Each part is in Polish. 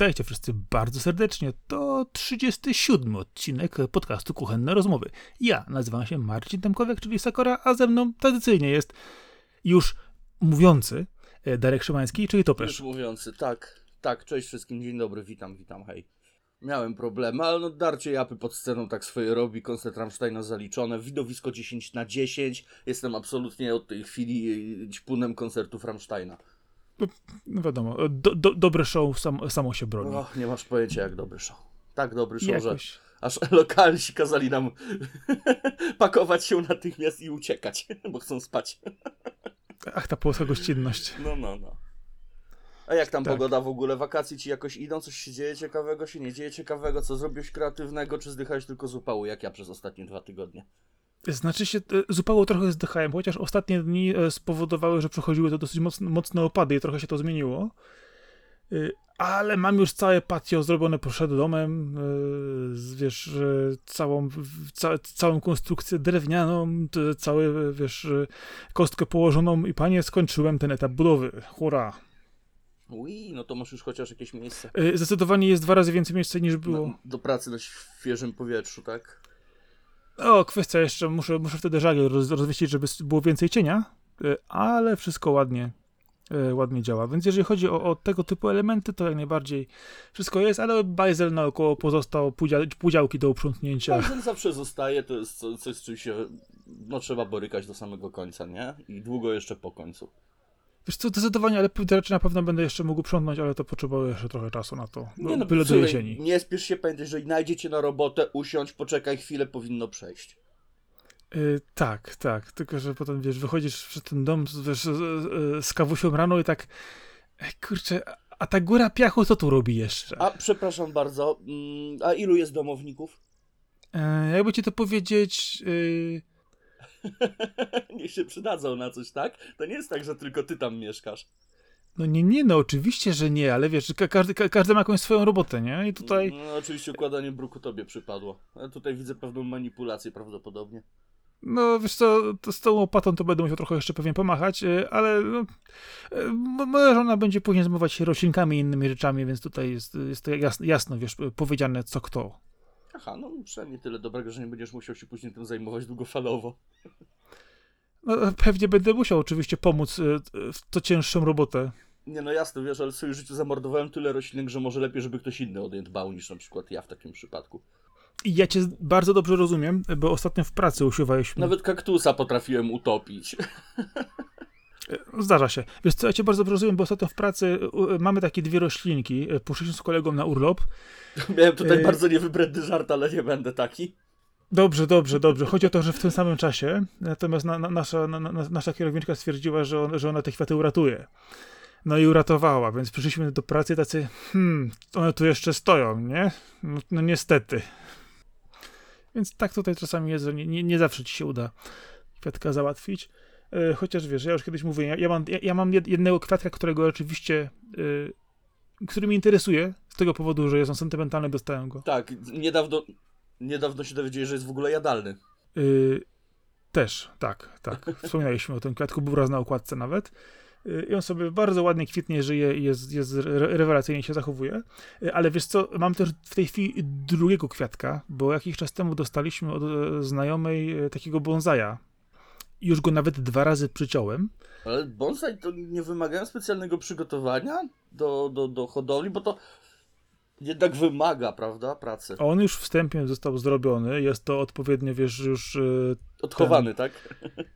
Witajcie wszyscy bardzo serdecznie. To 37 odcinek podcastu Kuchenne Rozmowy. Ja nazywam się Marcin Temkowiak, czyli Sakora, a ze mną tradycyjnie jest już mówiący e, Darek Szymański, czyli Już Topesz. mówiący, tak, tak, cześć wszystkim, dzień dobry, witam, witam, hej. Miałem problemy, ale no darcie japy pod sceną tak swoje robi, koncert Rammsteina zaliczone, widowisko 10 na 10, jestem absolutnie od tej chwili y, ćpunem koncertów Rammsteina. No wiadomo, do, do, dobre show sam, samo się broni. Och, nie masz pojęcia jak dobry show. Tak dobry show, że Jakoś. aż lokalsi kazali nam pakować się natychmiast i uciekać, bo chcą spać. Ach, ta polska gościnność. No, no, no. A jak tam Tak. pogoda w ogóle? Wakacje ci jakoś idą? Coś się dzieje ciekawego? Się nie dzieje ciekawego? Co zrobiłeś kreatywnego? Czy zdychałeś tylko z upału, jak ja przez ostatnie dwa tygodnie? Znaczy się, e, zupełnie trochę zdychałem, chociaż ostatnie dni e, spowodowały, że przechodziły to dosyć mocne, mocne opady i trochę się to zmieniło. Y, Ale mam już całe patio zrobione przed domem, z, wiesz, całą, ca, całą konstrukcję drewnianą, całe, wiesz, kostkę położoną i panie, skończyłem ten etap budowy. Hurra! Ui, no to masz już chociaż jakieś miejsce Zdecydowanie jest dwa razy więcej miejsca niż było. na, do pracy na świeżym powietrzu, tak? O, kwestia jeszcze, muszę, muszę wtedy żagiel roz, żeby było więcej cienia, y, ale wszystko ładnie, y, ładnie działa. Więc jeżeli chodzi o, o tego typu elementy, to jak najbardziej wszystko jest, ale bajzel naokoło pozostał, półdzia, półdziałki do uprzątnięcia. Ten zawsze zostaje, to jest co- coś, z czym się no, trzeba borykać do samego końca, nie? I długo jeszcze po końcu. Wiesz co, zdecydowanie, ale te rzeczy na pewno będę jeszcze mógł uprzątnąć, ale to potrzeba jeszcze trochę czasu na to. No, byle do jesieni. Nie spiesz się, pamiętaj, że najdziecie na robotę, usiądź, poczekaj chwilę, powinno przejść. Y, tak, tak, tylko że potem, wiesz, wychodzisz przed ten dom wiesz, z, z, kawusią rano i tak, ej, kurczę, a- ta góra piachu co tu robi jeszcze? A przepraszam bardzo, mm, a ilu jest domowników? E, jakby ci to powiedzieć. y, Niech się przydadzą na coś, tak? To nie jest tak, że tylko ty tam mieszkasz. no nie, nie, no oczywiście, że nie, ale wiesz, ka każdy, ka każdy ma jakąś swoją robotę, nie? I tutaj. No, oczywiście układanie bruku tobie przypadło. Ale tutaj widzę pewną manipulację prawdopodobnie. No wiesz co, to z tą łopatą to będę musiał trochę jeszcze pewnie pomachać, y, ale no, mo- moja żona będzie później zmywać się roślinkami i innymi rzeczami, więc tutaj jest, jest to jasno, jasno, wiesz, powiedziane co kto. Aha, no przynajmniej tyle dobrego, że nie będziesz musiał się później tym zajmować długofalowo. No, pewnie będę musiał oczywiście pomóc y, w to cięższą robotę. Nie no jasne, wiesz, ale w swoim życiu zamordowałem tyle roślinek, że może lepiej, żeby ktoś inny o nie dbał niż na przykład ja w takim przypadku. Ja cię bardzo dobrze rozumiem, bo ostatnio w pracy usiłowaliśmy. Nawet kaktusa potrafiłem utopić. Zdarza się. Wiesz co, ja cię bardzo rozumiem, bo ostatnio w pracy mamy takie dwie roślinki. y, Poszliśmy z kolegą na urlop. Miałem tutaj Yy. bardzo niewybredny żart, ale nie będę taki. Dobrze, dobrze, dobrze. Chodzi o to, że w tym samym czasie, natomiast na, na, nasza, na, na, nasza kierowniczka stwierdziła, że, on, że ona te kwiaty uratuje. No i uratowała, więc przyszliśmy do pracy tacy, hmm, one tu jeszcze stoją, nie? No, no niestety. Więc tak tutaj czasami jest, że nie, nie, nie zawsze ci się uda kwiatka załatwić. E, Chociaż wiesz, ja już kiedyś mówiłem, ja, ja, mam, ja, ja mam jed- jednego kwiatka, którego oczywiście, e, który mnie interesuje, z tego powodu, że jest on sentymentalny, dostałem go. Tak, niedawno, niedawno się dowiedzieli, że jest w ogóle jadalny. Y, też, tak, tak. Wspominaliśmy o tym kwiatku, był raz na okładce nawet. Y, I on sobie bardzo ładnie kwitnie, żyje i jest, jest re- rewelacyjnie się zachowuje. Y, Ale wiesz co, mam też w tej chwili drugiego kwiatka, bo jakiś czas temu dostaliśmy od znajomej takiego bonsaja. Już go nawet dwa razy przyciąłem. Ale bonsai to nie wymagają specjalnego przygotowania do, do, do hodowli, bo to jednak wymaga, prawda, pracy. On już wstępnie został zrobiony, jest to odpowiednio, wiesz, już e, Odchowany, tak?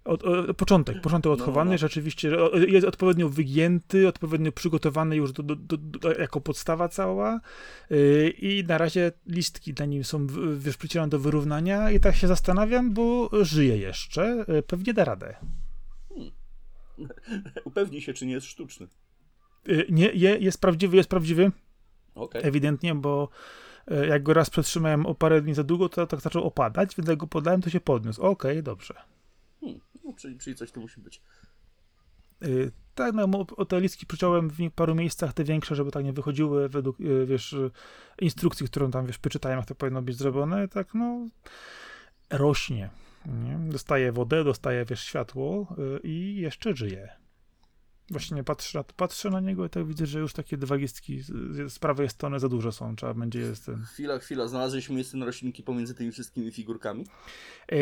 Od, o, początek, początek No, odchowany, no. rzeczywiście o, jest odpowiednio wygięty, odpowiednio przygotowany już do, do, do, jako podstawa cała yy, i na razie listki na nim są, wiesz, przycinane do wyrównania i tak się zastanawiam, bo żyje jeszcze, yy, pewnie da radę. Upewnij się, czy nie jest sztuczny. Nie, je, jest prawdziwy, jest prawdziwy, Okej. ewidentnie, bo yy, jak go raz przetrzymałem o parę dni za długo, to tak zaczął opadać, więc jak go podałem, to się podniósł. Okej, dobrze. Hmm, no, czyli, czyli coś tu musi być. Y, Tak, no o- te listki przyciąłem w paru miejscach, te większe, żeby tak nie wychodziły według, y, wiesz, instrukcji, którą tam, wiesz, przeczytałem, jak to powinno być zrobione, tak, no, rośnie, nie? Dostaje wodę, dostaje, wiesz, światło i jeszcze żyje. Właśnie patrzę, na- patrzę na niego i tak widzę, że już takie dwa gistki z, z prawej strony za dużo są. Trzeba będzie je z tym. Chwila, chwila, znalazłeś miejsce na roślinki pomiędzy tymi wszystkimi figurkami? E,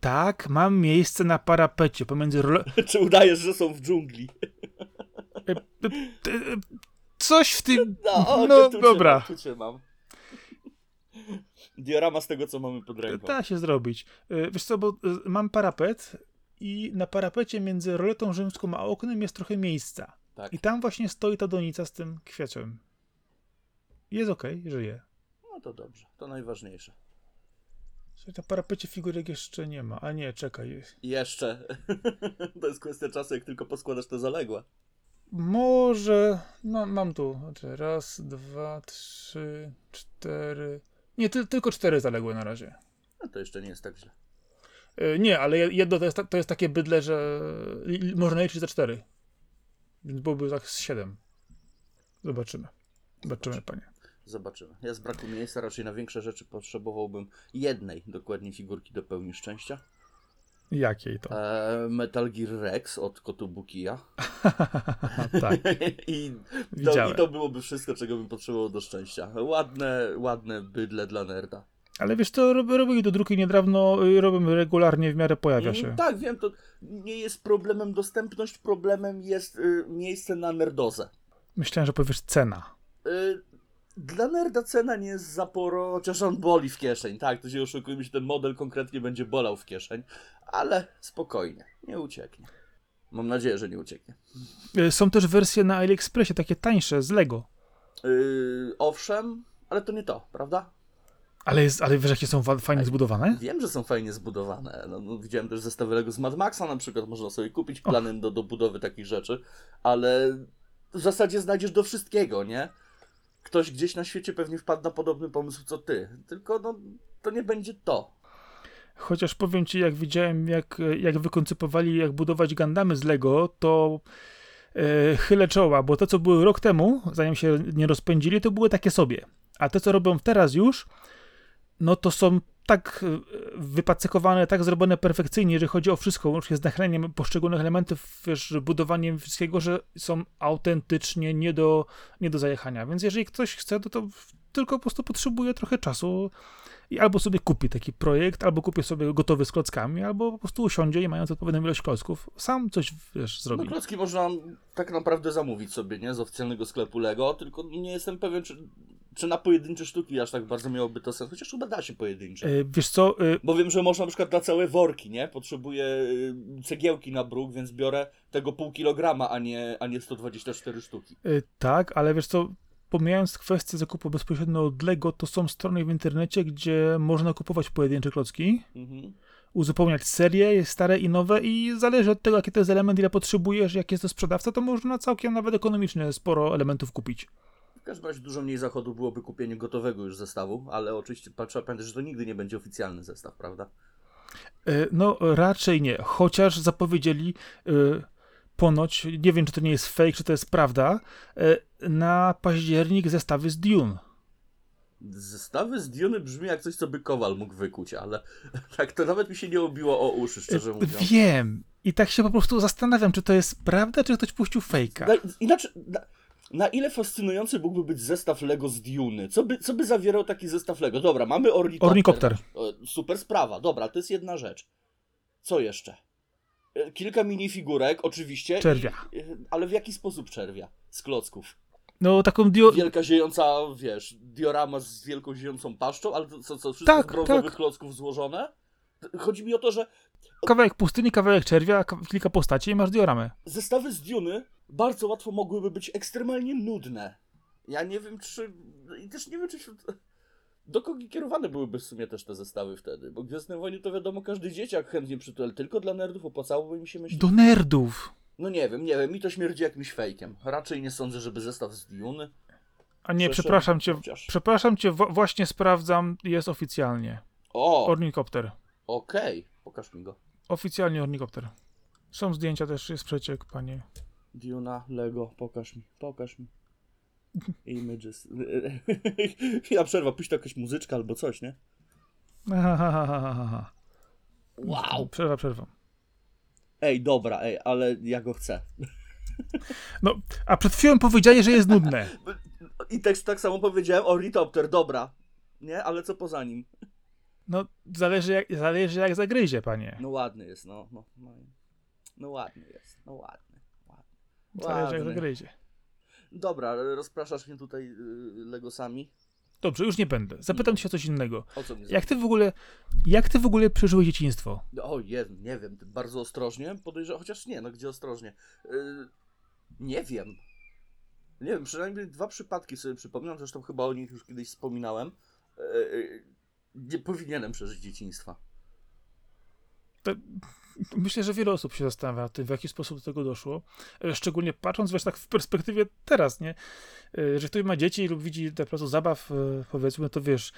tak, mam miejsce na parapecie pomiędzy role... Czy udajesz, że są w dżungli? e, e, coś w tym... No, No, tu dobra. Mam, tu mam. Diorama z tego, co mamy pod ręką. Da się zrobić. Wiesz co, bo mam parapet i na parapecie między roletą rzymską a oknem jest trochę miejsca. Tak. I tam właśnie stoi ta donica z tym kwiatem. Jest okej, żyje. No to dobrze, to najważniejsze. Słuchaj, Na parapecie figurek jeszcze nie ma. A nie, czekaj. Jeszcze. to jest kwestia czasu, jak tylko poskładasz te zaległe. Może. No, mam tu. Znaczy, raz, dwa, trzy, cztery. Nie, ty, tylko cztery zaległe na razie. No to jeszcze nie jest tak źle. E, Nie, ale jedno to jest, to jest takie bydle, że można liczyć za cztery. Więc byłoby tak z siedem. Zobaczymy. Zobaczymy, panie. Zobaczymy. Ja z braku miejsca raczej na większe rzeczy potrzebowałbym jednej dokładnie figurki do pełni szczęścia. Jakiej to? E, Metal Gear Rex od Kotubukija. tak. I, to, Widziałem. I to byłoby wszystko, czego bym potrzebował do szczęścia. Ładne, ładne bydle dla nerda. Ale wiesz co, rob- robili do druki niedawno, y, robią regularnie, w miarę pojawia się. Mm, Tak, wiem, to nie jest problemem dostępność, problemem jest y, miejsce na nerdozę. Myślałem, że powiesz cena. Y, dla nerda cena nie jest za poro, chociaż on boli w kieszeń. Tak, to się oszukujmy, że ten model konkretnie będzie bolał w kieszeń, ale spokojnie, nie ucieknie. Mam nadzieję, że nie ucieknie. Y, Są też wersje na AliExpressie, takie tańsze, z Lego. Yy, owszem, ale to nie to, prawda? Ale, jest, ale wiesz, jakie są fajnie zbudowane? Wiem, że są fajnie zbudowane. No, no, widziałem też zestawy Lego z Mad Maxa na przykład, można sobie kupić planem do, do budowy takich rzeczy, ale w zasadzie znajdziesz do wszystkiego, nie? Ktoś gdzieś na świecie pewnie wpadł na podobny pomysł co ty, tylko no, to nie będzie to. Chociaż powiem ci, jak widziałem, jak, jak wykoncypowali, jak budować Gundamy z Lego, to e, chylę czoła, bo to, co były rok temu, zanim się nie rozpędzili, to były takie sobie. A te, co robią teraz już, no to są tak e, wypacykowane, tak zrobione perfekcyjnie, jeżeli chodzi o wszystko, łącznie z nachyleniem poszczególnych elementów, wiesz, budowaniem wszystkiego, że są autentycznie nie do, nie do zajechania. Więc jeżeli ktoś chce, to, to tylko po prostu potrzebuje trochę czasu i albo sobie kupi taki projekt, albo kupi sobie gotowy z klockami, albo po prostu usiądzie i mając odpowiednią ilość klocków, sam coś, wiesz, No zrobi. klocki można tak naprawdę zamówić sobie, nie? Z oficjalnego sklepu Lego, tylko nie jestem pewien, czy, czy na pojedyncze sztuki aż tak bardzo miałoby to sens, chociaż chyba da się pojedyncze. Wiesz co, e, Bo wiem, że można na przykład na całe worki, nie? Potrzebuję y, cegiełki na bruk, więc biorę tego pół kilograma, a nie, a nie 124 sztuki. e, tak, ale wiesz co, pomijając kwestię zakupu bezpośrednio od Lego, to są strony w internecie, gdzie można kupować pojedyncze klocki, Mhm. uzupełniać serie, stare i nowe i zależy od tego, jaki to jest element, ile potrzebujesz, jak jest to sprzedawca, to można całkiem nawet ekonomicznie sporo elementów kupić. W każdym razie dużo mniej zachodu byłoby kupienie gotowego już zestawu, ale oczywiście trzeba pamiętać, że to nigdy nie będzie oficjalny zestaw, prawda? E, No, raczej nie. Chociaż zapowiedzieli e, ponoć, nie wiem czy to nie jest fake, czy to jest prawda, e, na październik zestawy z Dune. Zestawy z Diony brzmi jak coś, co by Kowal mógł wykuć, ale tak to nawet mi się nie obiło o uszy, szczerze mówiąc. Wiem. I tak się po prostu zastanawiam, czy to jest prawda, czy ktoś puścił fejka. Na, inaczej, na, ile fascynujący mógłby być zestaw Lego z Duny? Co by, co by zawierał taki zestaw Lego? Dobra, mamy ornikopter. Ornikopter. Super sprawa, dobra, to jest jedna rzecz. Co jeszcze? E, Kilka minifigurek, oczywiście. Czerwia. E, ale w jaki sposób czerwia? Z klocków. No, taką dio... Wielka ziejąca, wiesz, diorama z wielką ziejącą paszczą, ale to co, co wszystko Tak, z brązowych tak. klocków złożone? Chodzi mi o to, że kawałek pustyni, kawałek czerwia, ka- kilka postaci i masz dioramę. zestawy z Duny bardzo łatwo mogłyby być ekstremalnie nudne. Ja nie wiem, czy. I też nie wiem, czy. wśród- Do kogo kierowane byłyby w sumie też te zestawy wtedy? Bo Gwiezdne Wojny to wiadomo, każdy dzieciak chętnie przytul, tylko dla nerdów opłacałoby mi się myśleć. Do nerdów. No nie wiem, nie wiem, mi to śmierdzi jakimś fejkiem. Raczej nie sądzę, żeby zestaw z Duny. A nie, Przeszedł, przepraszam cię, chociaż. przepraszam cię, właśnie sprawdzam, jest oficjalnie. O, Ornikopter. okej, pokaż mi go. Oficjalnie ornikopter. Są zdjęcia też, jest przeciek, panie. Duna, Lego, pokaż mi, pokaż mi. Images. Chwila przerwa, puść to jakaś muzyczka albo coś, nie? Wow! Przerwa, przerwa. Ej, dobra, ej, ale ja go chcę. No, a przed chwilą powiedzieli, że jest nudne. I tak, tak samo powiedziałem, ornitopter, dobra. Nie, ale co poza nim? No, zależy jak, zależy jak zagryzie, panie. No ładny jest, no. No, no, no ładny jest, no ładny. Zależy jak zagryzie. Dobra, rozpraszasz mnie tutaj y, Legosami. Dobrze, już nie będę. Zapytam cię o coś innego. O co mnie Jak ty w ogóle, jak ty w ogóle przeżyłeś dzieciństwo? O, je, nie wiem, bardzo ostrożnie podejrzewam, chociaż nie, no gdzie ostrożnie? Yy, nie wiem. Nie wiem, przynajmniej dwa przypadki sobie przypominam, zresztą chyba o nich już kiedyś wspominałem. Yy, nie powinienem przeżyć dzieciństwa. Myślę, że wiele osób się zastanawia nad tym, w jaki sposób do tego doszło. E, Szczególnie patrząc, wiesz, tak w perspektywie teraz, nie? E, Że ktoś ma dzieci lub widzi te placu zabaw, e, powiedzmy, to wiesz,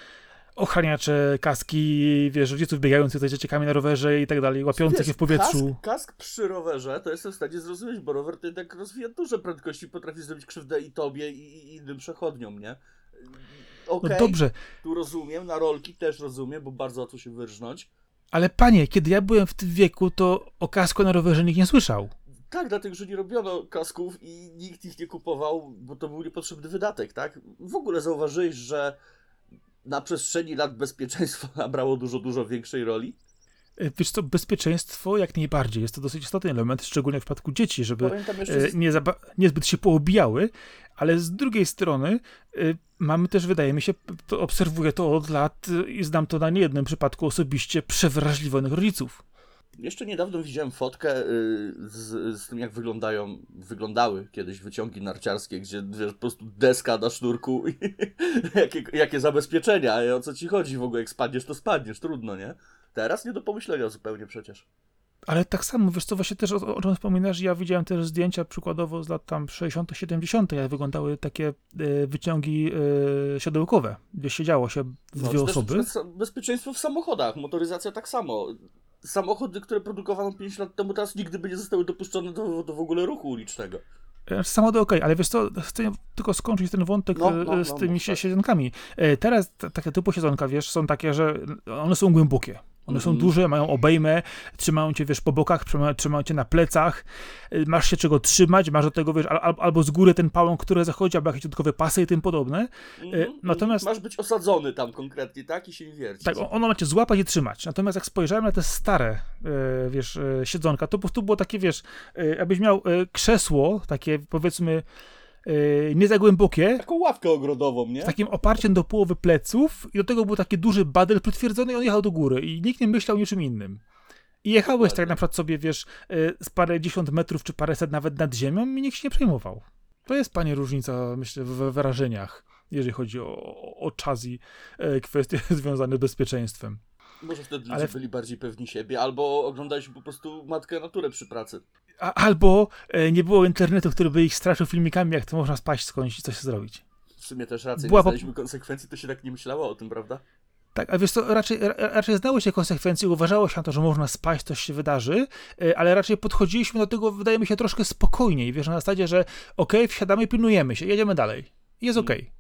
ochraniacze, kaski, wiesz, rodziców biegających za dzieciakami na rowerze i tak dalej, łapiących je w powietrzu. Kask, kask przy rowerze to jestem w stanie zrozumieć, bo rower to jednak rozwija duże prędkości, potrafi zrobić krzywdę i tobie, i, i innym przechodniom, nie? Yy, No dobrze, tu rozumiem, na rolki też rozumiem, bo bardzo łatwo się wyrżnąć. Ale panie, kiedy ja byłem w tym wieku, to o kasku na rowerze nikt nie słyszał. Tak, dlatego, że nie robiono kasków i nikt ich nie kupował, bo to był niepotrzebny wydatek, tak? W ogóle zauważyłeś, że na przestrzeni lat bezpieczeństwo nabrało dużo, dużo większej roli? E, Wiesz co, bezpieczeństwo jak najbardziej. Jest to dosyć istotny element, szczególnie w przypadku dzieci, żeby e, nie zaba- niezbyt się poobijały, ale z drugiej strony e, mamy też, wydaje mi się, to obserwuję to od lat i znam to na niejednym przypadku osobiście, przewrażliwionych rodziców. Jeszcze niedawno widziałem fotkę z, z tym, jak wyglądają, wyglądały kiedyś wyciągi narciarskie, gdzie wiesz, po prostu deska na sznurku i jakie, jakie zabezpieczenia, o co ci chodzi w ogóle, jak spadniesz, to spadniesz, trudno, nie? Teraz nie do pomyślenia zupełnie przecież. Ale tak samo, wiesz co, właśnie też o, o czym wspominasz, ja widziałem też zdjęcia przykładowo z lat tam 60 70 jak wyglądały takie e, wyciągi e, siodełkowe, gdzie siedziało się No, dwie też osoby. bez- Bezpieczeństwo w samochodach, motoryzacja tak samo. Samochody, które produkowano 5 lat temu, teraz nigdy by nie zostały dopuszczone do, do w ogóle ruchu ulicznego. E, Samochody okej, ale wiesz co, chcę tylko skończyć ten wątek No, no, z no, tymi sie- tak. Teraz takie typu siedzonka, wiesz, są takie, że one są głębokie. One są Mhm. duże, mają obejmę, trzymają cię, wiesz, po bokach, trzymają, cię na plecach, e, masz się czego trzymać, masz do tego, wiesz, al, al, albo z góry ten pałąk, który zachodzi, albo jakieś dodatkowe pasy i tym podobne. Mhm, natomiast- Masz być osadzony tam konkretnie, tak? I się nie wiercić. Tak, ono ma cię złapać i trzymać. Natomiast jak spojrzałem na te stare, e, wiesz, siedzonka, to po prostu było takie, wiesz, jakbyś miał krzesło, takie powiedzmy nie za głębokie, Taką ławkę ogrodową, nie? z takim oparciem do połowy pleców i do tego był taki duży badel przytwierdzony i on jechał do góry i nikt nie myślał o niczym innym. I jechałeś tak na przykład sobie, wiesz, e, z parę dziesiąt metrów czy paręset nawet nad ziemią i nikt się nie przejmował. To jest, panie, różnica, myślę, w wyrażeniach, jeżeli chodzi o, o, o czas i e, kwestie związane z bezpieczeństwem. Może wtedy ludzie Ale- byli bardziej pewni siebie, albo oglądaliśmy po prostu matkę naturę przy pracy. Albo e, nie było internetu, który by ich straszył filmikami, jak to można spaść skądś i coś zrobić. W sumie też rację, Była nie znaliśmy konsekwencji, to się tak nie myślało o tym, prawda? Tak, a wiesz co, raczej, ra, raczej znało się konsekwencje, uważało się na to, że można spaść, coś się wydarzy, e, ale raczej podchodziliśmy do tego, wydaje mi się, troszkę spokojniej, wiesz, na zasadzie, że okej, wsiadamy, pilnujemy się, jedziemy dalej. Jest Mhm. okej.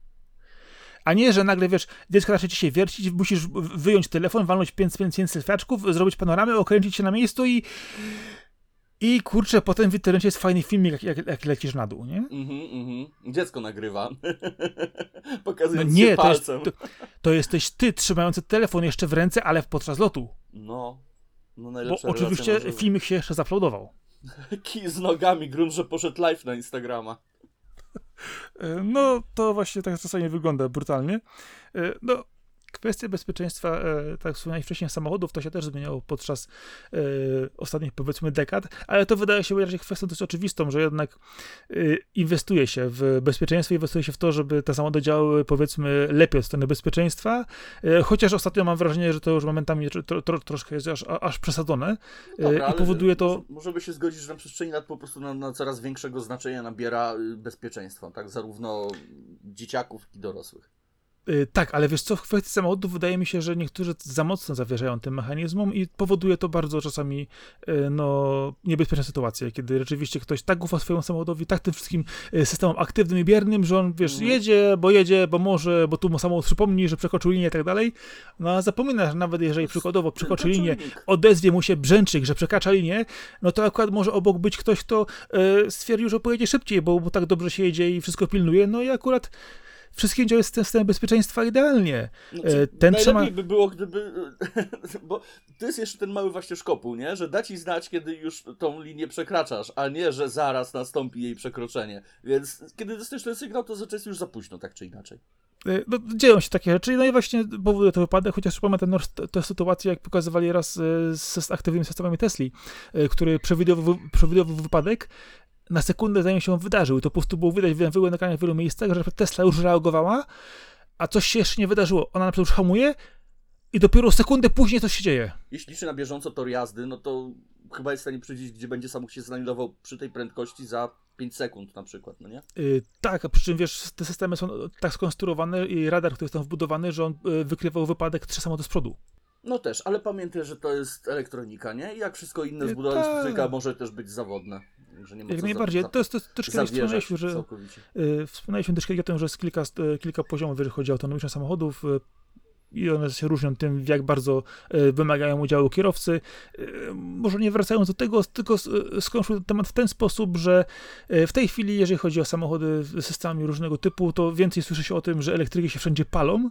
A nie, że nagle, wiesz, dziecko zacznie ci się wiercić, musisz wyjąć telefon, walnąć 5 tysięcy świaczków, zrobić panoramę, okręcić się na miejscu i... I kurczę, potem w internecie jest fajny filmik, jak, jak, jak lecisz na dół, nie? Mhm, mhm. Dziecko nagrywa. No Pokazując nie, się to jest, palcem. to, to jesteś ty trzymający telefon jeszcze w ręce, ale podczas lotu. No. No Bo najlepsza oczywiście na żywo. filmik się jeszcze zaploadował. Kij z nogami, grunt, że poszedł live na Instagrama. E, No, to właśnie tak czasami wygląda brutalnie. E, No, kwestia bezpieczeństwa, e, tak jak wspomniałem wcześniej, samochodów, to się też zmieniało podczas e, ostatnich, powiedzmy, dekad, ale to wydaje się raczej kwestią dość oczywistą, że jednak e, inwestuje się w bezpieczeństwo, inwestuje się w to, żeby te samochody działały, powiedzmy, lepiej od strony bezpieczeństwa, chociaż ostatnio mam wrażenie, że to już momentami tro, tro, tro, troszkę jest aż, aż przesadzone Dobra, i powoduje to... Może, może by się zgodzić, że na przestrzeni lat po prostu na, na coraz większego znaczenia nabiera y, bezpieczeństwo, tak? Zarówno dzieciaków, jak i dorosłych. Y, tak, ale wiesz co, w kwestii samochodów wydaje mi się, że niektórzy za mocno zawierzają tym mechanizmom i powoduje to bardzo czasami y, no, niebezpieczne sytuacje, kiedy rzeczywiście ktoś tak ufa swojemu samochodowi, tak tym wszystkim y, systemom aktywnym i biernym, że on, wiesz, Mhm. jedzie, bo jedzie, bo może, bo tu mu samochód przypomni, że przekroczył linię i tak dalej, no a zapomina, że nawet jeżeli przykładowo przekroczy linię, odezwie mu się brzęczyk, że przekracza linię, no to akurat może obok być ktoś, kto stwierdził, że pojedzie szybciej, bo, bo tak dobrze się jedzie i wszystko pilnuje, no i akurat wszystkim działa system, bezpieczeństwa idealnie. No, E, ten najlepiej trzyma- by było, gdyby. Bo to jest jeszcze ten mały właśnie szkopuł, nie? Że da ci znać, kiedy już tą linię przekraczasz, a nie, że zaraz nastąpi jej przekroczenie. Więc kiedy dostajesz ten sygnał, to jest już za późno, tak czy inaczej. E, No, dzieją się takie rzeczy, no i właśnie powoduje to wypadek, chociaż pamiętam no, tę sytuację, jak pokazywali raz e, z, z aktywnymi systemami Tesli, e, który przewidywał, przewidywał wypadek, na sekundę zanim się on wydarzył. I to po prostu było widać, były nagrania w wielu miejscach, że Tesla już reagowała, a coś się jeszcze nie wydarzyło. Ona na przykład już hamuje i dopiero sekundę później coś się dzieje. Jeśli liczy na bieżąco tor jazdy, no to chyba jest w stanie przewidzieć, gdzie będzie samochód się znajdował przy tej prędkości za 5 sekund na przykład, no nie? Yy, tak, a przy czym wiesz, te systemy są tak skonstruowane i radar, który jest tam wbudowany, że on yy, wykrywał wypadek trzy samochody z przodu. No też, ale pamiętaj, że to jest elektronika, nie? I jak wszystko inne zbudowane z tak. elektronika może też być zawodne. Że nie ma Jak najbardziej. Za, To jest, to zawierzać wspomnieliśmy, że całkowicie. yy, wspomnieliśmy też kiedyś o tym, że jest kilka, yy, kilka poziomów, jeżeli chodzi o autonomiczne samochodów. Yy, i one się różnią tym, jak bardzo yy, wymagają udziału kierowcy. Yy, może nie wracając do tego, tylko skończył temat w ten sposób, że w tej chwili, jeżeli chodzi o samochody z systemami różnego typu, to więcej słyszy się o tym, że elektryki się wszędzie palą,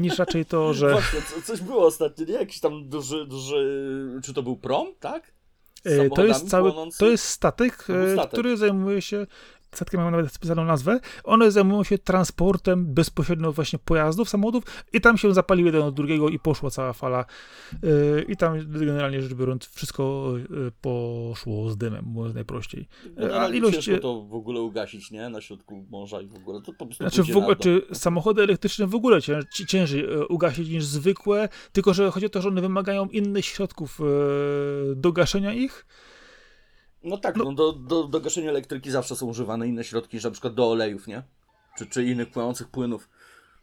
niż raczej to, że... Właśnie, co, coś było ostatnio, nie? Jakiś tam duży, duży, czy to był prom, tak? E, To jest cały, to jest statek, To e, statek. który zajmuje się, statki mają nawet specjalną nazwę, one zajmują się transportem bezpośrednio właśnie pojazdów, samochodów i tam się zapaliły jeden od drugiego i poszła cała fala E, i tam generalnie rzecz biorąc wszystko e, poszło z dymem, mówiąc najprościej. Generalnie a ilość- ciężko to w ogóle ugasić, nie? Na środku morza i w ogóle. To po prostu Znaczy w ogóle, czy samochody elektryczne w ogóle cię, ci- ciężej e, ugasić niż zwykłe, tylko że chodzi o to, że one wymagają innych środków e, do gaszenia ich, No tak, no- no, do, do, do gaszenia elektryki zawsze są używane inne środki, niż na przykład do olejów, nie? Czy, czy innych płynących płynów.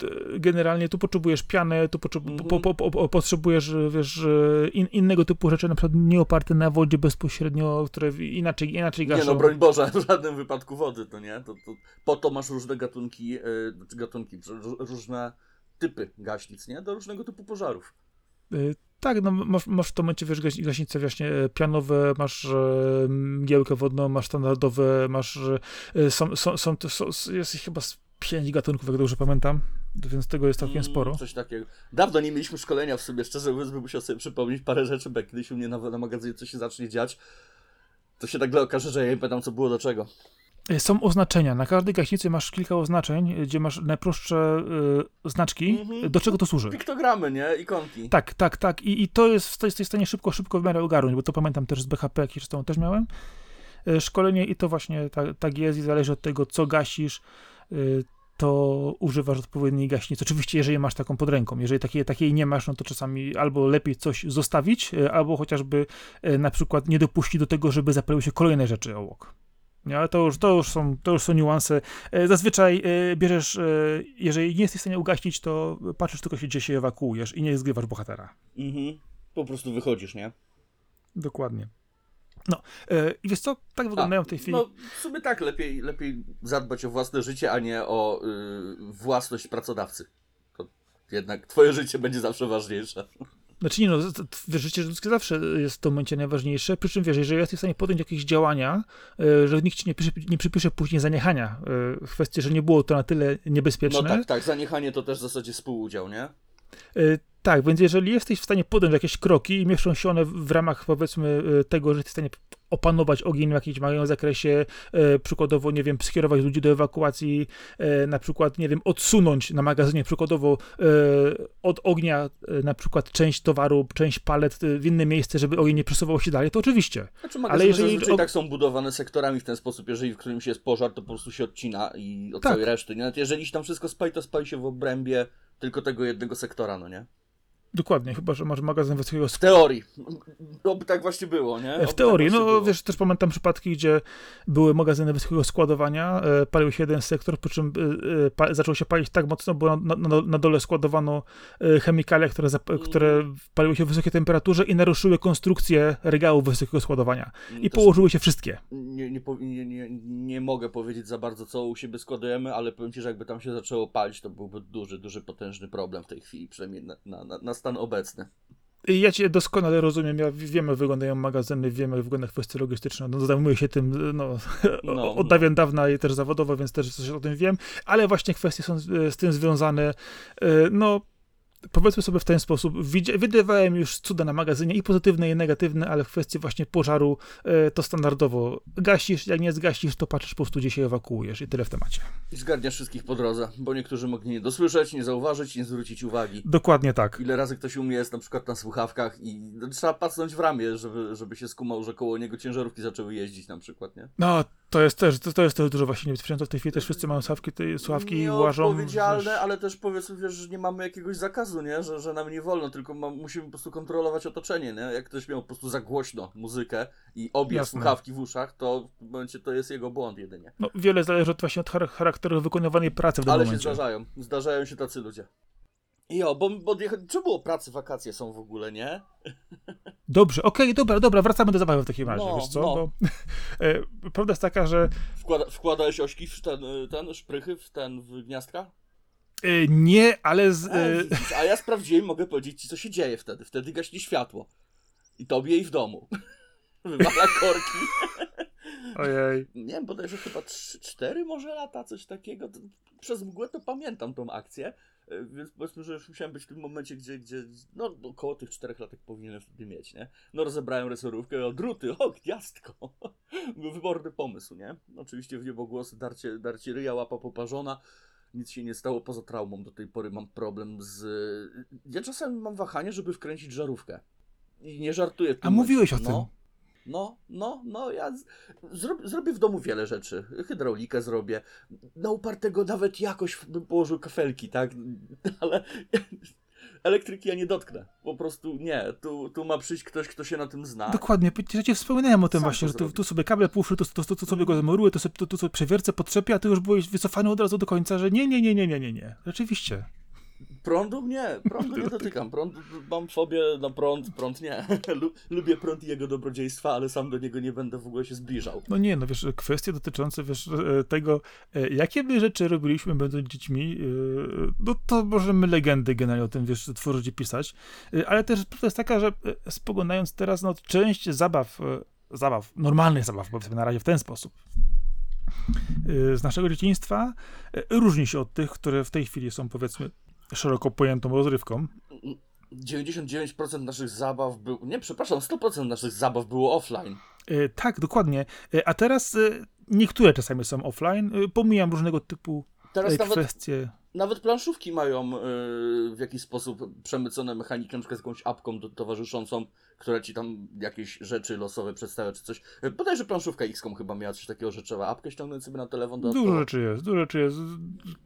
e, generalnie tu potrzebujesz pianę, tu potrze- po, po, po, po, potrzebujesz, wiesz, e, in, innego typu rzeczy, na przykład nie oparte na wodzie bezpośrednio, które inaczej, inaczej Nie gaszą. no, broń Boże, w żadnym wypadku wody, to nie? To, to, po to masz różne gatunki, yy, znaczy gatunki, ró- różne typy gaśnic, nie? Do różnego typu pożarów. E, Tak, no masz, masz w tym momencie, wiesz, gaś- gaśnice właśnie e, pianowe, masz e, mgiełkę wodną, masz standardowe, masz, e, są, są, są, to- są, jest ich chyba z pięć gatunków, jak dobrze pamiętam, więc tego jest całkiem Mm, sporo. Coś takiego. Dawno nie mieliśmy szkolenia w sobie, szczerze mówiąc, bym musiał sobie przypomnieć parę rzeczy, bo kiedyś u mnie na, na magazynie coś się zacznie dziać, to się nagle okaże, że ja nie pamiętam, co było do czego. E, Są oznaczenia, na każdej gaśnicy masz kilka oznaczeń, e, gdzie masz najprostsze e, znaczki, Mhm. do czego to służy. Piktogramy, nie? Ikonki. Tak, tak, tak. I, i to jest, w stanie szybko, szybko w miarę ogarnąć, bo to pamiętam też z BHP, czas temu też miałem. E, Szkolenie i to właśnie tak, tak jest i zależy od tego, co gasisz, e, to używasz odpowiedniej gaśnicy. Oczywiście, jeżeli masz taką pod ręką. Jeżeli takiej, takiej nie masz, no to czasami albo lepiej coś zostawić, e, albo chociażby na przykład nie dopuścić do tego, żeby zapaliły się kolejne rzeczy obok. Nie, ale to już, to, już są, to już są niuanse. E, Zazwyczaj e, bierzesz, e, jeżeli nie jesteś w stanie ugasić, to patrzysz tylko, się, gdzie się ewakuujesz i nie zgrywasz bohatera. Mhm. Po prostu wychodzisz, nie? Dokładnie. No, i wiesz co, tak wyglądają w tej chwili. No, w sumie tak, lepiej, lepiej zadbać o własne życie, a nie o y, własność pracodawcy. To jednak twoje życie będzie zawsze ważniejsze. Znaczy nie no, wiesz, życie ludzkie zawsze jest w tym momencie najważniejsze, przy czym wiesz, jeżeli jesteś w stanie podjąć jakieś działania, e, że nikt ci nie, przypisze, nie przypisze później zaniechania, e, w kwestii, że nie było to na tyle niebezpieczne. No tak, tak, zaniechanie to też w zasadzie współudział, nie? E, Tak, więc jeżeli jesteś w stanie podjąć jakieś kroki i mieszczą się one w ramach powiedzmy tego, że jesteś w stanie opanować ogień w jakimś małym zakresie, e, przykładowo, nie wiem, skierować ludzi do ewakuacji, e, na przykład, nie wiem, odsunąć na magazynie przykładowo e, od ognia na przykład część towaru, część palet w inne miejsce, żeby ogień nie przesuwał się dalej, to oczywiście. Znaczy magazyny jeżeli- zazwyczaj o- tak są budowane sektorami w ten sposób, jeżeli w którymś jest pożar, to po prostu się odcina i od Tak. całej reszty, nie? Nawet jeżeli się tam wszystko spali, to spali się w obrębie tylko tego jednego sektora, no nie? Dokładnie, chyba, że masz magazyn wysokiego W teorii. No by tak właśnie było, nie? Oby W tak teorii, właśnie no było. wiesz, też pamiętam przypadki, gdzie były magazyny wysokiego składowania, e, palił się jeden sektor, po czym e, e, pa, zaczął się palić tak mocno, bo na, na, na dole składowano e, chemikalia, które, zap, Mhm. które paliły się w wysokiej temperaturze i naruszyły konstrukcję regałów wysokiego składowania. I Też położyły się wszystkie. nie, nie, nie, nie, nie mogę powiedzieć za bardzo, co u siebie składujemy, ale powiem Ci, że jakby tam się zaczęło palić, to byłby duży, duży, potężny problem w tej chwili, przynajmniej na, na, na, na stan obecny. Ja cię doskonale rozumiem, ja wiem, jak wyglądają magazyny, wiem, jak wygląda kwestia logistyczna, no, zajmuję się tym no, No, od dawien dawna i też zawodowo, więc też coś o tym wiem, ale właśnie kwestie są z, z tym związane, e, no powiedzmy sobie w ten sposób, wydawałem już cuda na magazynie i pozytywne i negatywne, ale w kwestii właśnie pożaru e, to standardowo gasisz, jak nie zgasisz, to patrzysz po prostu gdzie się ewakuujesz i tyle w temacie. I zgarniasz wszystkich po drodze, bo niektórzy mogli nie dosłyszeć, nie zauważyć, nie zwrócić uwagi. Dokładnie tak. Ile razy ktoś u mnie jest na przykład na słuchawkach i trzeba patrząć w ramię, żeby, żeby się skumał, że koło niego ciężarówki zaczęły jeździć na przykład, nie? No, to jest też, to, to jest też dużo właśnie niebezpieczeństwa. W tej chwili też wszyscy mają słuchawki, te słuchawki i łażą. Nieodpowiedzialne, wiesz, ale też powiedzmy, wiesz, że nie mamy jakiegoś zakazu, nie? Że, że nam nie wolno, tylko ma, musimy po prostu kontrolować otoczenie, nie? Jak ktoś miał po prostu za głośno muzykę i obie Jasne. słuchawki w uszach, to w momencie to jest jego błąd jedynie. No, wiele zależy od, właśnie od char- charakteru wykonywanej pracy w danym Ale się momencie. zdarzają, zdarzają się tacy ludzie. Jo, bo, bo czemu było pracy, wakacje są w ogóle, nie? Dobrze, okej, dobra, dobra, wracamy do zabawy w takim razie, No, wiesz co? no. Bo, e, prawda jest taka, że Wkłada, wkładałeś ośki w ten, y, ten, szprychy w ten, w gniazdka? e, nie, ale z, A, e, widzisz, a ja sprawdziłem, mogę powiedzieć ci, co się dzieje wtedy. Wtedy gaśnie światło. I tobie i w domu. Wywala korki. ojej. Nie wiem, bodajże chyba 3-4 może lata, coś takiego. Przez mgłę to pamiętam tą akcję. E, Więc powiedzmy, że już musiałem być w tym momencie, gdzie, gdzie no około tych 4 latek powinienem wtedy mieć, nie? No rozebrałem resorówkę, o druty, o gniazdko. Był wyborny pomysł, nie? Oczywiście w niebogłosy, darcie, darcie ryja, łapa poparzona. Nic się nie stało poza traumą. Do tej pory mam problem z... Ja czasami mam wahanie, żeby wkręcić żarówkę. I nie żartuję. A mówiłeś o momencie. tym. No, no, no, ja z, zrob, zrobię w domu wiele rzeczy. Hydraulikę zrobię. Na upartego nawet jakoś bym położył kafelki, tak? Ale elektryki ja nie dotknę. Po prostu nie. Tu, tu ma przyjść ktoś, kto się na tym zna. Dokładnie, ja ci wspominałem o tym Sam właśnie, że tu, tu sobie kable puszczy, tu, tu, tu, tu sobie go zamuruję, tu sobie, tu, tu sobie przewiercę, podczepię, a ty już byłeś wycofany od razu do końca, że nie, nie, nie, nie, nie, nie, nie. Rzeczywiście. Prądu? Nie, prądu nie dotykam. Prąd, mam fobię na prąd, prąd nie. Lu- Lubię prąd i jego dobrodziejstwa, ale sam do niego nie będę w ogóle się zbliżał. No nie, no wiesz, kwestie dotyczące, wiesz, e, tego, e, jakie my rzeczy robiliśmy będąc dziećmi, e, no to możemy legendy generalnie o tym, wiesz, tworzyć i pisać, ale też prawda jest taka, że spoglądając teraz, no część zabaw, zabaw, normalnych zabaw, powiedzmy na razie w ten sposób, z naszego dzieciństwa różni się od tych, które w tej chwili są, powiedzmy, szeroko pojętą rozrywką. 99% naszych zabaw był. Nie, przepraszam, 100% naszych zabaw było offline. E, Tak, dokładnie. E, A teraz e, niektóre czasami są offline, pomijam różnego typu Teraz e, nawet, kwestie. Nawet planszówki mają yy, w jakiś sposób przemycone mechaniki, na przykład z jakąś apką do, towarzyszącą, która ci tam jakieś rzeczy losowe przedstawia, czy coś. Yy, Bodajże planszówka XCOM chyba miała coś takiego, że trzeba apkę ściągnąć sobie na telefon dodatkowo. Dużo rzeczy jest, dużo rzeczy jest.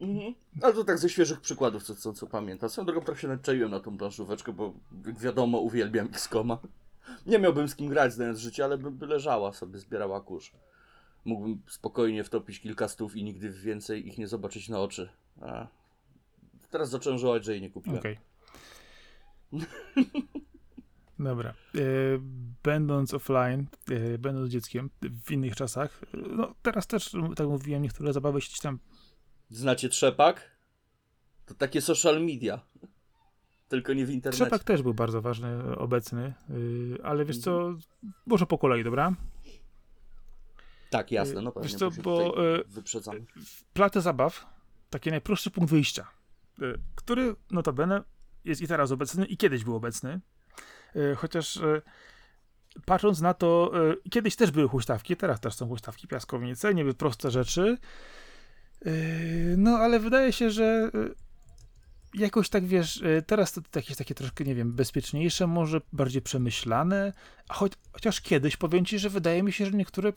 Mhm. Ale to tak ze świeżych przykładów, co, co, co pamiętam. Swoją drogą trochę się naczaiłem na tą planszóweczkę, bo wiadomo, uwielbiam XCOMa. Nie miałbym z kim grać, znając życie, ale by, by leżała sobie, zbierała kurz. Mógłbym spokojnie wtopić kilka stów i nigdy więcej ich nie zobaczyć na oczy. A. Teraz zacząłem żałować, że jej nie kupiłem. Okej. Dobra. E, będąc offline, e, będąc dzieckiem w innych czasach, no teraz też, tak mówiłem, niektóre zabawy się gdzieś tam. Znacie trzepak? To takie social media. Tylko nie w internecie. Trzepak też był bardzo ważny, obecny, e, ale wiesz co, może po kolei, dobra? Tak, jasne, no Wiesz pewnie. co, bo e, wyprzedzamy. Platę zabaw, taki najprostszy punkt wyjścia, e, który notabene jest i teraz obecny, i kiedyś był obecny, e, chociaż e, patrząc na to, kiedyś też były huśtawki, teraz też są huśtawki, piaskownice, niby proste rzeczy, no ale wydaje się, że jakoś tak, wiesz, teraz to jakieś takie troszkę, nie wiem, bezpieczniejsze, może bardziej przemyślane, choć, chociaż kiedyś powiem ci, że wydaje mi się, że niektóre,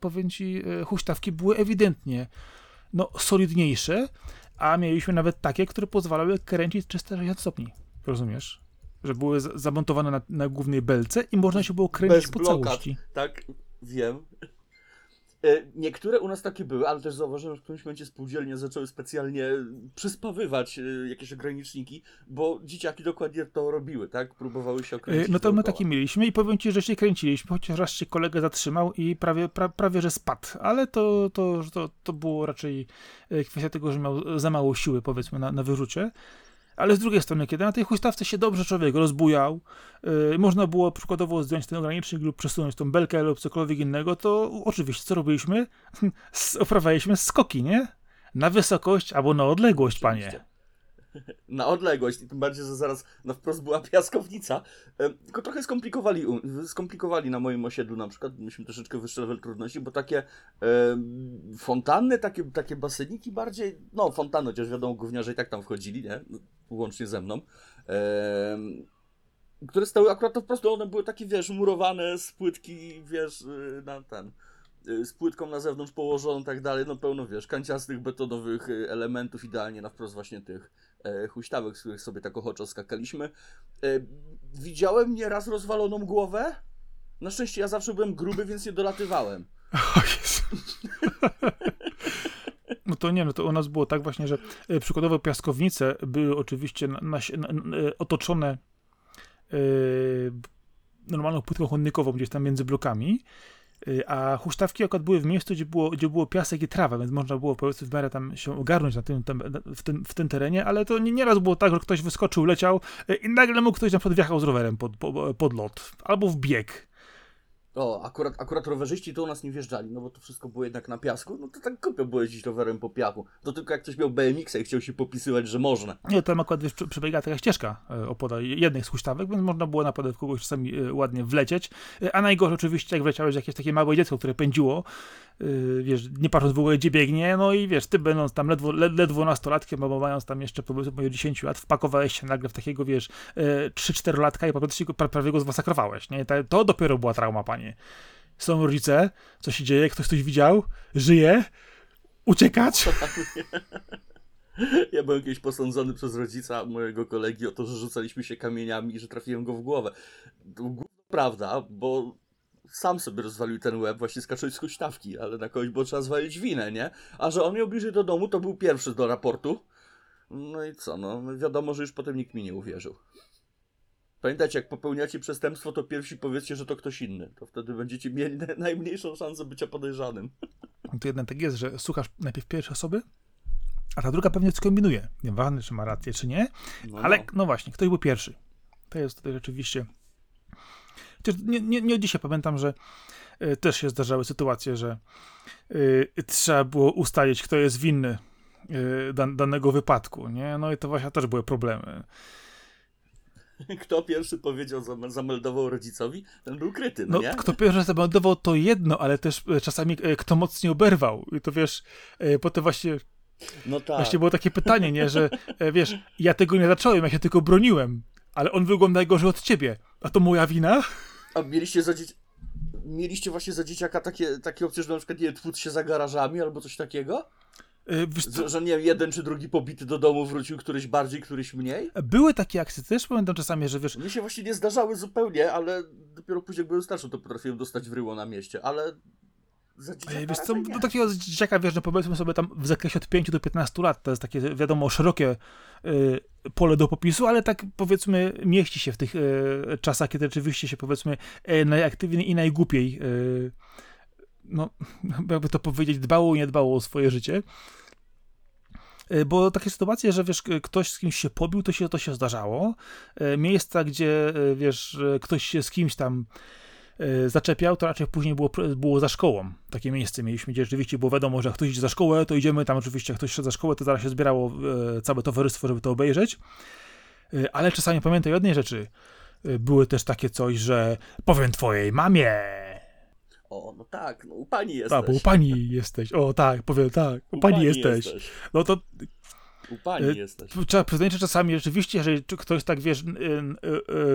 powiem ci, huśtawki były ewidentnie no, solidniejsze, a mieliśmy nawet takie, które pozwalały kręcić 360 stopni. Rozumiesz? że były zamontowane na, na głównej belce i można się było kręcić Bez po blokad. całości. Tak, wiem. E, Niektóre u nas takie były, ale też zauważyłem, że w którymś momencie spółdzielnie zaczęły specjalnie przyspawywać e, jakieś ograniczniki, bo dzieciaki dokładnie to robiły, tak? Próbowały się Y, okręcić No to my takie mieliśmy i powiem ci, że się kręciliśmy, chociaż raz się kolega zatrzymał i prawie, pra, prawie że spadł, ale to, to, to, to było raczej e, kwestia tego, że miał za mało siły powiedzmy na, na wyrzucie. Ale z drugiej strony, kiedy na tej huśtawce się dobrze człowiek rozbujał, yy, można było przykładowo zdjąć ten ogranicznik lub przesunąć tą belkę lub cokolwiek innego, to oczywiście co robiliśmy? Uprawialiśmy skoki, nie? Na wysokość albo na odległość, panie. Na odległość, i tym bardziej, że zaraz na wprost była piaskownica. Tylko trochę skomplikowali, skomplikowali na moim osiedlu na przykład, myśmy troszeczkę wyższy level trudności, bo takie e, fontanny, takie, takie baseniki bardziej, no fontanny, chociaż wiadomo, gówniarze i tak tam wchodzili, nie? Łącznie ze mną. E, które stały akurat to po prostu, one były takie, wiesz, murowane z płytki, wiesz, y, na ten, y, z płytką na zewnątrz położoną tak dalej, no pełno, wiesz, kanciastych, betonowych y, elementów, idealnie na wprost właśnie tych huśtawek, z których sobie tak ochoczo skakaliśmy. E, widziałem nieraz rozwaloną głowę, na szczęście ja zawsze byłem gruby, więc nie dolatywałem. No to nie, no to u nas było tak właśnie, że e, przykładowo piaskownice były oczywiście na, na, na, e, otoczone e, normalną płytką chodnikową gdzieś tam między blokami, e, a huśtawki akurat były w miejscu, gdzie było, gdzie było piasek i trawa, więc można było powiedzmy w miarę tam się ogarnąć na tym, tam, w, tym, w tym terenie, ale to nie, nieraz było tak, że ktoś wyskoczył, leciał e, i nagle mu ktoś na przykład wjechał z rowerem pod, pod, pod lot, albo w bieg. O, akurat, akurat rowerzyści to u nas nie wjeżdżali, no bo to wszystko było jednak na piasku, no to tak głupio było jeździć rowerem po piachu. To tylko jak ktoś miał BMX-a i chciał się popisywać, że można. Nie, tam akurat wiesz, przebiegała taka ścieżka e, opoda jednej z huśtawek, więc można było naprawdę w kogoś czasami e, ładnie wlecieć. E, A najgorzej oczywiście, jak wleciałeś jakieś takie małe dziecko, które pędziło, wiesz, nie patrząc w ogóle gdzie biegnie, no i wiesz, ty będąc tam ledwo, led, ledwo nastolatkiem, albo mając tam jeszcze powiedzmy moje 10 lat, wpakowałeś się nagle w takiego, wiesz, e, 3-4 latka i po prostu prawie go zmasakrowałeś, nie? To dopiero była trauma, panie. Są rodzice, co się dzieje, ktoś coś widział, żyje, uciekać. Ja byłem kiedyś posądzony przez rodzica mojego kolegi o to, że rzucaliśmy się kamieniami i że trafiłem go w głowę. Prawda, bo sam sobie rozwalił ten łeb właśnie skacząc z huśtawki, ale na kogoś było trzeba zwalić winę, nie? A że on miał bliżej do domu, to był pierwszy do raportu. No i co, no wiadomo, że już potem nikt mi nie uwierzył. Pamiętajcie, jak popełniacie przestępstwo, to pierwsi powiedzcie, że to ktoś inny. To wtedy będziecie mieli na- najmniejszą szansę bycia podejrzanym. to jednak tak jest, że słuchasz najpierw pierwszej osoby, a ta druga pewnie skombinuje. Nieważne, czy ma rację, czy nie, No, ale no. no właśnie, ktoś był pierwszy. To jest tutaj rzeczywiście. Chociaż nie, nie, nie od dzisiaj pamiętam, że y, też się zdarzały sytuacje, że y, trzeba było ustalić, kto jest winny y, dan, danego wypadku, nie? No i to właśnie też były problemy. Kto pierwszy powiedział, zam- zameldował rodzicowi, ten był kryty, no, nie? kto pierwszy zameldował to jedno, ale też czasami kto mocniej oberwał. I to wiesz, potem właśnie No tak. Właśnie było takie pytanie, nie, że e, wiesz, ja tego nie zacząłem, ja się tylko broniłem, ale on wygląda najgorzej od ciebie. A to moja wina? A mieliście za dzieci... Mieliście właśnie za dzieciaka takie, takie opcje, że na przykład nie tłuc się za garażami albo coś takiego? E, Że, że nie wiem, jeden czy drugi pobity do domu wrócił, któryś bardziej, któryś mniej? były takie akcje, też pamiętam czasami, że wiesz, Mi się właśnie nie zdarzały zupełnie, ale dopiero później jak byłem starszy, to potrafiłem dostać w ryło na mieście, ale e, wiesz co, do takiego dzieciaka, wiesz, no powiedzmy sobie tam w zakresie od 5 do 15 lat, to jest takie, wiadomo, szerokie e, pole do popisu, ale tak powiedzmy mieści się w tych e, czasach, kiedy rzeczywiście się powiedzmy e, najaktywniej i najgłupiej, e, no, jakby to powiedzieć, dbało i nie dbało o swoje życie. E, Bo takie sytuacje, że wiesz, ktoś z kimś się pobił, to się, to się zdarzało. E, Miejsca, gdzie e, wiesz, ktoś się z kimś tam zaczepiał, to raczej później było, było za szkołą. Takie miejsce mieliśmy, gdzie rzeczywiście było wiadomo, że jak ktoś idzie za szkołę, to idziemy tam oczywiście, jak ktoś szedł za szkołę, to zaraz się zbierało e, całe towarzystwo, żeby to obejrzeć. E, Ale czasami pamiętaj o jednej rzeczy. E, Były też takie coś, że powiem twojej mamie. O, no tak, no u pani jesteś. Tak, bo u pani jesteś. O tak, powiem tak, u, pani, jesteś. No to U pani E, jesteś. Trzeba przyznać, że czasami rzeczywiście, jeżeli ktoś tak, wiesz,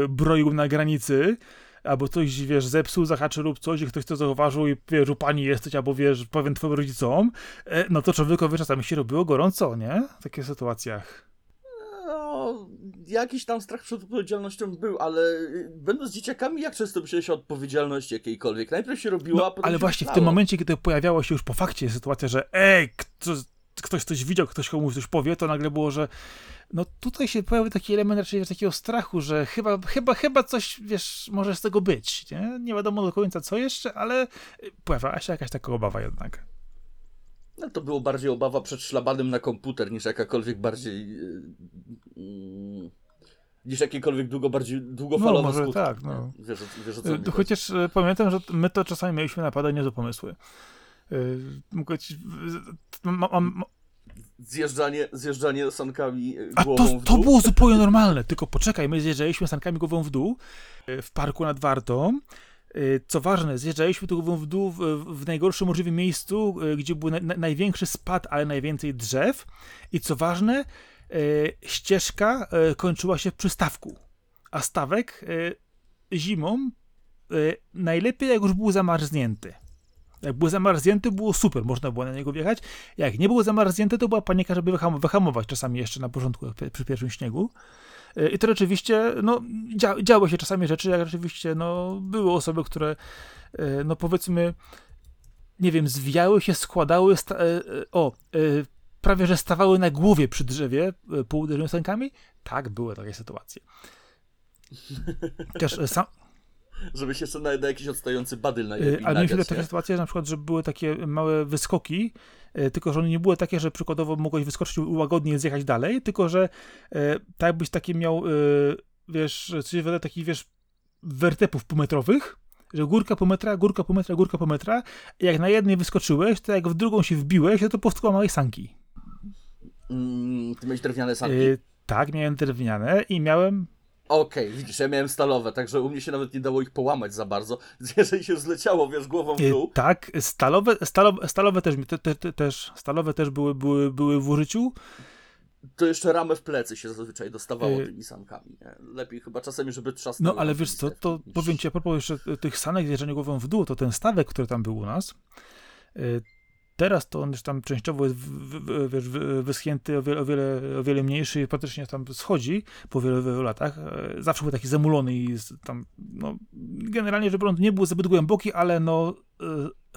broił na granicy, albo coś, wiesz, zepsuł, zahaczył lub coś i ktoś to zauważył i wiesz, u pani jesteś, albo wiesz, powiem twoim rodzicom, e, no to człowiekowi czasami się robiło gorąco, nie? W takich sytuacjach. No, jakiś tam strach przed odpowiedzialnością był, ale y, będąc dzieciakami, jak często myślałeś o odpowiedzialności jakiejkolwiek? Najpierw się robiło, a No, potem ale właśnie w myślało. tym momencie, kiedy pojawiała się już po fakcie sytuacja, że ej, kto, ktoś coś widział, ktoś komuś coś powie, to nagle było, że no tutaj się pojawił taki element raczej takiego strachu, że chyba, chyba, chyba coś, wiesz, może z tego być, nie? Nie wiadomo do końca co jeszcze, ale pojawiała się jakaś taka obawa jednak. No to było bardziej obawa przed szlabanem na komputer niż jakakolwiek bardziej. Yy, niż jakiekolwiek długo bardziej No długofalowe może skutki. tak, no. Wiesz, wiesz o co mi chodzi. Chociaż y, pamiętam, że my to czasami mieliśmy naprawdę niezłe pomysły. Y, Mogę ci... Mam, mam, Zjeżdżanie, zjeżdżanie sankami A głową to, w to dół. było zupełnie normalne, tylko poczekaj, my zjeżdżaliśmy sankami głową w dół y, w parku nad Wartą. Y, Co ważne, zjeżdżaliśmy tu głową w dół w, w najgorszym możliwym miejscu, gdzie był na, na, największy spad, ale najwięcej drzew. I co ważne, ścieżka kończyła się przy stawku. A stawek zimą najlepiej jak już był zamarznięty. Jak był zamarznięty, było super, można było na niego wjechać. Jak nie było zamarznięte, to była panika, żeby wyham- wyhamować czasami jeszcze na pie- przy pierwszym śniegu. Y, I to rzeczywiście, no, dzia działy się czasami rzeczy, jak rzeczywiście, no, były osoby, które, y, no, powiedzmy, nie wiem, zwijały się, składały, y, o, prawie że stawały na głowie przy drzewie po uderzeniu sankami. Tak, były takie sytuacje. Chociaż sam, Żeby się jeszcze na, na jakiś odstający badyl Y, najlepiej Ale mieliśmy takie sytuacje, że na przykład, że były takie małe wyskoki, y, tylko że one nie były takie, że przykładowo mogłeś wyskoczyć i łagodnie zjechać dalej, tylko że y, tak jakbyś takie miał, wiesz, coś wiele takich, wiesz, wertepów półmetrowych, że górka po metra, górka po metra, górka po metra. Jak na jednej wyskoczyłeś, to jak w drugą się wbiłeś, to to powstała małej sanki. Mm, ty miałeś drewniane sanki? Tak, miałem drewniane i miałem Okej, widzisz, ja miałem stalowe, także u mnie się nawet nie dało ich połamać za bardzo. Jeżeli się zleciało, wiesz, głową w Y, dół, Tak, stalowe, stalowe, stalowe też, te, te, te, też, stalowe też były, były, były w użyciu. to jeszcze ramę w plecy się zazwyczaj dostawało Y, tymi sankami. Nie? Lepiej chyba czasami, żeby trzasnęło. No ale wiesz co, to niż- powiem ci a propos jeszcze tych sanek zjeżdżania głową w dół, to ten stawek, który tam był u nas, y, teraz to on już tam częściowo jest wiesz, wy- wyschnięty, o wiele, o, wiele, o wiele mniejszy i praktycznie tam schodzi po wielu, wielu latach. Y, Zawsze był taki zamulony i tam, no, generalnie rzecz biorąc nie był zbyt głęboki, ale no y,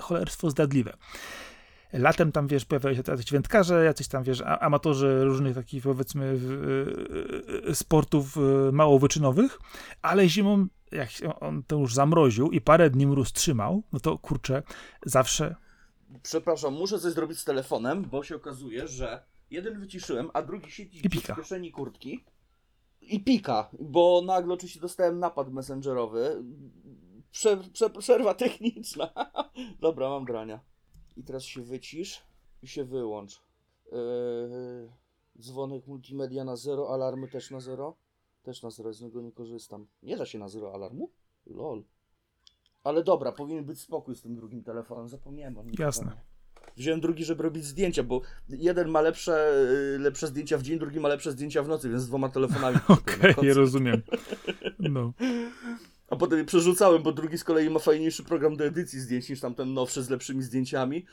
cholerstwo zdradliwe. Latem tam, wiesz, pojawiają się jacyś wędkarze, jacyś tam, wiesz, amatorzy różnych takich, powiedzmy, y, sportów mało wyczynowych, ale zimą, jak on to już zamroził i parę dni mróz trzymał, no to kurczę, zawsze Przepraszam, muszę coś zrobić z telefonem, bo się okazuje, że jeden wyciszyłem, a drugi siedzi w kieszeni kurtki i pika, bo nagle oczywiście dostałem napad messengerowy. Prze, prze, przerwa techniczna. Dobra, mam grania. I teraz się wycisz i się wyłącz. Yy, dzwonek multimedia na zero, alarmy też na zero. Też na zero, z niego nie korzystam. Nie da się na zero alarmu? Lol. Ale dobra, powinien być spokój z tym drugim telefonem. Zapomniałem o nim. Jasne. Wziąłem drugi, żeby robić zdjęcia, bo jeden ma lepsze, y, lepsze zdjęcia w dzień, drugi ma lepsze zdjęcia w nocy, więc z dwoma telefonami. okej, okay, rozumiem. No. A potem je przerzucałem, bo drugi z kolei ma fajniejszy program do edycji zdjęć niż tamten nowszy z lepszymi zdjęciami.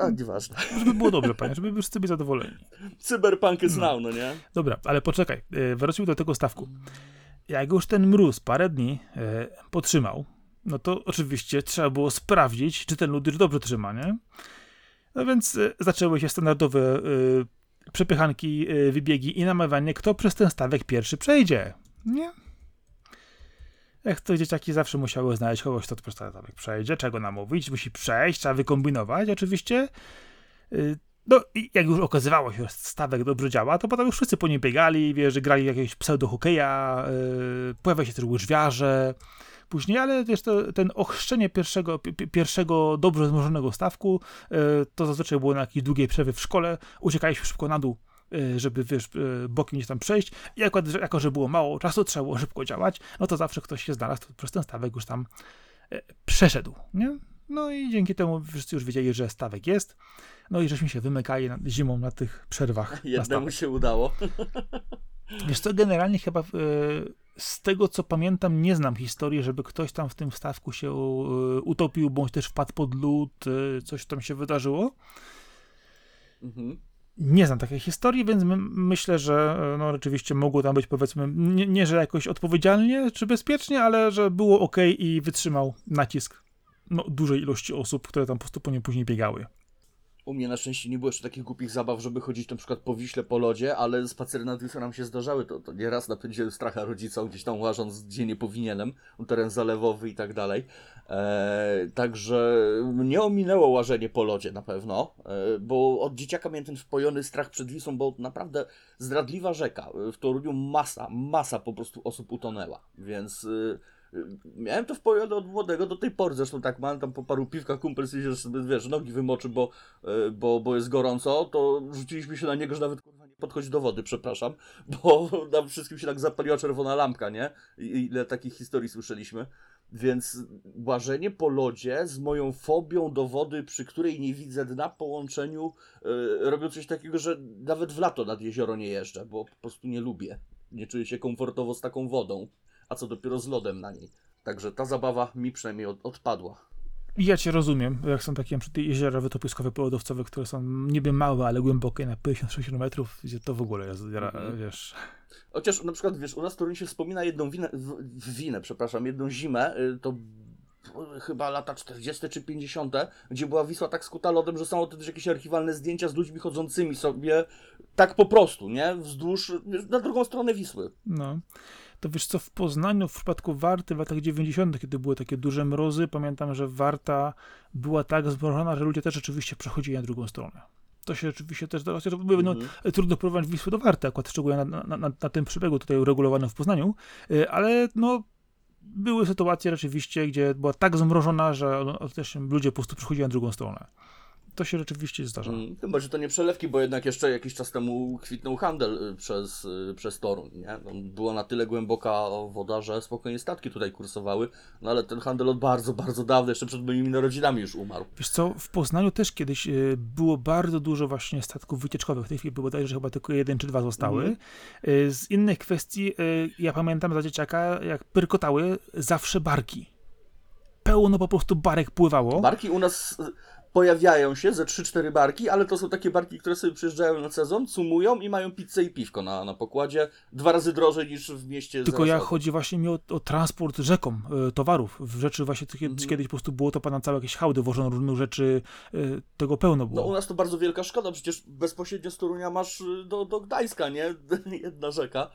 A nieważne. Żeby było dobrze, panie, żeby wszyscy byli zadowoleni. Cyberpunk jest now, no nie? Dobra, ale poczekaj, y, wróćmy do tego stawku. Jak już ten mróz parę dni e, potrzymał, no to oczywiście trzeba było sprawdzić, czy ten już dobrze trzyma, nie? No więc e, zaczęły się standardowe e, przepychanki, e, wybiegi i namawianie, kto przez ten stawek pierwszy przejdzie, nie? Jak to dzieciaki zawsze musiały znaleźć kogoś, kto przez ten stawek przejdzie, czego namówić, musi przejść, trzeba wykombinować, oczywiście. Y, No i jak już okazywało się, że stawek dobrze działa, to potem już wszyscy po nim biegali, wiesz, grali jakiegoś pseudo-hokeja, pojawia się też łyżwiarze później, ale wiesz, to, ten ochrzczenie pierwszego, pi- pi- pierwszego dobrze złożonego stawku, yy, to zazwyczaj było na jakiejś długiej przerwie w szkole, uciekaliśmy szybko na dół, yy, żeby, wiesz, yy, bokiem gdzieś tam przejść i akurat, jako, że było mało czasu, trzeba było szybko działać, no to zawsze ktoś się znalazł, kto przez ten stawek już tam przeszedł, nie? No i dzięki temu wszyscy już wiedzieli, że stawek jest. No i żeśmy się wymykali na, zimą na tych przerwach. Jednemu się udało. Wiesz co, generalnie chyba e, z tego co pamiętam, nie znam historii, żeby ktoś tam w tym stawku się e, utopił, bądź też wpadł pod lód, e, coś tam się wydarzyło. Mhm. Nie znam takiej historii, więc my, myślę, że e, no, rzeczywiście mogło tam być powiedzmy, nie, nie, że jakoś odpowiedzialnie czy bezpiecznie, ale że było ok i wytrzymał nacisk no, dużej ilości osób, które tam po prostu po nim później biegały. U mnie na szczęście nie było jeszcze takich głupich zabaw, żeby chodzić na przykład po Wiśle, po lodzie, ale spacery nad Wisłą nam się zdarzały. To, to nieraz napędziłem stracha rodzicom, gdzieś tam łażąc, gdzie nie powinienem, teren zalewowy i tak dalej. Eee, także mnie ominęło łażenie po lodzie na pewno, eee, bo od dzieciaka miałem ten wpojony strach przed Wisłą, bo naprawdę zdradliwa rzeka. W Toruniu masa, masa po prostu osób utonęła, więc... Eee, Miałem to wpojone od młodego do tej pory, zresztą tak mam tam po paru piwkach kumpel sobie, wiesz, nogi wymoczy, bo, e, bo, bo jest gorąco, to rzuciliśmy się na niego, że nawet kurwa nie podchodzi do wody, przepraszam, bo nam wszystkim się tak zapaliła czerwona lampka, nie? I ile takich historii słyszeliśmy. Więc łażenie po lodzie z moją fobią do wody, przy której nie widzę dna w połączeniu, yy, robią coś takiego, że nawet w lato nad jezioro nie jeżdżę, bo po prostu nie lubię. Nie czuję się komfortowo z taką wodą a co dopiero z lodem na niej. Także ta zabawa mi przynajmniej od, odpadła. Ja cię rozumiem, jak są takie jeziora wytopiskowe, polodowcowe, które są niby małe, ale głębokie na 56 km, gdzie to w ogóle jest, mm-hmm. wiesz... Chociaż na przykład, wiesz, u nas w się wspomina jedną winę, winę, przepraszam, jedną zimę, y, to chyba lata 40 czy 50, gdzie była Wisła tak skuta lodem, że są też jakieś archiwalne zdjęcia z ludźmi chodzącymi sobie tak po prostu, nie? Wzdłuż, na drugą stronę Wisły. No to wiesz co, w Poznaniu w przypadku Warty w latach 90., kiedy były takie duże mrozy, pamiętam, że Warta była tak zmrożona, że ludzie też rzeczywiście przechodzili na drugą stronę. To się rzeczywiście też zdarza. No, mm -hmm. Trudno porównać Wisły do Warty, akurat szczególnie na, na, na, na tym przebiegu tutaj uregulowanym w Poznaniu, y, ale no były sytuacje rzeczywiście, gdzie była tak zmrożona, że no, też ludzie po prostu przechodzili na drugą stronę to się rzeczywiście zdarza. Mm, chyba, że to nie przelewki, bo jednak jeszcze jakiś czas temu kwitnął handel y, przez, y, przez Toruń. Nie? No, była na tyle głęboka woda, że spokojnie statki tutaj kursowały, no ale ten handel od bardzo, bardzo dawna, jeszcze przed moimi narodzinami już umarł. Wiesz co, w Poznaniu też kiedyś y, było bardzo dużo właśnie statków wycieczkowych. W tej chwili było że chyba tylko jeden czy dwa zostały. Mm. Z innych kwestii, ja pamiętam za dzieciaka, jak pyrkotały zawsze barki pełno po prostu barek pływało. Barki u nas pojawiają się ze 3-4 barki, ale to są takie barki, które sobie przyjeżdżają na sezon, sumują i mają pizzę i piwko na, na pokładzie. Dwa razy drożej niż w mieście. Tylko ja chodzi właśnie mi o, o transport rzeką y, towarów. W rzeczy właśnie mm -hmm. kiedyś po prostu było to pana całe jakieś hałdy, wożono różnych rzeczy, y, tego pełno było. No u nas to bardzo wielka szkoda, przecież bezpośrednio z Torunia masz y, do, do Gdańska, nie? Jedna rzeka.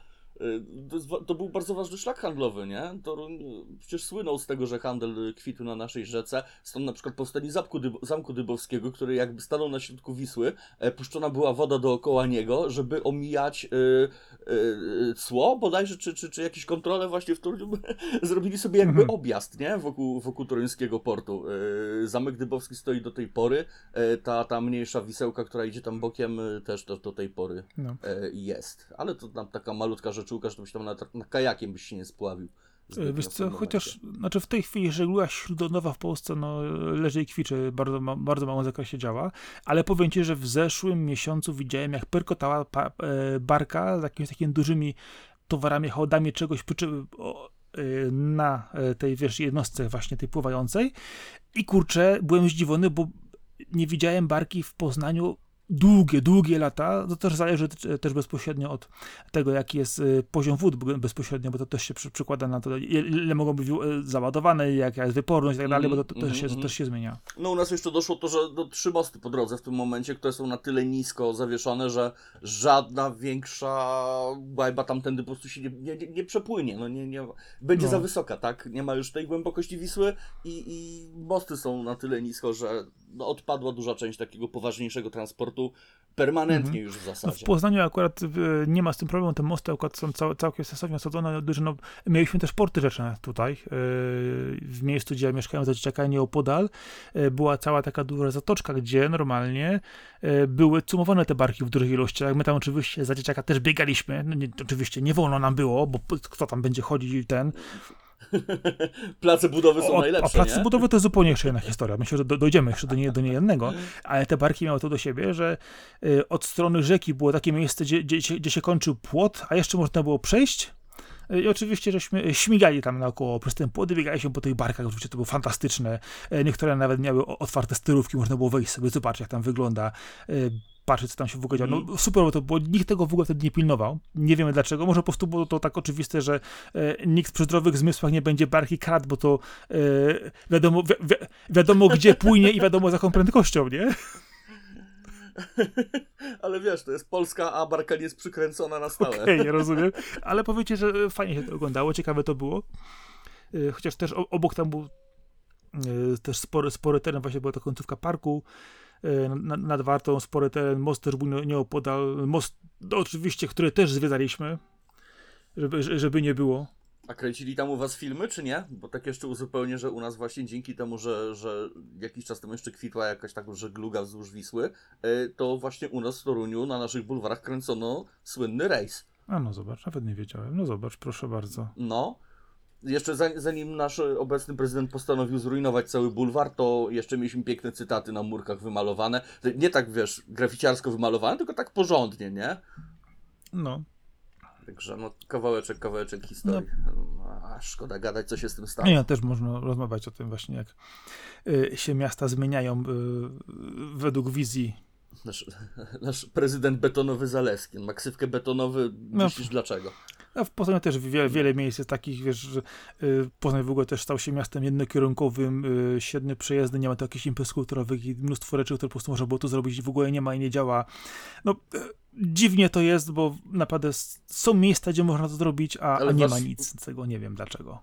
To, to, był bardzo ważny szlak handlowy, nie? Toruń y, przecież słynął z tego, że handel kwitł na naszej rzece. Stąd na przykład powstanie Zamku, Dyb Zamku Dybowskiego, który jakby stanął na środku Wisły, e, puszczona była woda dookoła niego, żeby omijać y, y, cło bodajże, czy, czy, czy jakieś kontrole właśnie w Toruniu. Zrobili sobie jakby mhm. objazd, nie? Wokół, wokół toruńskiego portu. Y, Zamek Dybowski stoi do tej pory. E, ta, ta mniejsza wisełka, która idzie tam bokiem, też do, do tej pory no. jest. Ale to tam taka malutka rzecz czułka, żebyś tam na, na kajakiem byś się nie spławił. Wiesz co, chociaż znaczy w tej chwili żegluga śródlądowa w Polsce no, leży i kwiczy, bardzo, ma, bardzo małym zakresie działa, ale powiem Ci, że w zeszłym miesiącu widziałem jak pyrkotała pa, e, barka z jakimiś takimi dużymi towarami, hołdami czegoś o, e, na e, tej wiesz, jednostce właśnie tej pływającej i kurczę, byłem zdziwiony, bo nie widziałem barki w Poznaniu długie, długie lata, to też zależy też bezpośrednio od tego, jaki jest y, poziom wód bezpośrednio, bo to też się przy, przykłada na to, ile mogą być y, załadowane, jaka jest wyporność i tak dalej, bo to, to też, się, to mhm. też się zmienia. No u nas jeszcze doszło to, że do trzy mosty po drodze w tym momencie, które są na tyle nisko zawieszone, że żadna większa łajba tamtędy po prostu się nie, nie, nie przepłynie, no nie, nie, będzie no. za wysoka, tak? Nie ma już tej głębokości Wisły i, i mosty są na tyle nisko, że no, odpadła duża część takiego poważniejszego transportu permanentnie mhm. już w zasadzie. No w Poznaniu akurat e, nie ma z tym problemu, te mosty akurat są cał, całkiem sensownie osadzone. No, mieliśmy też porty rzeczne tutaj, e, w miejscu, gdzie ja mieszkałem za dzieciaka nieopodal, e, była cała taka duża zatoczka, gdzie normalnie były cumowane te barki w dużych ilościach. My tam oczywiście za dzieciaka też biegaliśmy, no, nie, oczywiście nie wolno nam było, bo kto tam będzie chodzić i ten... place budowy są o, najlepsze. A place nie? budowy to zupełnie jeszcze inna historia. Myślę, że do, dojdziemy jeszcze do, nie, do niejednego, ale te barki miały to do siebie, że y, od strony rzeki było takie miejsce, gdzie, gdzie, gdzie się kończył płot, a jeszcze można było przejść. I oczywiście, żeśmy śmigali tam naokoło przez ten płot, biegaliśmy po tych barkach, oczywiście to było fantastyczne. Niektóre nawet miały otwarte styrówki, można było wejść sobie, zobaczyć jak tam wygląda patrzeć, co tam się w ogóle działo. No super, bo to było, nikt tego w ogóle wtedy nie pilnował. Nie wiemy dlaczego. Może po prostu było to tak oczywiste, że e, nikt przy zdrowych zmysłach nie będzie barki krat, bo to e, wiadomo, wi wi wiadomo gdzie płynie i wiadomo z jaką prędkością, nie? Ale wiesz, to jest Polska, a barka nie jest przykręcona na stałe. Okej, okay, rozumiem. Ale powiecie, że e, fajnie się to oglądało, ciekawe to było. E, Chociaż też obok tam był e, też spory, spory teren, właśnie była to końcówka parku nad, nad Wartą, spory teren, most też był nie- nieopodal, most no, oczywiście, który też zwiedzaliśmy, żeby, żeby nie było. A kręcili tam u was filmy, czy nie? Bo tak jeszcze uzupełnię, że u nas właśnie dzięki temu, że, że jakiś czas temu jeszcze kwitła jakaś tak żegluga wzdłuż Wisły, y, to właśnie u nas w Toruniu na naszych bulwarach kręcono słynny rejs. A no zobacz, nawet nie wiedziałem. No zobacz, proszę bardzo. No. Jeszcze zanim, zanim nasz obecny prezydent postanowił zrujnować cały bulwar, to jeszcze mieliśmy piękne cytaty na murkach wymalowane. Nie tak, wiesz, graficiarsko wymalowane, tylko tak porządnie, nie? No, Także no, kawałeczek, kawałeczek historii. No. A, szkoda gadać, co się z tym stało. nie, no, też można rozmawiać o tym właśnie, jak y, się miasta zmieniają y, według wizji Nasz, nasz prezydent betonowy Zaleski. On ma ksywkę betonowy, No. myślisz dlaczego? A w Poznaniu też wiele, wiele miejsc jest takich, wiesz, że y, Poznań w ogóle też stał się miastem jednokierunkowym, y, świetne przejazdy, nie ma tu jakichś imprez kulturowych i mnóstwo rzeczy, które po prostu można było tu zrobić i w ogóle nie ma i nie działa. No, y, dziwnie to jest, bo naprawdę są miejsca, gdzie można to zrobić, a, a nie was- ma nic, tego nie wiem dlaczego.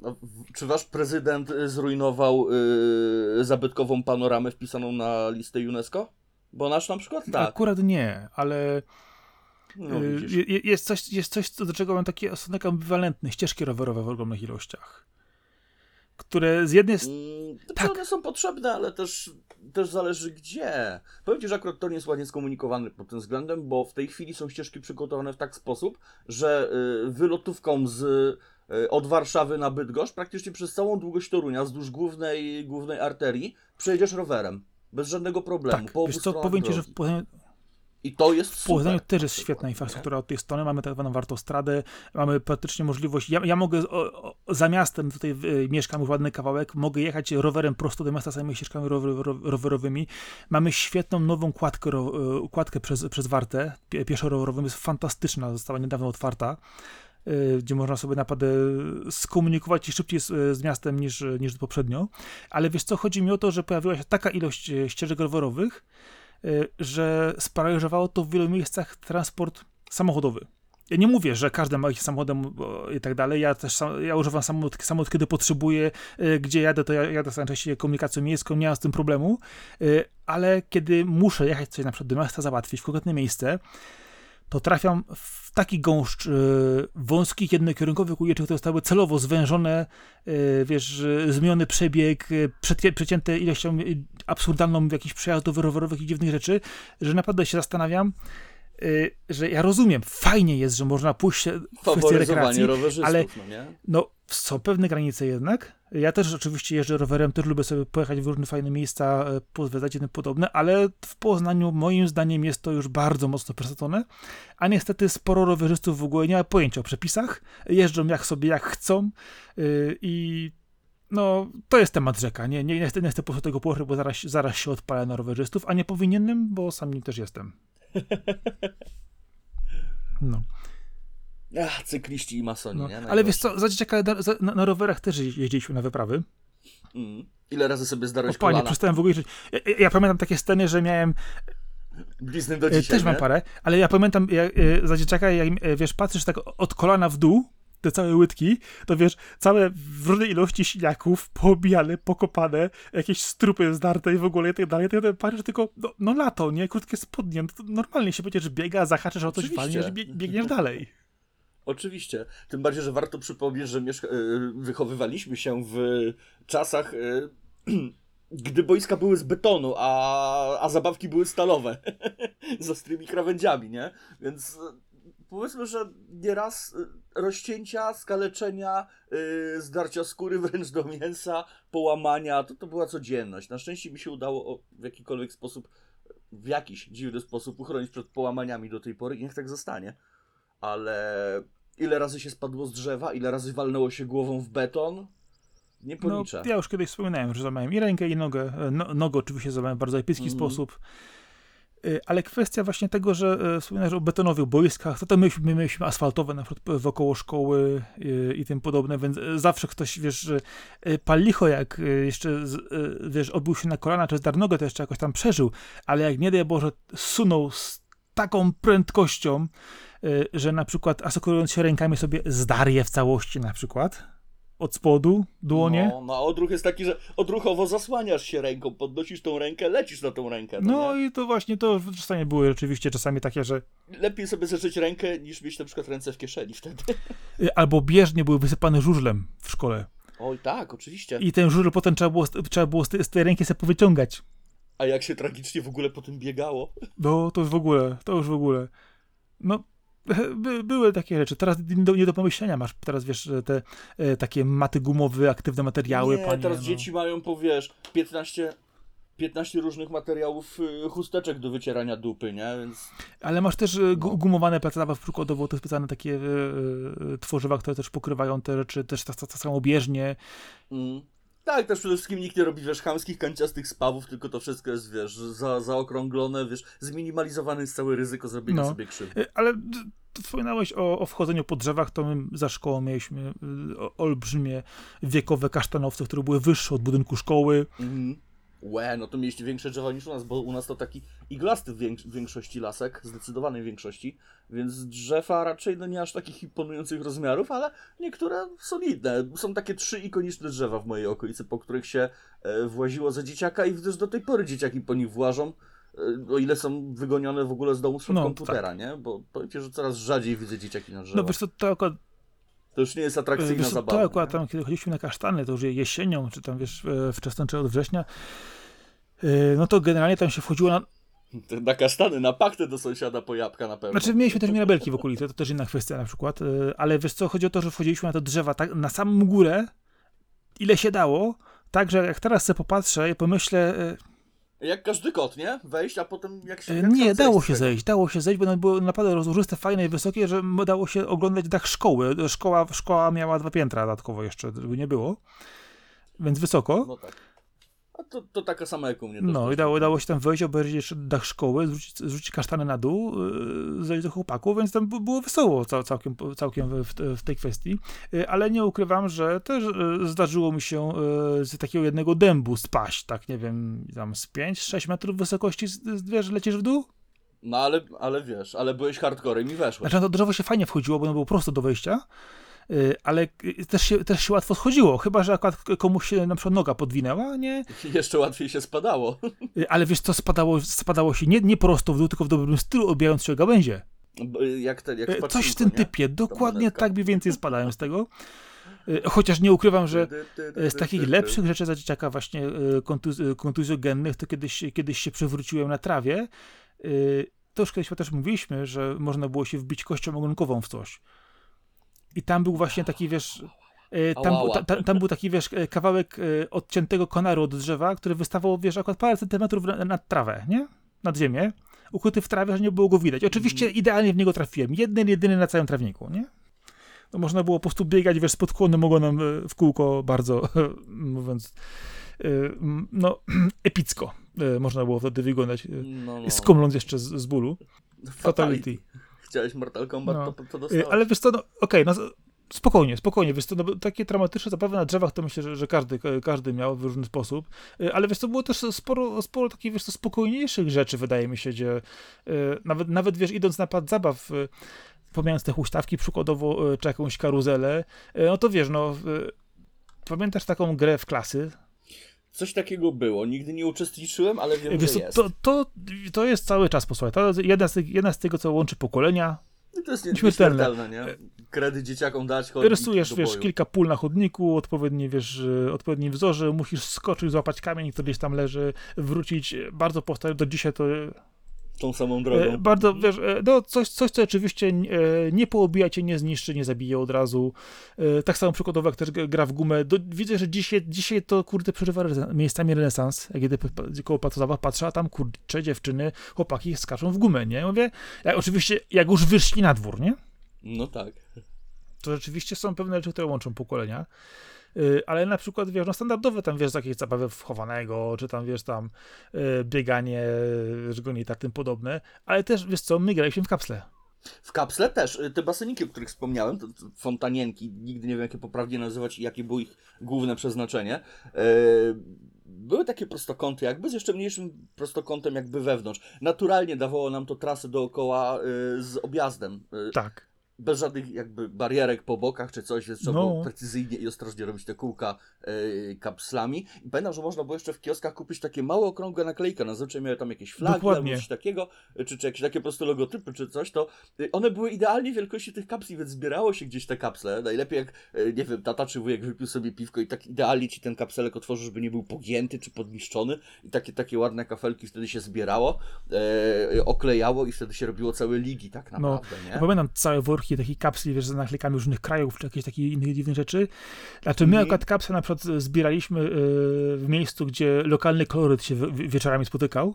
No, czy wasz prezydent y, zrujnował y, zabytkową panoramę wpisaną na listę UNESCO? Bo nasz na przykład tak. Akurat nie, ale No, y, jest, coś, jest coś, co do czego mam taki stosunek ambiwalentny, ścieżki rowerowe w ogromnych ilościach, które z jednej strony Mm, tak. One są potrzebne, ale też, też zależy gdzie. Powiem Ci, że akurat to nie jest ładnie skomunikowany pod tym względem, bo w tej chwili są ścieżki przygotowane w tak sposób, że y, wylotówką z, y, od Warszawy na Bydgoszcz praktycznie przez całą długość Torunia wzdłuż głównej, głównej arterii przejedziesz rowerem. Bez żadnego problemu. tak, po wiesz co, powiem ci, że drogi. w I to jest W Poznaniu super, też jest świetna infrastruktura od tej strony. Mamy tak zwaną wartostradę, mamy praktycznie możliwość. Ja, ja mogę o, o, za miastem, tutaj y, mieszkam już ładny kawałek, mogę jechać rowerem prosto do miasta samymi ścieżkami rower, ro- rowerowymi. Mamy świetną nową kładkę, ro, y, kładkę przez, przez Wartę, pie, pieszo-rowerową, jest fantastyczna, została niedawno otwarta. y, Gdzie można sobie naprawdę skomunikować się szybciej z, z miastem niż, niż poprzednio. Ale wiesz co, chodzi mi o to, że pojawiła się taka ilość y, ścieżek rowerowych, że sparaliżowało to w wielu miejscach transport samochodowy. Ja nie mówię, że każdy ma jakiś samochodem i tak dalej. Ja też sam, ja używam samochód, samochód kiedy potrzebuję, y, gdzie jadę, to ja jadę najczęściej komunikacją miejską, nie mam z tym problemu, y, ale kiedy muszę jechać coś na przykład do miasta załatwić w konkretne miejsce, to trafiam w taki gąszcz y, wąskich, jednokierunkowych uliczek, które zostały celowo zwężone, y, wiesz, zmieniony przebieg, y, przecięte ilością absurdalną jakichś przejazdów rowerowych i dziwnych rzeczy, że naprawdę się zastanawiam, że ja rozumiem, fajnie jest, że można pójść w kwestii rekreacji, ale- no no, są pewne granice jednak. Ja też oczywiście jeżdżę rowerem, też lubię sobie pojechać w różne fajne miejsca, e, pozwiedzać i tym podobne, ale w Poznaniu moim zdaniem jest to już bardzo mocno przesadzone, a niestety sporo rowerzystów w ogóle nie ma pojęcia o przepisach, jeżdżą jak sobie jak chcą yy, i no, to jest temat rzeka. Nie, nie, nie, chcę, nie chcę po prostu tego poruszyć, bo zaraz, zaraz się odpalę na rowerzystów, a nie powinienem, bo sam nim też jestem. No. Ach, cykliści i masoni, No, nie? ale wiesz co, za dzieciaka na, na, rowerach też jeździliśmy na wyprawy. Mm. Ile razy sobie O zdarłeś panie, kolana? przestałem w ogóle liczyć. Ja, ja, pamiętam takie sceny, że miałem, Blizny do e, dzisiaj, też mam nie? parę, ale ja pamiętam jak, e, za dzieciaka, jak e, wiesz, patrzysz tak od kolana w dół, te całe łydki, to wiesz, całe w różnej ilości siniaków, poobijane, pokopane, jakieś strupy zdarte i w ogóle i tak dalej. To ja patrzysz tylko, no, no lato, nie? Krótkie spodnie, no to normalnie się będziesz biega, zahaczysz o coś, walniesz bieg, biegniesz dalej. Oczywiście. Tym bardziej, że warto przypomnieć, że mieszka- y, wychowywaliśmy się w czasach, y, gdy boiska były z betonu, a, a zabawki były stalowe. z ostrymi krawędziami, nie? Więc powiedzmy, że nieraz y, rozcięcia, skaleczenia, y, zdarcia skóry wręcz do mięsa, połamania, to, to była codzienność. Na szczęście mi się udało w jakikolwiek sposób, w jakiś dziwny sposób uchronić przed połamaniami do tej pory i niech tak zostanie ale ile razy się spadło z drzewa, ile razy walnęło się głową w beton, nie No, policzę. ja już kiedyś wspominałem, że złamałem i rękę, i nogę. E, No, nogę oczywiście złamałem w bardzo epicki Mhm. sposób. Y, Ale kwestia właśnie tego, że e, wspominasz o betonowych boiskach, to, to myśmy, my mieliśmy asfaltowe na przykład wokoło szkoły y, i tym podobne, więc zawsze ktoś, wiesz, pal licho, jak jeszcze, wiesz, odbił się na kolana czy zdarł to jeszcze jakoś tam przeżył, ale jak nie daj Boże, sunął z taką prędkością, że na przykład asekurując się rękami sobie zdarje je w całości na przykład, od spodu, dłonie. No, no a odruch jest taki, że odruchowo zasłaniasz się ręką, podnosisz tą rękę, lecisz na tą rękę. No, No i to właśnie to czasami były rzeczywiście czasami takie, że Lepiej sobie zażyć rękę, niż mieć na przykład ręce w kieszeni wtedy. y, albo bieżnie były wysypane żużlem w szkole. Oj, tak, oczywiście. I ten żużel potem trzeba było, trzeba było z tej- z tej ręki sobie powyciągać. A jak się tragicznie w ogóle po tym biegało. No to już w ogóle, to już w ogóle. No, by, były takie rzeczy. Teraz nie do, pomyślenia masz. Teraz wiesz, te e, takie maty gumowe, aktywne materiały. nie, panie, teraz no. dzieci mają, powiesz, 15, 15 różnych materiałów y, chusteczek do wycierania dupy, nie? Więc Ale masz też e, gu- No. gumowane plac zabaw, przykładowo te specjalne takie e, tworzywa, które też pokrywają te rzeczy, też tak, tak, tak samo bieżnie. Mm. Tak, też przede wszystkim nikt nie robi, wiesz, chamskich, kanciastych spawów, tylko to wszystko jest, wiesz, za, zaokrąglone, wiesz, zminimalizowane jest całe ryzyko zrobienia No. sobie krzywdy. E, Ale wspominałeś o, o wchodzeniu po drzewach, to my za szkołą mieliśmy y, olbrzymie wiekowe kasztanowce, które były wyższe od budynku szkoły. Mhm. Łe, no to mieliście większe drzewa niż u nas, bo u nas to taki iglasty w więks- większości lasek, zdecydowanej większości, więc drzewa raczej no nie aż takich imponujących rozmiarów, ale niektóre solidne. Są takie trzy ikoniczne drzewa w mojej okolicy, po których się e, właziło za dzieciaka i że do tej pory dzieciaki po nich włażą, e, o ile są wygonione w ogóle z domu sprzed No, komputera, nie? Bo powiem ci, że coraz rzadziej widzę dzieciaki na drzewach. No wiesz co, to akurat, to już nie jest atrakcyjna wiesz zabawa. to akurat tam, kiedy chodziliśmy na kasztany, to już jesienią, czy tam wiesz, e, wczesną, czy od września, y, no to generalnie tam się wchodziło na... Na kasztany, na paktę do sąsiada po jabłka na pewno. Znaczy mieliśmy też mirabelki w okolicy, to też inna kwestia na przykład, y, ale wiesz co, chodzi o to, że wchodziliśmy na te drzewa tak na samą górę, ile się dało, tak, że jak teraz sobie popatrzę i pomyślę, Jak każdy kot, nie? Wejść, a potem jak się... E, jak Nie, dało się zejść, dało się zejść, bo one były naprawdę rozłożyste, fajne i wysokie, że dało się oglądać dach szkoły. Szkoła, szkoła miała dwa piętra dodatkowo jeszcze, nie było, więc wysoko. No tak. A to, to taka sama jak u mnie. No i dało, dało się tam wejść, obejrzeć jeszcze dach szkoły, zrzucić, zrzucić kasztany na dół, yy, zejść do chłopaków, więc tam było wesoło cał, całkiem, całkiem w, w tej kwestii. Yy, Ale nie ukrywam, że też yy, zdarzyło mi się z takiego jednego dębu spaść, tak nie wiem, tam z 5-6 metrów wysokości, wiesz, lecisz w dół? No ale, ale wiesz, ale byłeś hardcorem i weszłeś. Znaczy na to drzewo się fajnie wchodziło, bo ono było prosto do wejścia, ale y, też się, też się łatwo schodziło, chyba że akurat komuś się na przykład noga podwinęła, nie? Jeszcze łatwiej się spadało. Y, Ale wiesz co, spadało, spadało się nie, nie prosto w dół, tylko w dobrym stylu, obijając się o gałęzie. Jak ten, jak Y, Coś w tym nie? typie, dokładnie tak mniej więcej spadałem z tego. Y, Chociaż nie ukrywam, że y, z takich lepszych rzeczy za dzieciaka właśnie y, kontuz, y, kontuzjogennych, to kiedyś, kiedyś się przewróciłem na trawie. Y, To już kiedyś też mówiliśmy, że można było się wbić kością ogonkową w coś. I tam był właśnie taki, wiesz, y, tam, ta, ta, tam był taki, wiesz, y, kawałek y, odciętego konaru od drzewa, który wystawał, wiesz, akurat parę centymetrów na- nad trawę, nie? Nad ziemię. Ukryty w trawie, że nie było go widać. Oczywiście Mhm. idealnie w niego trafiłem. Jeden, jedyny na całym trawniku, nie? To można było po prostu biegać, wiesz, z podkłonem ogonem w kółko bardzo, mówiąc, no, epicko. Można było wtedy wyglądać, No, no. skomląc jeszcze z, z bólu. Fatality. Chciałeś Mortal Kombat, No. to, to Y, dostałeś. Ale wiesz co, no, okej, no spokojnie, spokojnie, wiesz co, no, takie traumatyczne zabawy na drzewach to myślę, że, że każdy, każdy miał w różny sposób, Y, ale wiesz co, było też sporo, sporo takich, wiesz co, spokojniejszych rzeczy, wydaje mi się, gdzie y, nawet, nawet, wiesz, idąc na pad zabaw, pomijając te huśtawki przykładowo, czy jakąś karuzelę, no to wiesz, no, pamiętasz taką grę w klasy? Coś takiego było. Nigdy nie uczestniczyłem, ale wiem, Wiesz że jest. to, to, to jest cały czas, posłuchaj, to jedna z, jedna z tego, co łączy pokolenia, I to jest nie- śmiertelne. nieśmiertelne, nie? Kredy dzieciakom dać, chodzić Rysujesz, wiesz, kilka pól na chodniku, odpowiedni, wiesz, odpowiedni wzorze, musisz skoczyć, złapać kamień, który gdzieś tam leży, wrócić. Bardzo powtarzam, do dzisiaj to Tą samą e, drogą. bardzo, wiesz, e, no coś, coś, co oczywiście e, nie poobija cię, nie zniszczy, nie zabije od razu. Tak samo przykładowo, jak też gra w gumę. Do, widzę, że dzisiaj, dzisiaj to, kurde, przeżywa miejscami renesans. Jak jedę koło Patozawa, patrzę, a tam, kurcze, dziewczyny, chłopaki skaczą w gumę, nie? Mówię, jak, oczywiście, jak już wyszli na dwór, nie? No tak. to rzeczywiście są pewne rzeczy, które łączą pokolenia. Y, ale na przykład, wiesz, no standardowe tam, wiesz, jakieś zabawy wchowanego, czy tam, wiesz, tam y, bieganie, żegoni i tak tym podobne, ale też, wiesz co, my graliśmy w kapsle. W kapsle też. y, Te baseniki, o których wspomniałem, to, to fontanienki, nigdy nie wiem, jak je poprawnie nazywać i jakie było ich główne przeznaczenie. e, były takie prostokąty, jakby z jeszcze mniejszym prostokątem, jakby wewnątrz. Naturalnie dawało nam to trasę dookoła y, z objazdem. y, Tak. Bez żadnych jakby barierek po bokach czy coś, więc trzeba No. było precyzyjnie i ostrożnie robić te kółka yy, kapslami. I pamiętam, że można było jeszcze w kioskach kupić takie małe, okrągłe naklejki, na zazwyczaj miały tam jakieś flagi albo coś takiego, y, czy, czy jakieś takie proste logotypy czy coś, to y, one były idealnie wielkości tych kapsli, więc zbierało się gdzieś te kapsle. Najlepiej jak, nie wiem, tata czy wujek wypił sobie piwko i tak idealnie ci ten kapselek otworzył, żeby nie był pogięty czy podniszczony i takie, takie ładne kafelki wtedy się zbierało, e, oklejało i wtedy się robiło całe ligi tak No, naprawdę, nie? Ja pamiętam całe worki takich kapsli, wiesz, z naklejkami różnych krajów, czy jakieś takie innych dziwnych rzeczy. Znaczy, my Mhm. akurat kapsle na przykład zbieraliśmy y, w miejscu, gdzie lokalny koloryt się w, wieczorami spotykał.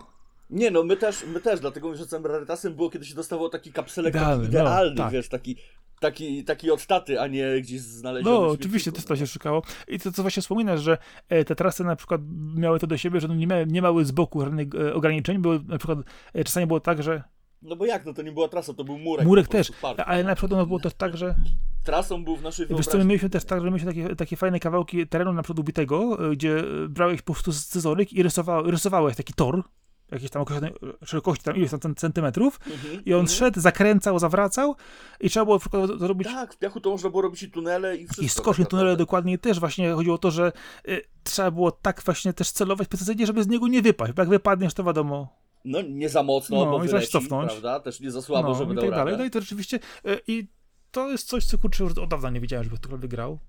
Nie no, my też, my też, dlatego mówię, że całym rarytasem było, kiedy się dostawało taki kapselek Idealny, taki no, idealny, tak. wiesz, taki, taki, taki od taty, a nie gdzieś znaleziony No, oczywiście, też to się szukało. I to, co właśnie wspominasz, że e, te trasy na przykład miały to do siebie, że no nie, miały, nie miały z boku żadnych e, ograniczeń, były na przykład, e, czasami było tak, że No bo jak, no to nie była trasa, to był murek. murek też, park. ale na przykład ono było też tak, że Trasą był w naszej Wiesz co, my wyobraźni. mieliśmy też tak, że mieliśmy takie, takie fajne kawałki terenu na przykład ubitego, e, gdzie brałeś po prostu scyzoryk i rysowa, rysowałeś taki tor, jakiejś tam określonej szerokości, tam ileś tam cen- centymetrów Mhm, i on mhm. szedł, zakręcał, zawracał i trzeba było przykład zrobić Tak, w piachu to można było robić i tunele i wszystko. jakieś skocznie tak tunele dokładnie też właśnie chodziło o to, że y, trzeba było tak właśnie też celować precyzyjnie, żeby z niego nie wypaść, bo jak wypadniesz, to wiadomo, No nie za mocno, No, bo i wyleci, cofnąć. prawda? Też nie za słabo, no żeby i tak dalej. radę. No i to rzeczywiście y, i to jest coś, co kurczę, już od dawna nie wiedziałem, żeby ktokolwiek grał.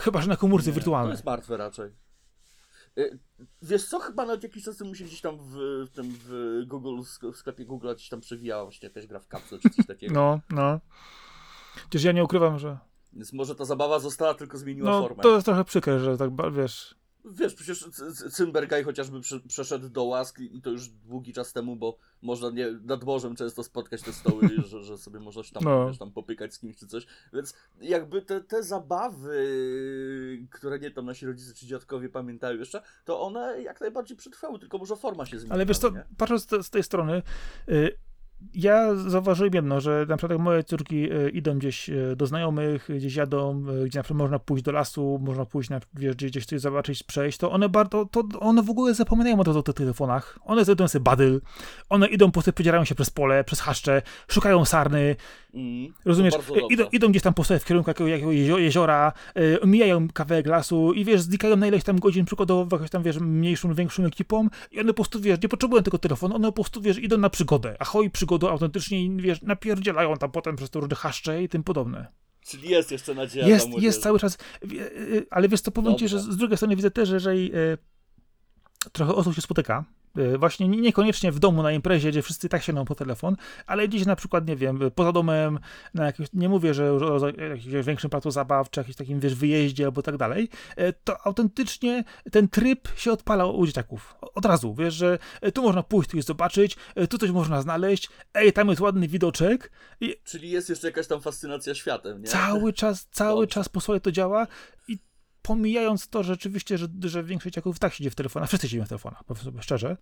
Chyba, że na komórce Nie, To wirtualnej. jest martwe raczej. Y, Wiesz co, chyba nawet jakiś czas temu się gdzieś tam w, w tym w Google, w sklepie Google gdzieś tam przewijała właśnie jakaś gra w kapsle czy coś takiego. No, no. Przecież ja nie ukrywam, że Więc może ta zabawa została, tylko zmieniła no, formę. to jest trochę przykre, że tak, wiesz, Wiesz, przecież Cymbergaj chociażby prze, przeszedł do łask i to już długi czas temu, bo można nie, nad morzem często spotkać te stoły, że, że sobie można się tam, No. wiesz, tam popykać z kimś czy coś. Więc jakby te, te zabawy, które nie tam nasi rodzice czy dziadkowie pamiętają jeszcze, to one jak najbardziej przetrwały, tylko może forma się zmieniła. Ale wiesz co, nie? patrząc z, z tej strony, y, ja zauważyłem jedno, że na przykład jak moje córki y, idą gdzieś y, do znajomych, gdzieś jadą, y, gdzie na przykład można pójść do lasu, można pójść na, wiesz, gdzieś, coś zobaczyć, przejść, to one bardzo, to one w ogóle zapominają o, to- o tych telefonach. One znajdują sobie badyl, one idą, po prostu przedzierają się przez pole, przez chaszcze, szukają sarny, Mm, Rozumiesz? E. Idą, idą gdzieś tam po sobie w kierunku jakiegoś, jakiegoś jezio- jeziora, e, omijają kawałek lasu i wiesz, znikają na ileś tam godzin przykładowo jakąś tam, wiesz, mniejszą, większą ekipą i one po prostu, wiesz, nie potrzebują tego telefonu, one po prostu, wiesz, idą na przygodę. Ahoj, przygodą autentycznie i, wiesz, napierdzielają tam potem przez te różne chaszcze i tym podobne. Czyli jest jeszcze nadzieja Jest, jest cały czas, wie- e, ale wiesz co, powiem ci, że z drugiej strony widzę też, że jeżeli e, trochę osób się spotyka, e, właśnie nie- niekoniecznie w domu na imprezie, gdzie wszyscy tak sięgną po telefon, ale gdzieś na przykład, nie wiem, poza domem, na jakimś, nie mówię, że o jakimś większym placu zabaw, czy jakimś takim, wiesz, wyjeździe albo tak dalej, e, to autentycznie ten tryb się odpala u dzieciaków. Od razu, wiesz, że e, tu można pójść, tu jest zobaczyć, tu coś można znaleźć, ej, tam jest ładny widoczek i Czyli jest jeszcze jakaś tam fascynacja światem, nie? cały czas, cały Dobrze. czas po sobie to działa i pomijając to rzeczywiście, że, że większość dzieciaków tak siedzi w telefonach, wszyscy siedzimy w telefonach, powiem sobie szczerze,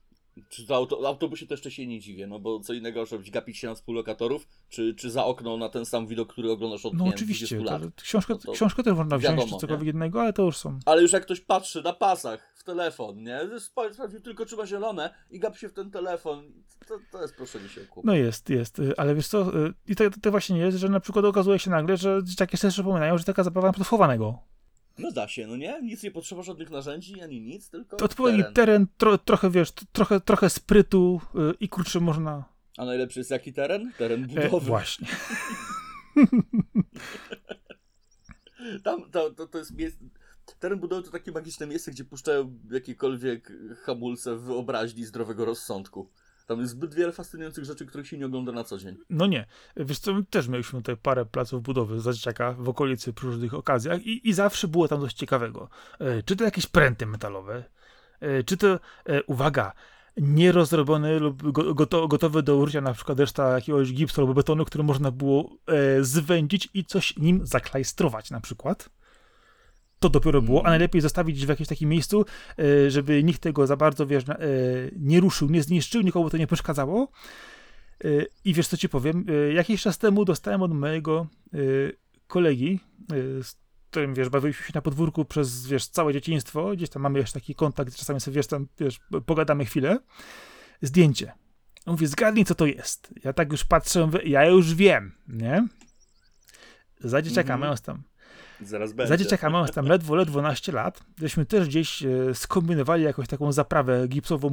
Czy to auto, autobusie to jeszcze się nie dziwię, no bo co innego, żeby gapić się na współlokatorów, czy, czy za okno na ten sam widok, który oglądasz od No nie, oczywiście, 20 lat. to, książkę, No książkę też można wziąć, wiadomo, czy cokolwiek nie? innego, ale to już są. Ale już jak ktoś patrzy na pasach w telefon, nie? Sprawdził tylko czy ma zielone i gapi się w ten telefon, to, to jest proszenie się o kłopot. No jest, jest, y, ale wiesz co, y, i to, to właśnie jest, że na przykład okazuje się nagle, że dzieciaki też przypominają, że taka zabawa na przykład chowanego. No da się, no nie? Nic nie potrzeba żadnych narzędzi, ani nic, tylko odpowiedni teren. teren, tro, trochę wiesz, trochę, trochę sprytu y, i kurczę można... A najlepszy jest jaki teren? Teren E, budowy. właśnie. Tam, to, to, to jest miejsce... Teren budowy to takie magiczne miejsce, gdzie puszczają jakiekolwiek hamulce wyobraźni zdrowego rozsądku. Tam jest zbyt wiele fascynujących rzeczy, których się nie ogląda na co dzień. No nie. Wiesz co, my też mieliśmy tutaj parę placów budowy za dzieciaka w okolicy przy różnych okazjach i, i zawsze było tam coś ciekawego. E, Czy to jakieś pręty metalowe, e, czy to, e, uwaga, nierozrobiony lub go, goto, gotowy do użycia na przykład reszta jakiegoś gipsu albo betonu, który można było zwędzić i coś nim zaklajstrować na przykład. To dopiero było, a Mm. najlepiej zostawić w jakimś takim miejscu, e, żeby nikt tego za bardzo, wiesz, e, nie ruszył, nie zniszczył, nikomu to nie przeszkadzało. E, I wiesz, co ci powiem? Jakiś czas temu dostałem od mojego kolegi, z którym, wiesz, bawiliśmy się na podwórku przez, wiesz, całe dzieciństwo, gdzieś tam mamy jeszcze taki kontakt, czasami sobie, wiesz, tam, wiesz, pogadamy chwilę, zdjęcie. On mówi, zgadnij, co to jest. Ja tak już patrzę, ja już wiem, nie? Za dzieciaka Mhm. mając tam, Zaraz będzie. za dzieciaka mając tam ledwo, ledwo 12 lat, żeśmy też gdzieś e, skombinowali jakąś taką zaprawę gipsową,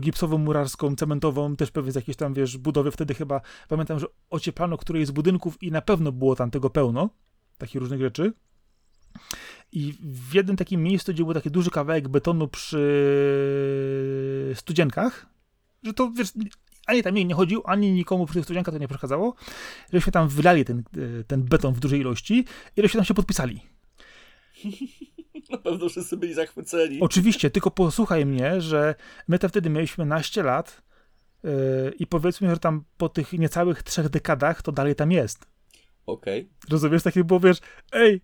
gipsową, murarską, cementową, też pewnie z jakiejś tam, wiesz, budowy. Wtedy chyba, pamiętam, że ocieplano któryś z budynków i na pewno było tam tego pełno, takich różnych rzeczy. I w jednym takim miejscu, gdzie był taki duży kawałek betonu przy studzienkach, że to, wiesz, ani tam nikt nie chodził, ani nikomu przy tych studzienkach to nie przeszkadzało, żeśmy tam wylali ten, e, ten beton w dużej ilości i żeśmy tam się podpisali. Na pewno wszyscy byli zachwyceni. Oczywiście, tylko posłuchaj mnie, że my to wtedy mieliśmy naście lat yy, i powiedzmy, że tam po tych niecałych trzech dekadach to dalej tam jest. Okej. Rozumiesz? Takie było, wiesz, ej,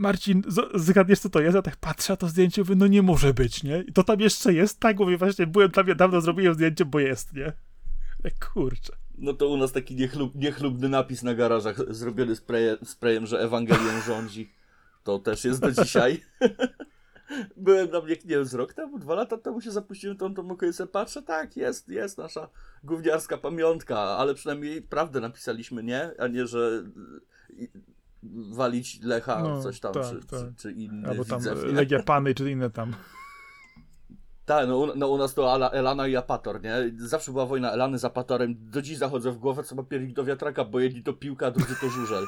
Marcin, zgadniesz co to jest? Ja tak patrzę, a to zdjęcie mówię, no nie może być, nie? I to tam jeszcze jest? Tak, mówię, właśnie, byłem tam, dawno zrobiłem zdjęcie, bo jest, nie? Kurczę. No to u nas taki niechlub, niechlubny napis na garażach zrobiony sprayem, sprayem, że Ewangelią rządzi. To też jest do dzisiaj. Byłem na mnie, nie wiem, z rok temu, dwa lata temu się zapuściłem tą, tą okolicę, patrzę, tak, jest, jest nasza gówniarska pamiątka, ale przynajmniej prawdę napisaliśmy, nie? A nie, że y, walić Lecha, No, coś tam, tak, czy, tak. Czy, czy inny Albo tam widzew? Legia Pany, czy inne tam. Tak, no, u- no u nas to Ala, Elana i Apator, nie? Zawsze była wojna Elany z Apatorem. Do dziś zachodzę w głowę, co ma piernik do wiatraka, bo jedni to piłka, a drudzy to żużel.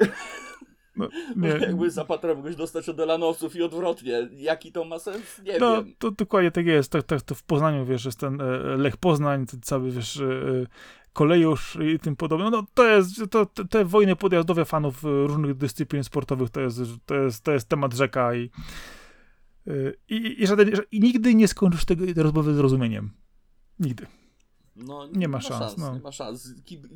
No, Nie. Jakby z Apatorem mogłeś dostać od Elanowców i odwrotnie. Jaki to ma sens? Nie No, wiem. to dokładnie tak jest. Tak, tak, to w Poznaniu, wiesz, jest ten e, Lech Poznań, ten cały, wiesz, e, kolejusz i tym podobne. No, to jest, to, te- wojny podjazdowe fanów e, różnych dyscyplin sportowych, to jest, to jest, to jest temat rzeka i, i, i, żaden, i nigdy nie skończysz tego, tej rozmowy z rozumieniem. Nigdy. No, nie ma szans, no. Nie ma szans. Kib...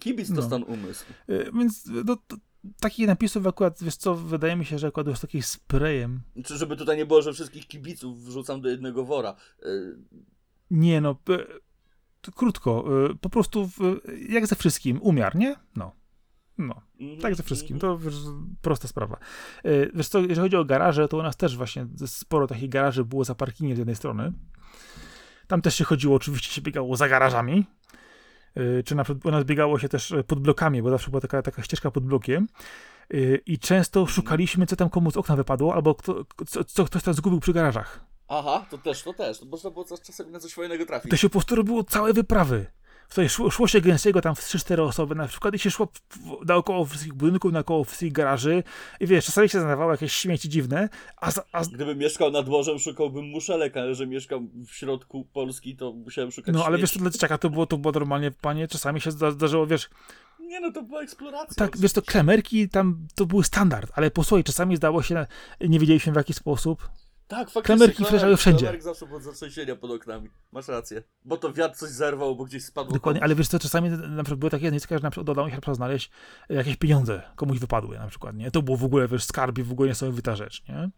Kibic to No. stan umysłu. E, Więc no, to, takich napisów akurat, wiesz co, wydaje mi się, że akurat już takim sprayem Czy żeby tutaj nie było, że wszystkich kibiców wrzucam do jednego wora. Y, Nie no, krótko, po prostu jak ze wszystkim, umiar, nie? No. No, mhm, tak ze wszystkim, mhm. to wiesz, prosta sprawa. E, Wiesz co, jeżeli chodzi o garaże, to u nas też właśnie sporo takich garaży było za parkingiem z jednej strony. Tam też się chodziło, oczywiście się biegało za garażami, E, czy na przykład u nas biegało się też pod blokami, bo zawsze była taka, taka ścieżka pod blokiem. E, I często szukaliśmy, co tam komu z okna wypadło, albo kto, co, co ktoś tam zgubił przy garażach. Aha, to też, to też. To można było czas- czasami na coś fajnego trafić. To się po prostu robiło całe wyprawy. Tutaj szło, szło się gęsiego tam w 3-4 osoby na przykład i się szło naokoło wszystkich budynków, naokoło wszystkich garaży i wiesz, czasami się znajdowało jakieś śmieci dziwne, a, a Gdybym mieszkał nad morzem, szukałbym muszelek, ale że mieszkam w środku Polski, to musiałem szukać no ale wiesz, to śmieci. dla dzieciaka to było, to było normalnie, panie, czasami się zda- zdarzyło, wiesz, Nie no, to była eksploracja. tak, wiesz, to klemerki tam to były standard, ale posłuchaj, czasami zdało się, nie wiedzieliśmy w jaki sposób. Tak, faktycznie. Klemerki leżały wszędzie. Klemerek zawsze było zatrzęsienia pod oknami. Masz rację. Bo to wiatr coś zerwał, bo gdzieś spadło. Dokładnie, komuś. ale wiesz co, czasami na przykład były takie zjawiska, że na przykład udało mi się znaleźć jakieś pieniądze, komuś wypadły na przykład, nie? To było w ogóle, wiesz, skarb i w ogóle niesamowita rzecz, nie?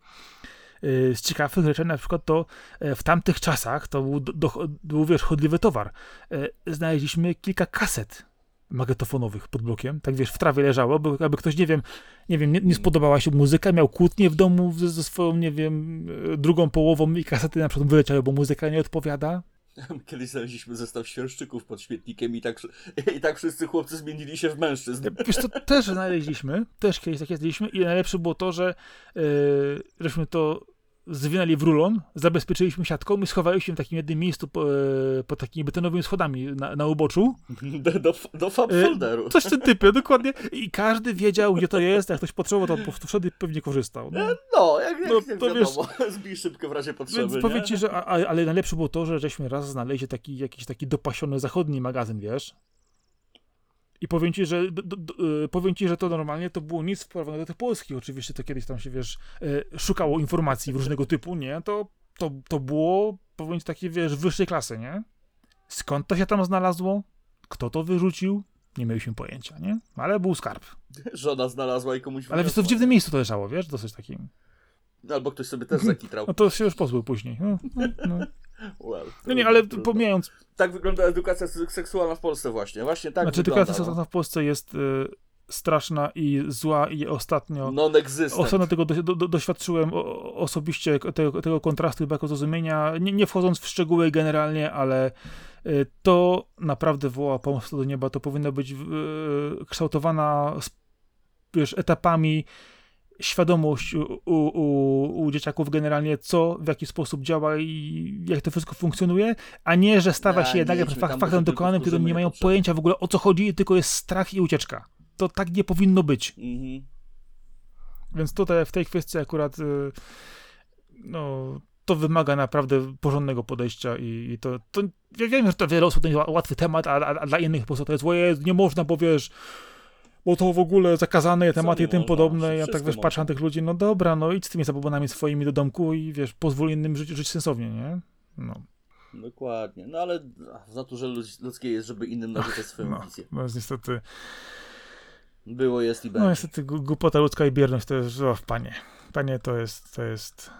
Yy, Z ciekawszych rzeczy na przykład to e, w tamtych czasach to był, do, do, był wiesz, chodliwy towar. E, Znaleźliśmy kilka kaset magnetofonowych pod blokiem, tak wiesz, w trawie leżało, bo aby ktoś, nie wiem, nie wiem, nie, nie spodobała się muzyka, miał kłótnię w domu ze, ze swoją, nie wiem, e, drugą połową i kasety na przykład wyleciały, bo muzyka nie odpowiada, Kiedyś znaleźliśmy zestaw świerszczyków pod śmietnikiem i tak, i tak wszyscy chłopcy zmienili się w mężczyzn. Wiesz co, też znaleźliśmy, też kiedyś takie znaleźliśmy i najlepsze było to, że yy, żeśmy to zwinęli w rulon, zabezpieczyliśmy siatką i schowaliśmy w takim jednym miejscu po, yy, pod takimi betonowymi schodami na, na uboczu. Do, do, do fab E, folderu. Coś w tym typie, dokładnie. I każdy wiedział, gdzie to jest, jak ktoś potrzebował, to po wszedł i pewnie korzystał. No. No, jak, jak, No, jak to wiadomo, zbij szybko w razie potrzeby, Więc ci, że, a- ale najlepsze było to, że żeśmy raz znaleźli taki, jakiś taki dopasiony zachodni magazyn, wiesz. I powiem ci, że, d, d, d, y, powiem ci, że to normalnie to było nic w porównaniu do tych polskich. Oczywiście to kiedyś tam się, wiesz, y, szukało informacji różnego typu, nie? To to, to było, powiem ci, takie, wiesz, wyższej klasy, nie? Skąd to się tam znalazło? Kto to wyrzucił? Nie mieliśmy pojęcia, nie? Ale był skarb. Żona znalazła i komuś Ale wiesz, to w dziwnym miejscu to leżało, wiesz? Dosyć takim. Albo ktoś sobie też zakitrał. No to się już pozbył później. No, no, no. Well, no nie, ale trudno. pomijając, Tak wygląda edukacja se- seksualna w Polsce właśnie. Właśnie tak znaczy wygląda. edukacja seksualna w Polsce jest y, straszna i zła i ostatnio... no. Non-existent. Ostatnio tego do, do, doświadczyłem osobiście tego, tego kontrastu i braku zrozumienia, nie, nie wchodząc w szczegóły generalnie, ale y, to naprawdę woła pomoc do nieba. To powinno być y, kształtowana wiesz, etapami świadomość u, u, u, dzieciaków generalnie, co, w jaki sposób działa i jak to wszystko funkcjonuje, a nie, że stawia się jednak fak, faktem dokonanym, którym nie mają pojęcia w ogóle o co chodzi, tylko jest strach i ucieczka. To tak nie powinno być. Mhm. Więc tutaj w tej kwestii akurat y, no, to wymaga naprawdę porządnego podejścia i, i to, to ja wiem, że to wiele osób to nie łatwy temat, a, a, a dla innych po prostu to jest, nie można, bo wiesz, bo to w ogóle zakazane tematy i tym można? podobne. Ja tak wiesz, patrzę na tych ludzi, no dobra, no idź z tymi zabobonami swoimi do domku i wiesz, pozwól innym żyć, żyć sensownie, nie? No, Dokładnie. No ale ach, za to, że ludz- ludzkie jest, żeby innym narzucać swoją no, wizję. no jest niestety, Było, jest i będzie. no niestety głupota ludzka i bierność to jest, o, panie, panie, to jest, to jest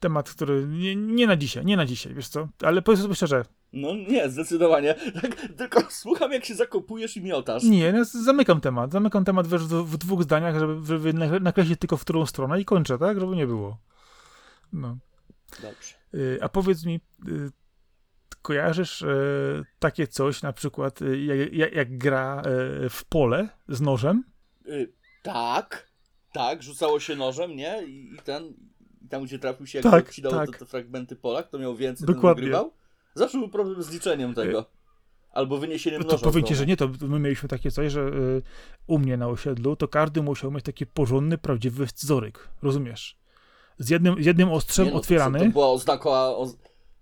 temat, który nie, nie na dzisiaj, nie na dzisiaj, wiesz co, ale powiedz sobie szczerze, No nie, zdecydowanie. Tak, tylko słucham, jak się zakopujesz i miotasz. Nie, no, zamykam temat. Zamykam temat wiesz, w, dwóch zdaniach, żeby, żeby nakre- nakreślić tylko w którą stronę i kończę, tak? Żeby nie było. No. Dobrze. Y, a powiedz mi, y, kojarzysz y, takie coś, na przykład y, jak, jak, jak gra y, w pole z nożem? Y, tak, tak, rzucało się nożem, nie? I, i ten, i tam gdzie trafił się, jak Tak, odcinało tak. te, te fragmenty pola, kto miał więcej, Dokładnie. ten wygrywał. Zawsze był problem z liczeniem tego. Albo wyniesieniem No to noża. powiem z ci, że nie, to my mieliśmy takie coś, że y, u mnie na osiedlu to każdy musiał mieć taki porządny, prawdziwy scyzoryk, rozumiesz? Z jednym, z jednym ostrzem Nie, no to- otwierany. To była oznaka, oz,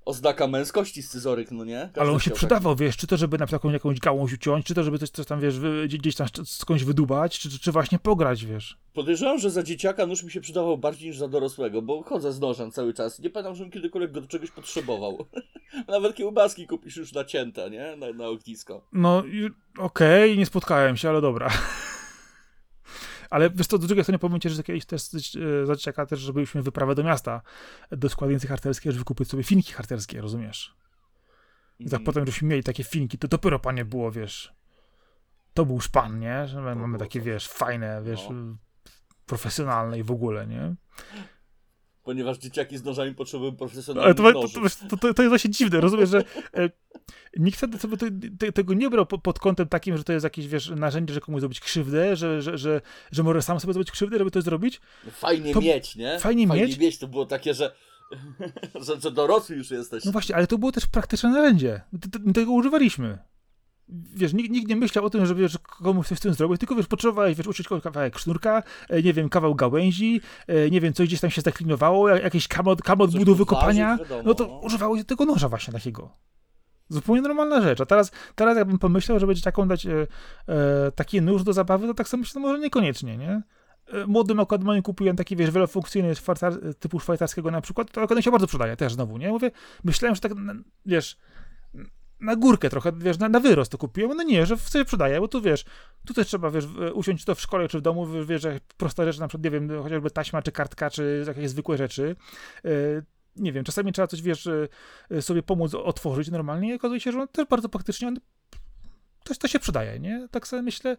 oznaka męskości scyzoryk, no nie? Każdy Ale on się przydawał, wiesz, czy to, żeby na przykład jakąś, gałąź uciąć, czy to, żeby coś, coś tam, wiesz, wy, gdzieś tam skądś wydubać, czy, czy, właśnie pograć, wiesz. taki. Podejrzewam, że za dzieciaka nóż mi się przydawał bardziej niż za dorosłego, bo chodzę z nożem cały czas. Nie pamiętam, żebym kiedykolwiek go do czegoś potrzebował. Nawet kiełbaski kupisz już nacięte, nie? Na, na ognisko. No, okej, nie spotkałem się, ale dobra. Ale wiesz co, do drugiej strony powiem ci, że kiedyś też za dzieciaka też robiliśmy wyprawę do miasta do składnicy harcerskiej, żeby kupić sobie finki harcerskie, rozumiesz? I tak Mhm. potem, żeśmy mieli takie finki, to dopiero, panie, było, wiesz, to był szpan, nie? Że my mamy takie, wiesz, fajne, wiesz, No. profesjonalne i w ogóle, nie? Ponieważ dzieciaki z nożami potrzebują Ale profesjonalnych to, to, nożów. to, to, to, jest właśnie dziwne, rozumiesz, że e, nikt sobie te, te, tego nie brał po, pod kątem takim, że to jest jakieś, wiesz, narzędzie, że komuś zrobić krzywdę, że, że, że, że może sam sobie zrobić krzywdę, żeby to zrobić. Fajnie to- mieć, nie? fajnie mieć. to było takie, że, że, że dorosły już jesteś. No właśnie, ale to było też praktyczne narzędzie. My tego używaliśmy. Wiesz, nikt, nikt nie myślał o tym, że wiesz, komuś coś z tym zrobić, tylko wiesz, potrzebowałeś, wiesz, uczyć kawałek sznurka, e, nie wiem, kawał gałęzi, e, nie wiem, coś gdzieś tam się zaklinowało, jak- jakiś kamot, kamot Coś był do podważyć, wykopania, wiadomo, no to no. używało się tego noża właśnie takiego. Zupełnie normalna rzecz. A teraz, teraz jakbym pomyślał, że będzie taką dać e, e, taki nóż do zabawy, to tak sobie myślę, no może niekoniecznie, nie? E, Młodym akurat moim kupiłem taki, wiesz, wielofunkcyjny typu szwajcarskiego na przykład, to akurat się bardzo przydaje też znowu, nie? Mówię, myślałem, że tak, wiesz, na górkę trochę, wiesz, na, na wyrost to kupiłem, no nie, że sobie przydaje, bo tu, wiesz, tu też trzeba, wiesz, usiąść to w szkole, czy w domu, wiesz, że proste rzeczy, na przykład, nie wiem, chociażby taśma, czy kartka, czy jakieś zwykłe rzeczy, e, nie wiem, czasami trzeba coś, wiesz, e, sobie pomóc otworzyć normalnie i okazuje się, że on też bardzo praktycznie, on też to się przydaje, nie? Tak sobie myślę,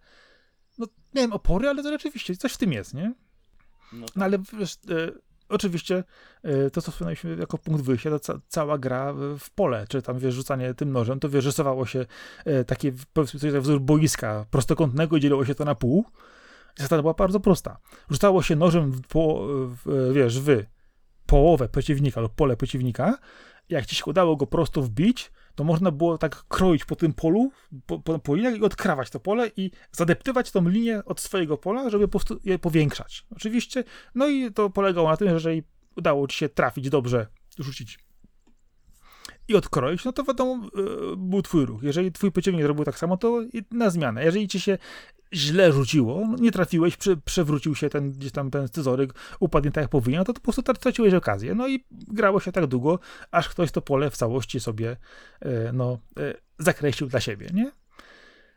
no, nie wiem, opory, ale to rzeczywiście coś w tym jest, nie? No, No ale wiesz, e, oczywiście e, to, co wspomnieliśmy jako punkt wyjścia, to ca cała gra w- pole, czy tam wiesz, rzucanie tym nożem, to wiesz, rysowało się e, takie, powiedzmy sobie, wzór boiska prostokątnego i dzieliło się to na pół. Zasada była bardzo prosta. Rzucało się nożem w, w, wiesz, w połowę przeciwnika lub pole przeciwnika. Jak ci się udało go prosto wbić, to można było tak kroić po tym polu, po, po, po liniach i odkrawać to pole i zadeptywać tą linię od swojego pola, żeby po je powiększać. Oczywiście, no i to polegało na tym, że jeżeli udało ci się trafić dobrze, rzucić i odkroić, no to wiadomo, yy, był twój ruch. Jeżeli twój przeciwnik zrobił tak samo, to na zmianę. Jeżeli ci się źle rzuciło, no nie trafiłeś, prze, przewrócił się ten, gdzieś tam ten scyzoryk, upadł nie tak jak powinien, no to, to po prostu tra- traciłeś okazję. No i grało się tak długo, aż ktoś to pole w całości sobie e, no, e, zakreślił dla siebie, nie?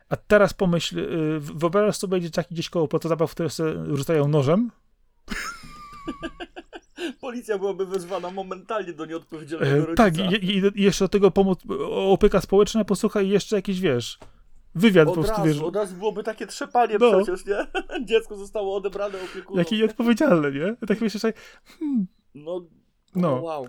A teraz pomyśl, e, wyobrażasz sobie dzieciaki gdzieś koło zabaw, które sobie rzucają nożem, Policja byłaby wezwana momentalnie do nieodpowiedzialnego rodzica. tak, i, i, jeszcze do tego pomoc, opieka społeczna, posłuchaj, jeszcze jakiś, wiesz, wywiad po Od prostu, razu, wiesz, od razu byłoby takie trzepanie No. przecież, nie? Dziecko zostało odebrane opiekunom. jakie nieodpowiedzialne, nie? Tak myślisz, że No, No. no. wow.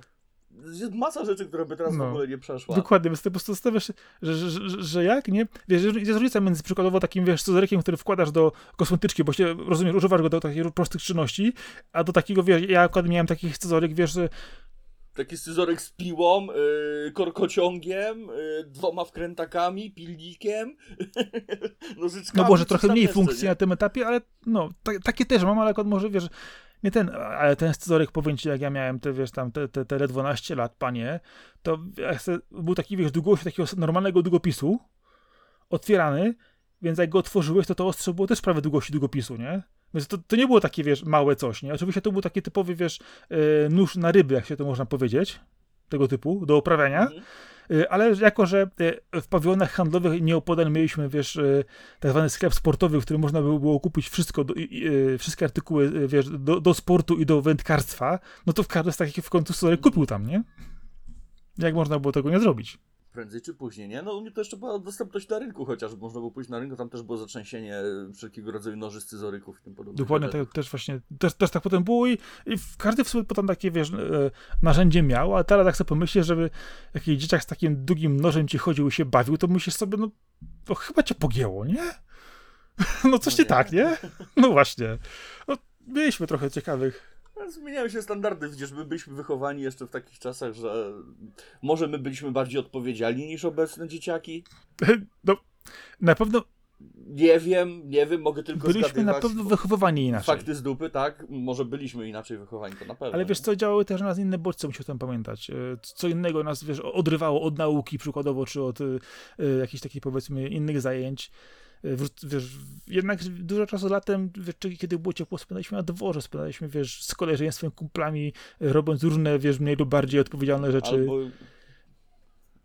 Jest masa rzeczy, które by teraz w No. ogóle nie przeszła. dokładnie, więc ty po prostu stawiasz, się, że, że, że, że jak, nie? Wiesz, jest różnica między przykładowo takim, wiesz, scyzorykiem, który wkładasz do kosmetyczki, bo się, rozumiesz, używasz go do takich prostych czynności, a do takiego, wiesz, ja akurat miałem taki scyzoryk, wiesz, że Taki scyzoryk z piłą, yy, korkociągiem, yy, dwoma wkrętakami, pilnikiem, nożyczkami. No może trochę mniej funkcji nie? na tym etapie, ale no, ta, takie też mam, ale akurat może, wiesz, nie ten, ale ten scyzoryk, powiem ci, jak ja miałem te, wiesz, tam, te, te, te 12 lat, panie, to był taki, wiesz, długość takiego normalnego długopisu, otwierany, więc jak go otworzyłeś, to to ostrze było też prawie długości długopisu, nie? Więc to, to nie było takie, wiesz, małe coś, nie? Oczywiście to był taki typowy, wiesz, e, nóż na ryby, jak się to można powiedzieć, tego typu, do oprawiania, Mhm. Y, Ale jako, że y, w pawilonach handlowych nieopodal mieliśmy, wiesz, tak zwany sklep sportowy, w którym można by było kupić wszystko, do- i- i, wszystkie artykuły, wiesz, do, do sportu i do wędkarstwa, no to każdy z takich w końcu sobie kupił tam, nie? Jak można było tego nie zrobić? Prędzej czy później, nie? No u mnie to jeszcze była dostępność na rynku, chociaż można było pójść na rynku, tam też było zatrzęsienie e, wszelkiego rodzaju noży, scyzoryków i tym podobnych. Dokładnie tak, też właśnie, też, też tak potem było i, i każdy w sobie potem takie, wiesz, e, narzędzie miał, a teraz jak sobie pomyślisz, żeby jakiś dzieciak z takim długim nożem ci chodził i się bawił, to myślisz sobie, no, to chyba cię pogięło, nie? No coś No nie tak, nie? No właśnie. No, mieliśmy trochę ciekawych Zmieniają się standardy, widzisz, my byliśmy wychowani jeszcze w takich czasach, że może my byliśmy bardziej odpowiedzialni niż obecne dzieciaki. No, na pewno Nie wiem, nie wiem, mogę tylko byliśmy na pewno wychowywani inaczej. Fakty z dupy, tak? Może byliśmy inaczej wychowani, to na pewno. Ale wiesz co, działały też na nas inne bodźce, musisz o tym pamiętać. E, Co innego nas, wiesz, odrywało od nauki przykładowo, czy od e, e, jakichś takich, powiedzmy, innych zajęć. Wiesz, jednak dużo czasu latem, wiesz, kiedy było ciepło, spędzaliśmy na dworze, spędzaliśmy, wiesz, z koleżeństwem, kumplami, robiąc różne, wiesz, mniej lub bardziej odpowiedzialne rzeczy. Albo,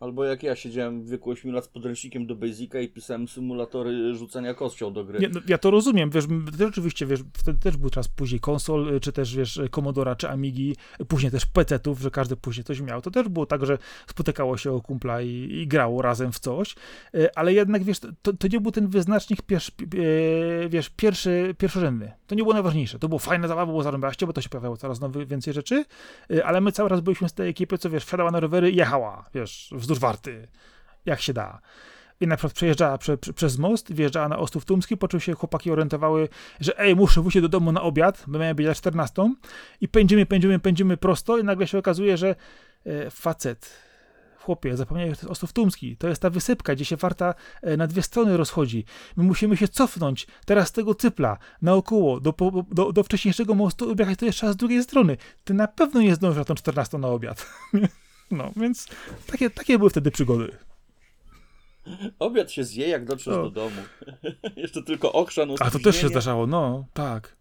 albo jak ja siedziałem w wieku 8 lat z podręcznikiem do Basica i pisałem symulatory rzucania kością do gry. Nie, no, ja to rozumiem, wiesz, też oczywiście, wiesz, wtedy też był czas później konsol, y, czy też, wiesz, Commodora, czy Amigi, później też PC-ów, że każdy później coś miał. To też było tak, że spotykało się o kumpla i, i grało razem w coś, y, ale jednak, wiesz, to, to nie był ten wyznacznik, pier, y, wiesz, pierwszy, pierwszorzędny. To nie było najważniejsze. To było fajne zabawa, było zarąbaście, bo to się pojawiało coraz nowy, więcej rzeczy, y, ale my cały raz byliśmy z tej ekipy, co, wiesz, wsiadała na rowery i jechała, wiesz, wzdłuż Warty, jak się da i na przykład przejeżdżała prze, prze, przez most, wjeżdżała na Ostów Tumski, po czym się chłopaki orientowały, że ej, muszę wrócić do domu na obiad, bo miałem być na 14 i pędzimy, pędzimy, pędzimy prosto i nagle się okazuje, że e, facet, chłopie, zapomniałeś, że to jest Ostów Tumski, to jest ta wysypka, gdzie się warta e, na dwie strony rozchodzi. My musimy się cofnąć teraz z tego cypla naokoło, do, po- do, do wcześniejszego mostu, objechać to jeszcze raz z drugiej strony. Ty na pewno nie zdążysz na tą 14 na obiad. No, więc takie, takie były wtedy przygody. Obiad się zje, jak dotrzesz O. do domu. Jeszcze tylko okrzan, A to też się zdarzało, no, tak.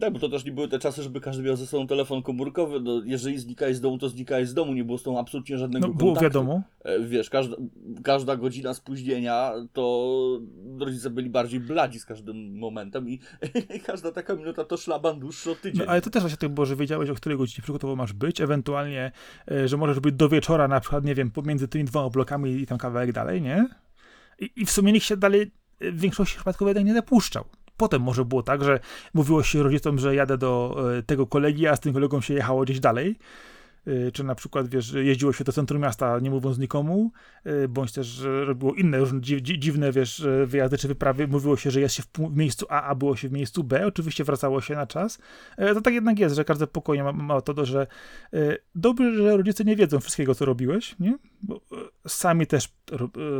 Tak, bo to też nie były te czasy, żeby każdy miał ze sobą telefon komórkowy. No, jeżeli znikałeś z domu, to znikałeś z domu, nie było z tą absolutnie żadnego No, było kontaktu. wiadomo. E, Wiesz, każda, każda godzina spóźnienia, to rodzice byli bardziej bladzi z każdym momentem i każda taka minuta to szlaban dłuższy o tydzień. No, ale to też właśnie tak było, że wiedziałeś, o której godzinie przygotowo masz być, ewentualnie, e, że możesz być do wieczora, na przykład, nie wiem, pomiędzy tymi dwoma blokami i tam kawałek dalej, nie? I, i w sumie nikt się dalej e, w większości przypadków jednak nie zapuszczał. Potem może było tak, że mówiło się rodzicom, że jadę do e, tego kolegi, a z tym kolegą się jechało gdzieś dalej. E, Czy na przykład, wiesz, jeździło się do centrum miasta, nie mówiąc nikomu, e, bądź też robiło inne różne dzi- dzi- dziwne, wiesz, e, wyjazdy czy wyprawy. Mówiło się, że jest się w, miejscu A, a było się w miejscu B. Oczywiście wracało się na czas. E, To tak jednak jest, że każde pokoje ma, ma to, że dobrze, że rodzice nie wiedzą wszystkiego, co robiłeś, nie? Bo e, sami też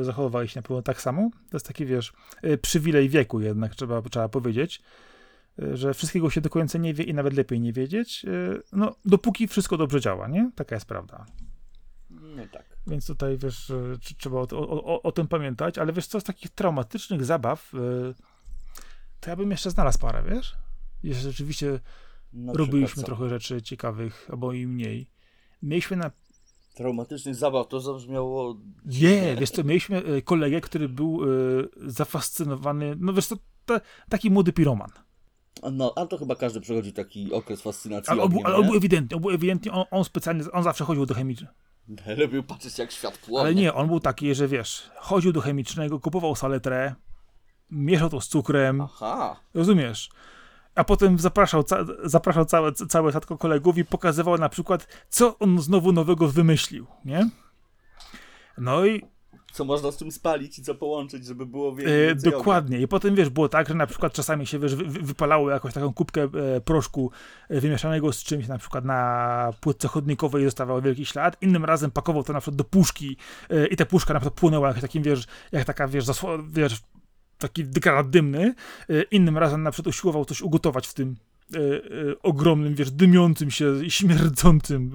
e, zachowywali się na pewno tak samo. To jest taki, wiesz, przywilej wieku jednak, trzeba, trzeba powiedzieć, że wszystkiego się do końca nie wie i nawet lepiej nie wiedzieć, e, no, dopóki wszystko dobrze działa, nie? Taka jest prawda. No tak. Więc tutaj, wiesz, tr- trzeba o, o, o, tym pamiętać, ale wiesz co, z takich traumatycznych zabaw, to ja bym jeszcze znalazł parę, wiesz? Jeszcze rzeczywiście Na robiliśmy trochę rzeczy ciekawych, albo i mniej. Mieliśmy na... Traumatycznych zabaw, to zabrzmiało... Nie, wiesz co, mieliśmy kolegę, który był zafascynowany, no wiesz co, ta, taki młody piroman. No, a to chyba każdy przechodzi taki okres fascynacji Ale on, był- ogniem, ale ewidentnie, był ewidentnie, on, on specjalnie, on zawsze chodził do chemicznego. Lubił patrzeć jak świat płonie. Ale nie, on był taki, że wiesz, chodził do chemicznego, kupował saletrę, mieszał to z cukrem, Aha. rozumiesz? A potem zapraszał, ca zapraszał całe, całe statko kolegów i pokazywał na przykład, co on znowu nowego wymyślił, nie? No i Co można z tym spalić i co połączyć, żeby było e, więcej ognia. dokładnie. I potem, wiesz, było tak, że na przykład czasami się, wiesz, wy, wy- wypalało jakąś taką kubkę e, proszku e, wymieszanego z czymś, na przykład na płytce chodnikowej i zostawał wielki ślad. Innym razem pakował to na przykład do puszki e, i ta puszka na przykład płynęła jak takim, wiesz, jak taka, wiesz, zasło- wiesz taki granat dymny. E, innym razem na przykład usiłował coś ugotować w tym e, e, ogromnym, wiesz, dymiącym się i śmierdzącym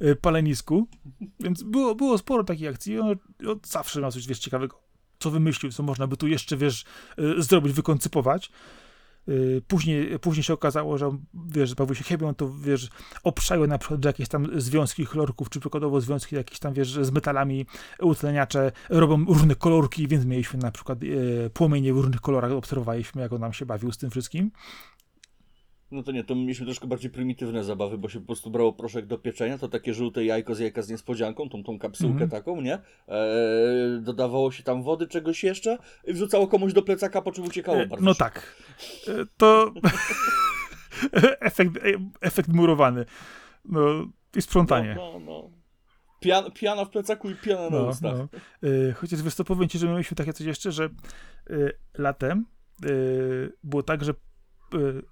e, e, palenisku. Więc było, było sporo takich akcji. On, on zawsze ma coś, wiesz, ciekawego. Co wymyślił, co można by tu jeszcze, wiesz, e, zrobić, wykoncypować. E, Później, później się okazało, że wiesz, bawił się chemią, to wiesz, obszały na przykład że jakieś tam związki chlorków, czy przykładowo związki jakieś tam, wiesz, z metalami, utleniacze robią różne kolorki, więc mieliśmy na przykład e, płomienie w różnych kolorach, obserwowaliśmy, jak on nam się bawił z tym wszystkim. No to nie, to mieliśmy troszkę bardziej prymitywne zabawy, bo się po prostu brało proszek do pieczenia, to takie żółte jajko z jajka z niespodzianką, tą, tą kapsułkę Mhm. taką, nie? Eee, dodawało się tam wody, czegoś jeszcze i wrzucało komuś do plecaka, po czym uciekało E, bardzo No szybko. tak. E, To efekt, e, efekt murowany. No i sprzątanie. No, no, no. Pian, piana w plecaku i piana na No, ustach. no. Y, Chociaż wiesz co, powiem ci, że mieliśmy takie coś jeszcze, że y, latem było tak, że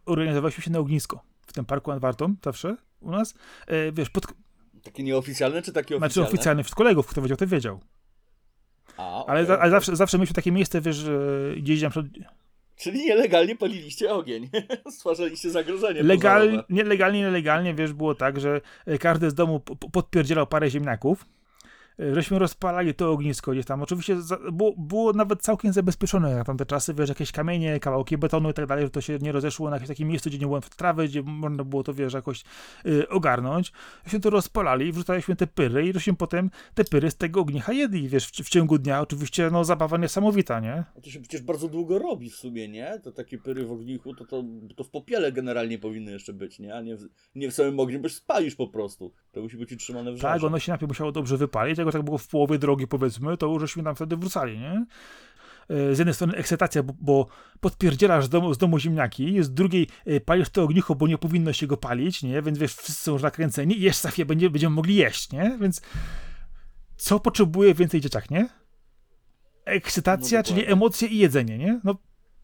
organizowaliśmy się na ognisko w tym parku nad Wartą, zawsze u nas. Y, wiesz, pod, Takie nieoficjalne czy takie znaczy oficjalne? oficjalny wśród kolegów, kto wiedział, to wiedział. A, Ale, za, ale okej. zawsze, zawsze mieliśmy takie miejsce, wiesz, gdzieś tam Czyli nielegalnie paliliście ogień. Stwarzaliście zagrożenie legalnie, pożarowe. nielegalnie, nielegalnie, wiesz, było tak, że y, każdy z domu podpierdzielał parę ziemniaków. Y, Żeśmy rozpalali to ognisko gdzieś tam. Oczywiście za, było, było nawet całkiem zabezpieczone na tamte czasy, wiesz, jakieś kamienie, kawałki betonu i tak dalej, że to się nie rozeszło na jakieś takie miejsce, gdzie nie było trawy, gdzie można było to, wiesz, jakoś y, ogarnąć. Żeśmy to rozpalali, wrzucaliśmy te pyry i żeśmy potem te pyry z tego ognicha jedli, wiesz, w, w ciągu dnia. Oczywiście, no, zabawa niesamowita, nie? A to się przecież bardzo długo robi w sumie, nie? To takie pyry w ognichu, to, to, to w popiele generalnie powinny jeszcze być, nie? A nie w, nie w samym ogniu, bo się spalisz po prostu. To musi być utrzymane w żarze. Tak, ono się najpierw musiało dobrze wypalić, jak tak było w połowie drogi, powiedzmy, to już żeśmy tam wtedy wrzucali, nie? E, Z jednej strony ekscytacja, bo, bo podpierdzielasz z domu, z domu ziemniaki, z drugiej e, palisz to ognicho, bo nie powinno się go palić, nie? Więc wiesz, wszyscy są już nakręceni i jeszcze za będzie, będziemy mogli jeść, nie? Więc co potrzebuje więcej dzieciak, nie? Ekscytacja, No czyli emocje i jedzenie, nie? No,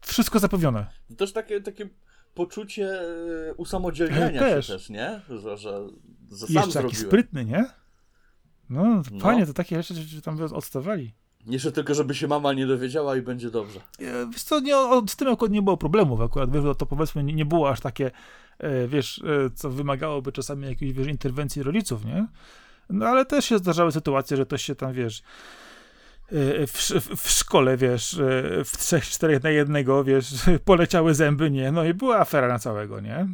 wszystko zapewnione. To też takie, takie poczucie e, usamodzielnienia Też. się też, nie? Że, że, że sam jeszcze taki sprytny, nie? No, No. fajnie, to takie rzeczy że tam odstawali. Jeszcze tylko, żeby się mama nie dowiedziała i będzie dobrze. E, Wiesz co, nie, z tym akurat nie było problemów akurat, wiesz, to powiedzmy nie, było aż takie, e, wiesz, e, co wymagałoby czasami jakiejś, wiesz, interwencji rodziców, nie? No ale też się zdarzały sytuacje, że to się tam, wiesz, w, w szkole, wiesz, w trzech, czterech na jednego, wiesz, poleciały zęby, nie? No i była afera na całego, nie?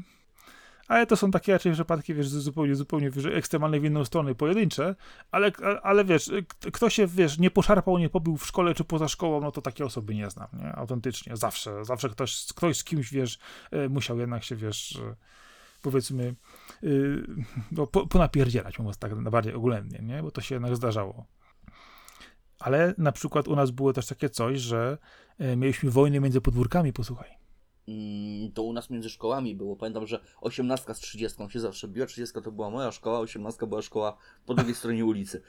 Ale to są takie raczej przypadki, wiesz, zupełnie, zupełnie wiesz, ekstremalne w inną stronę, pojedyncze, ale, ale wiesz, kto się, wiesz, nie poszarpał, nie pobił w szkole czy poza szkołą, no to takie osoby nie znam, nie? Autentycznie, zawsze, zawsze ktoś, ktoś z kimś, wiesz, e, musiał jednak się, wiesz, e, powiedzmy, y, no, po, ponapierdzielać, mówiąc tak bardziej ogólnie, nie? Bo to się jednak zdarzało. Ale na przykład u nas było też takie coś, że e, mieliśmy wojny między podwórkami, posłuchaj. Mm, To u nas między szkołami było. Pamiętam, że 18 z 30 się zawsze biła. 30 to była moja szkoła, 18 była szkoła po drugiej stronie ulicy.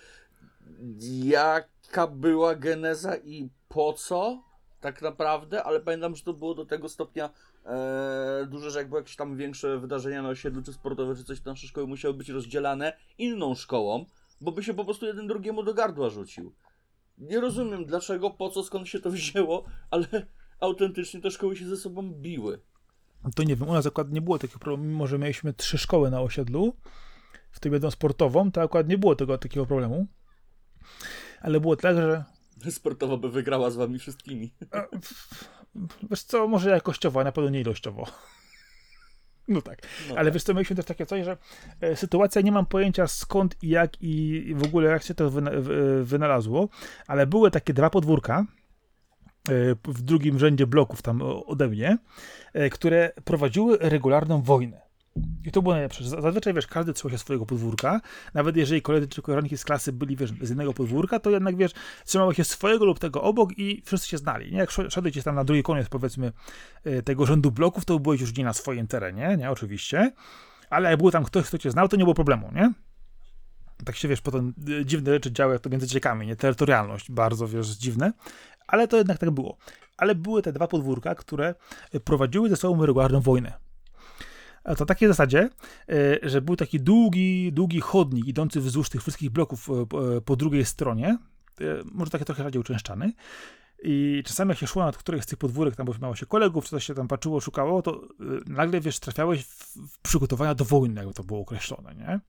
Jaka była geneza i po co? Tak naprawdę, ale pamiętam, że to było do tego stopnia e, duże, że jak były jakieś tam większe wydarzenia na osiedlu, czy sportowe, czy coś, to nasze szkoły musiały być rozdzielane inną szkołą, bo by się po prostu jeden drugiemu do gardła rzucił. Nie rozumiem dlaczego, po co, skąd się to wzięło, ale autentycznie te szkoły się ze sobą biły. To nie wiem, u nas akurat nie było takich problemów, mimo że mieliśmy trzy szkoły na osiedlu, w tym jedną sportową, to akurat nie było tego takiego problemu. Ale było tak, że Sportowo by wygrała z wami wszystkimi. wiesz co, może jakościowo, a na pewno nie ilościowo. No tak. No Ale tak. wiesz co, mieliśmy też takie coś, że e, sytuacja, nie mam pojęcia skąd i jak i i w ogóle jak się to wyna, w- wynalazło, ale były takie dwa podwórka e, w drugim rzędzie bloków tam ode mnie, e, które prowadziły regularną wojnę. I to było najlepsze. Zazwyczaj, wiesz, każdy trzymał się swojego podwórka. Nawet jeżeli koledzy czy koleżanki z klasy byli, wiesz, z innego podwórka, to jednak, wiesz, trzymało się swojego lub tego obok i wszyscy się znali. Nie? Jak szedł- szedłeś tam na drugi koniec, powiedzmy, e, tego rzędu bloków, to byłeś już nie na swoim terenie, nie? Oczywiście. Ale jak był tam ktoś, kto cię znał, to nie było problemu, nie? Tak się, wiesz, potem e, dziwne rzeczy działy, jak to między ciekami, nie? Terytorialność, bardzo, wiesz, dziwne. Ale to jednak tak było. Ale były te dwa podwórka, które e, prowadziły ze sobą regularną wojnę. A to takiej zasadzie, e, że był taki długi, długi chodnik idący wzdłuż tych wszystkich bloków e, po- drugiej stronie, może taki trochę rzadziej uczęszczany. I czasami jak się szło nad któryś z tych podwórek, tam bo miało się kolegów, coś się tam patrzyło, szukało, to nagle, wiesz, trafiałeś w przygotowania do wojny, jakby to było określone, nie?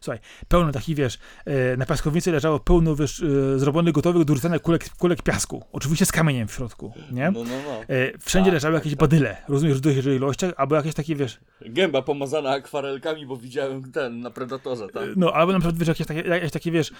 Słuchaj, pełno takich, wiesz, e, na piaskownicy leżało pełno, wiesz, e, zrobionych, gotowych do rzucania kulek, kulek piasku. Oczywiście z kamieniem w środku, nie? No, no, no. E, wszędzie Tak, leżały tak, jakieś tak. badyle, rozumiesz, w dużych ilościach, albo jakieś takie, wiesz, Gęba pomazana akwarelkami, bo widziałem ten na Predatorze tam. No, albo na przykład, wiesz, jakieś takie, jakieś takie wiesz,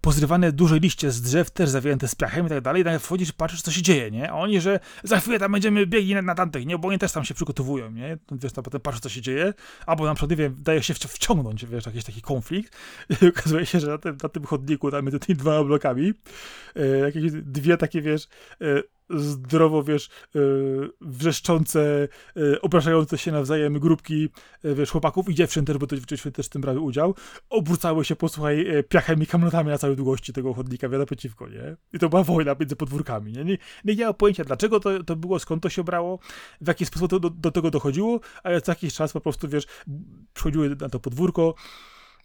pozrywane duże liście z drzew, też zawinięte z piachem i tak dalej, i wchodzisz, patrzysz, co się dzieje, nie? A oni, że za chwilę tam będziemy biegli na, na tamtych, nie? Bo oni też tam się przygotowują, nie? Wiesz, tam potem patrzysz, co się dzieje, albo na przykład, nie wiem, daje się wci- wciągnąć, wiesz, jakiś taki konflikt i okazuje się, że na tym, na tym chodniku, tam między tymi dwoma blokami, e, jakieś dwie takie, wiesz, e, zdrowo, wiesz, e, wrzeszczące, e, obrażające się nawzajem grupki, e, wiesz, chłopaków i dziewczyn też, bo te dziewczyny też w tym brały udział, obrócały się, posłuchaj, piachem i kamionami na całej długości tego chodnika, wiele przeciwko, nie? I to była wojna między podwórkami, nie? Nie, nie miałem pojęcia, dlaczego to, to było, skąd to się brało, w jaki sposób to, do, do tego dochodziło, ale co jakiś czas po prostu, wiesz, przychodziły na to podwórko,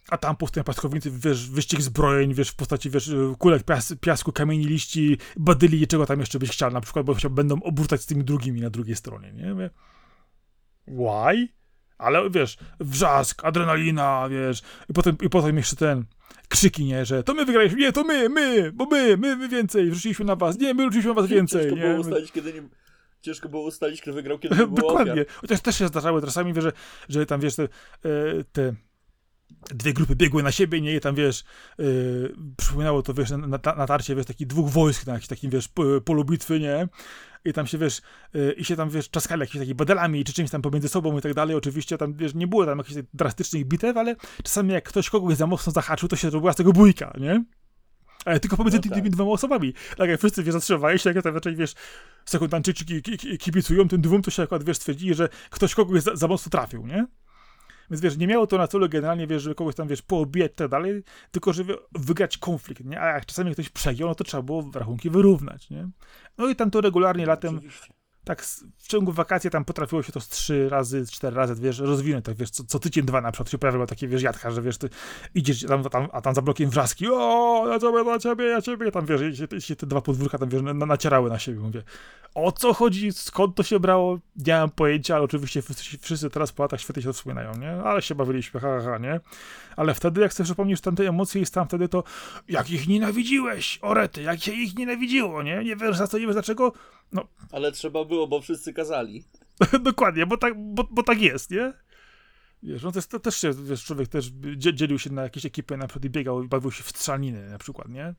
a tam po stronie paskownicy, wiesz, wyścig zbrojeń, wiesz, w postaci, wiesz, kulek pias, piasku, kamieni, liści, badyli i czego tam jeszcze byś chciał, na przykład, bo będą obrzucać z tymi drugimi na drugiej stronie, nie? Why? Ale wiesz, wrzask, adrenalina, wiesz, i potem, i potem jeszcze ten, krzyki, nie, że to my wygraliśmy, nie, to my, my, bo my, my, my więcej, wrzuciliśmy na was, nie, my wrzuciliśmy na was więcej, Ciężko nie? było ustalić, kiedy nie... Ciężko było ustalić, kto wygrał, kiedy nie było Dokładnie. ofiar. Chociaż też się zdarzały czasami, wiesz, że, że tam, wiesz, te, e, te dwie grupy biegły na siebie, nie, i tam, wiesz, e, przypominało to, wiesz, na, na natarcie, wiesz, takich dwóch wojsk na jakimś takim, wiesz, po- polu bitwy, nie, i tam się, wiesz, e, i się tam, wiesz, czaskali jakimiś takimi badelami, czy czymś tam pomiędzy sobą i tak dalej, oczywiście tam, wiesz, nie było tam jakichś tak drastycznych bitew, ale czasami jak ktoś kogoś za mocno zahaczył, to się robiła z tego bójka, nie? Ale tylko pomiędzy No tak. tymi dwoma osobami. Tak jak wszyscy, wiesz, zatrzymywali się, jak tam raczej, wiesz, sekundanczyki ki- ki- ki- kibicują tym dwóm, to się akurat, wiesz, stwierdzili, że ktoś kogoś za, za mocno trafił, nie? Więc wiesz, nie miało to na celu generalnie, wiesz, żeby kogoś tam, wiesz, poobijać i tak dalej, tylko żeby wygrać konflikt, nie? A jak czasami ktoś przegiął, no to trzeba było rachunki wyrównać, nie? No i tam to regularnie latem. Tak w ciągu wakacji tam potrafiło się to z trzy razy, cztery razy, wiesz, rozwinąć, tak wiesz, co, co tydzień, dwa na przykład się pojawiało takie, wiesz, jadka, że wiesz, ty idziesz tam, tam, a tam za blokiem wrzaski, o, ja ciebie, na ciebie, ja ciebie, tam wiesz, i się, się te dwa podwórka tam, wiesz, na, nacierały na siebie, mówię, o co chodzi, skąd to się brało, nie mam pojęcia, ale oczywiście wszyscy, teraz po latach świetnie się to wspominają, nie, ale się bawiliśmy, ha, ha, ha, nie, ale wtedy, jak sobie przypomnisz tamte emocje i stan wtedy, to jak ich nienawidziłeś, orety, jak się ich nienawidziło, nie, nie wiesz za co, nie wiesz dlaczego, Ale trzeba było, bo wszyscy kazali. Dokładnie, bo tak, bo, bo tak jest, nie? Wiesz, no to, jest, to też się, wiesz, człowiek też dzie- dzielił się na jakieś ekipy na przykład i biegał i bawił się w strzelaniny na przykład, nie?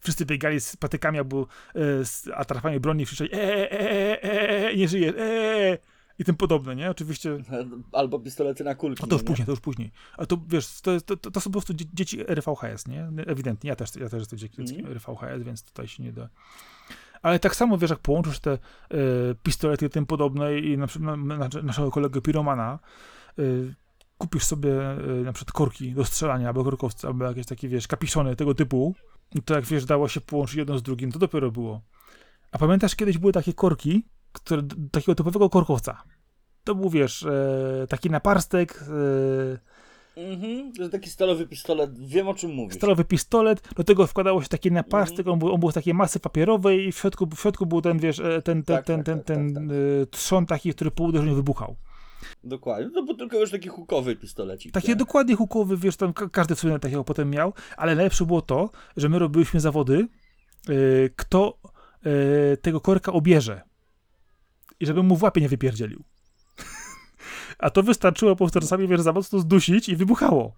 Wszyscy biegali z patykami albo e, z atrapami broni i krzyczeli eee, eee, eee, nie żyje, eee, i tym podobne, nie? Oczywiście, Albo pistolety na kulki. no to już nie? później, to już później. Ale to, wiesz, to, to, to, są po prostu dzie- dzieci RVHS, nie? Ewidentnie, ja też, ja też jestem dzieckiem Mhm. RVHS, więc tutaj się nie da. Ale tak samo, wiesz, jak połączysz te e, pistolety i tym podobne i na przykład na, na, naszego kolegę Piromana, e, kupisz sobie e, na przykład korki do strzelania, albo korkowce, albo jakieś takie, wiesz, kapiszony tego typu, to jak, wiesz, dało się połączyć jedno z drugim, to dopiero było. A pamiętasz, kiedyś były takie korki, które, takiego typowego korkowca. To był, wiesz, taki naparstek, Mhm, to taki stalowy pistolet. Wiem o czym mówisz. stalowy pistolet, do tego wkładało się taki naparstek, Mhm. on, był, on był z takiej masy papierowej i w środku, w środku był ten, wiesz, e, ten, ten, Tak, ten, tak, ten, tak, ten, tak, tak. e, trzon taki, który po uderzeniu wybuchał. Dokładnie. No bo tylko już taki hukowy pistolecik. Taki tak? dokładnie hukowy, wiesz, tam ka- każdy w sumie takiego potem miał, ale najlepsze było to, że my robiliśmy zawody, e, kto e, tego korka obierze. i żeby mu w łapie nie wypierdzielił. A to wystarczyło po prostu czasami, wiesz, za mocno zdusić i wybuchało.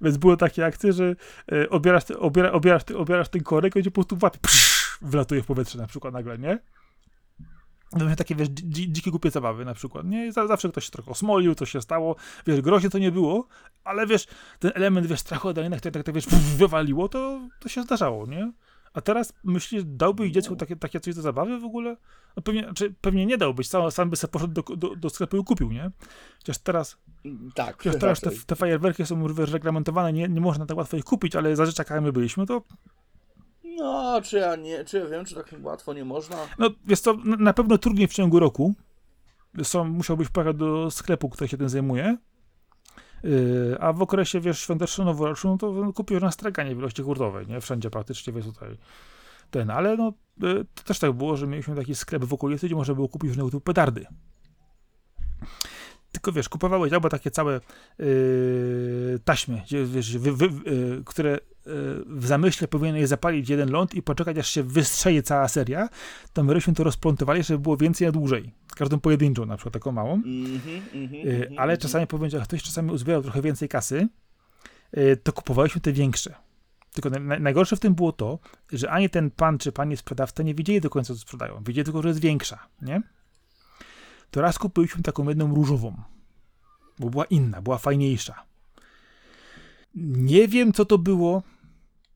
Więc były takie akcje, że e, obierasz, obiera, obierasz, obierasz ten korek i on po prostu łapie psz, wlatuje w powietrze na przykład nagle, nie? To takie, wiesz, dzi, dzikie głupie zabawy na przykład, nie? Zawsze ktoś się trochę osmolił, coś się stało, wiesz, groźnie to nie było, ale wiesz, ten element, wiesz, strachu adrenalina, który tak, tak, wiesz, pff, wywaliło, to, to się zdarzało, nie? A teraz myślisz, dałbyś dziecku takie, takie coś do zabawy w ogóle? No pewnie, znaczy, pewnie nie dałbyś, sam, sam by sobie poszedł do, do, do sklepu i kupił, nie? Chociaż teraz, Tak, chociaż teraz te, te fajerwerki są reglamentowane, nie, nie można tak łatwo ich kupić, ale za rzeczakami my byliśmy, to No, czy ja nie, czy ja wiem, czy tak łatwo nie można? No, jest to na na pewno trudniej w ciągu roku. Są, musiałbyś pojechać do sklepu, który się tym zajmuje. Yy, a w okresie, wiesz, świąteczno-noworocznym, no to kupisz na straganie w ilości hurtowej, nie? Wszędzie praktycznie, wiesz, tutaj ten. Ale no, yy, to też tak było, że mieliśmy taki sklep w okolicy, gdzie można było kupić różnego typu petardy. Tylko wiesz, kupowałeś albo takie całe yy, taśmy, gdzie, wiesz, wy, wy, yy, które w zamyśle powinieneś zapalić jeden ląd i poczekać, aż się wystrzeli cała seria, to my żeśmy to rozplątowali, żeby było więcej na dłużej. Każdą pojedynczą, na przykład taką małą. Mhm, mhm, Yy, mhm, ale mhm. czasami powiem, że ktoś czasami uzbierał trochę więcej kasy, yy, to kupowaliśmy te większe. Tylko na, na, najgorsze w tym było to, że ani ten pan czy pani sprzedawca nie wiedzieli do końca, co sprzedają. Wiedzieli tylko, że jest większa, nie? To raz kupiliśmy taką jedną różową, bo była inna, była fajniejsza. Nie wiem, co to było,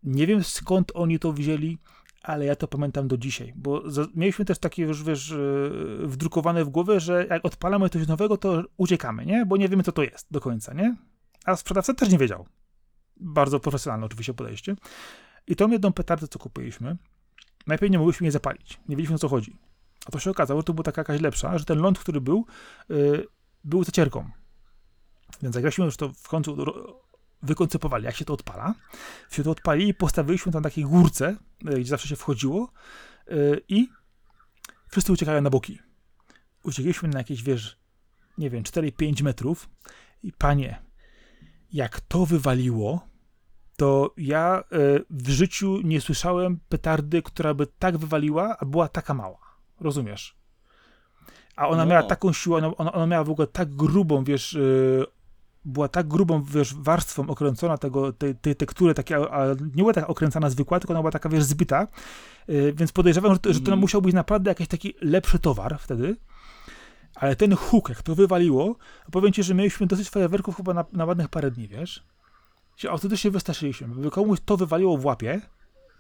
nie wiem, skąd oni to wzięli, ale ja to pamiętam do dzisiaj, bo mieliśmy też takie już, wiesz, yy, wdrukowane w głowę, że jak odpalamy coś nowego, to uciekamy, nie? Bo nie wiemy, co to jest do końca, nie? A sprzedawca też nie wiedział. Bardzo profesjonalne oczywiście podejście. I tą jedną petardę, co kupiliśmy, najpierw nie mogliśmy jej zapalić. Nie wiedzieliśmy, o co chodzi. A to się okazało, że to była taka jakaś lepsza, że ten ląd, który był, yy, był zacierką. Więc jak już to w końcu wykoncypowali, jak się to odpala, się to odpali i postawiliśmy tam takiej górce, yy, gdzie zawsze się wchodziło yy, i wszyscy uciekają na boki. Uciekliśmy na jakieś, wiesz, nie wiem, 4-5 metrów i panie, jak to wywaliło, to ja e, w życiu nie słyszałem petardy, która by tak wywaliła, a była taka mała. Rozumiesz? A ona No. miała taką siłę, ona, ona, miała w ogóle tak grubą, wiesz, e, była tak grubą, wiesz, warstwą okręcona tego, tej, tej tektury, takie, a, nie była taka okręcana zwykła, tylko ona była taka, wiesz, zbita, e, więc podejrzewam, że to, że to Mm. musiał być naprawdę jakiś taki lepszy towar wtedy. Ale ten huk, jak to wywaliło, powiem ci, że mieliśmy dosyć fajerwerków chyba na, na ładnych parę dni, wiesz? Się autentycznie wystraszyliśmy. Gdyby komuś to wywaliło w łapie,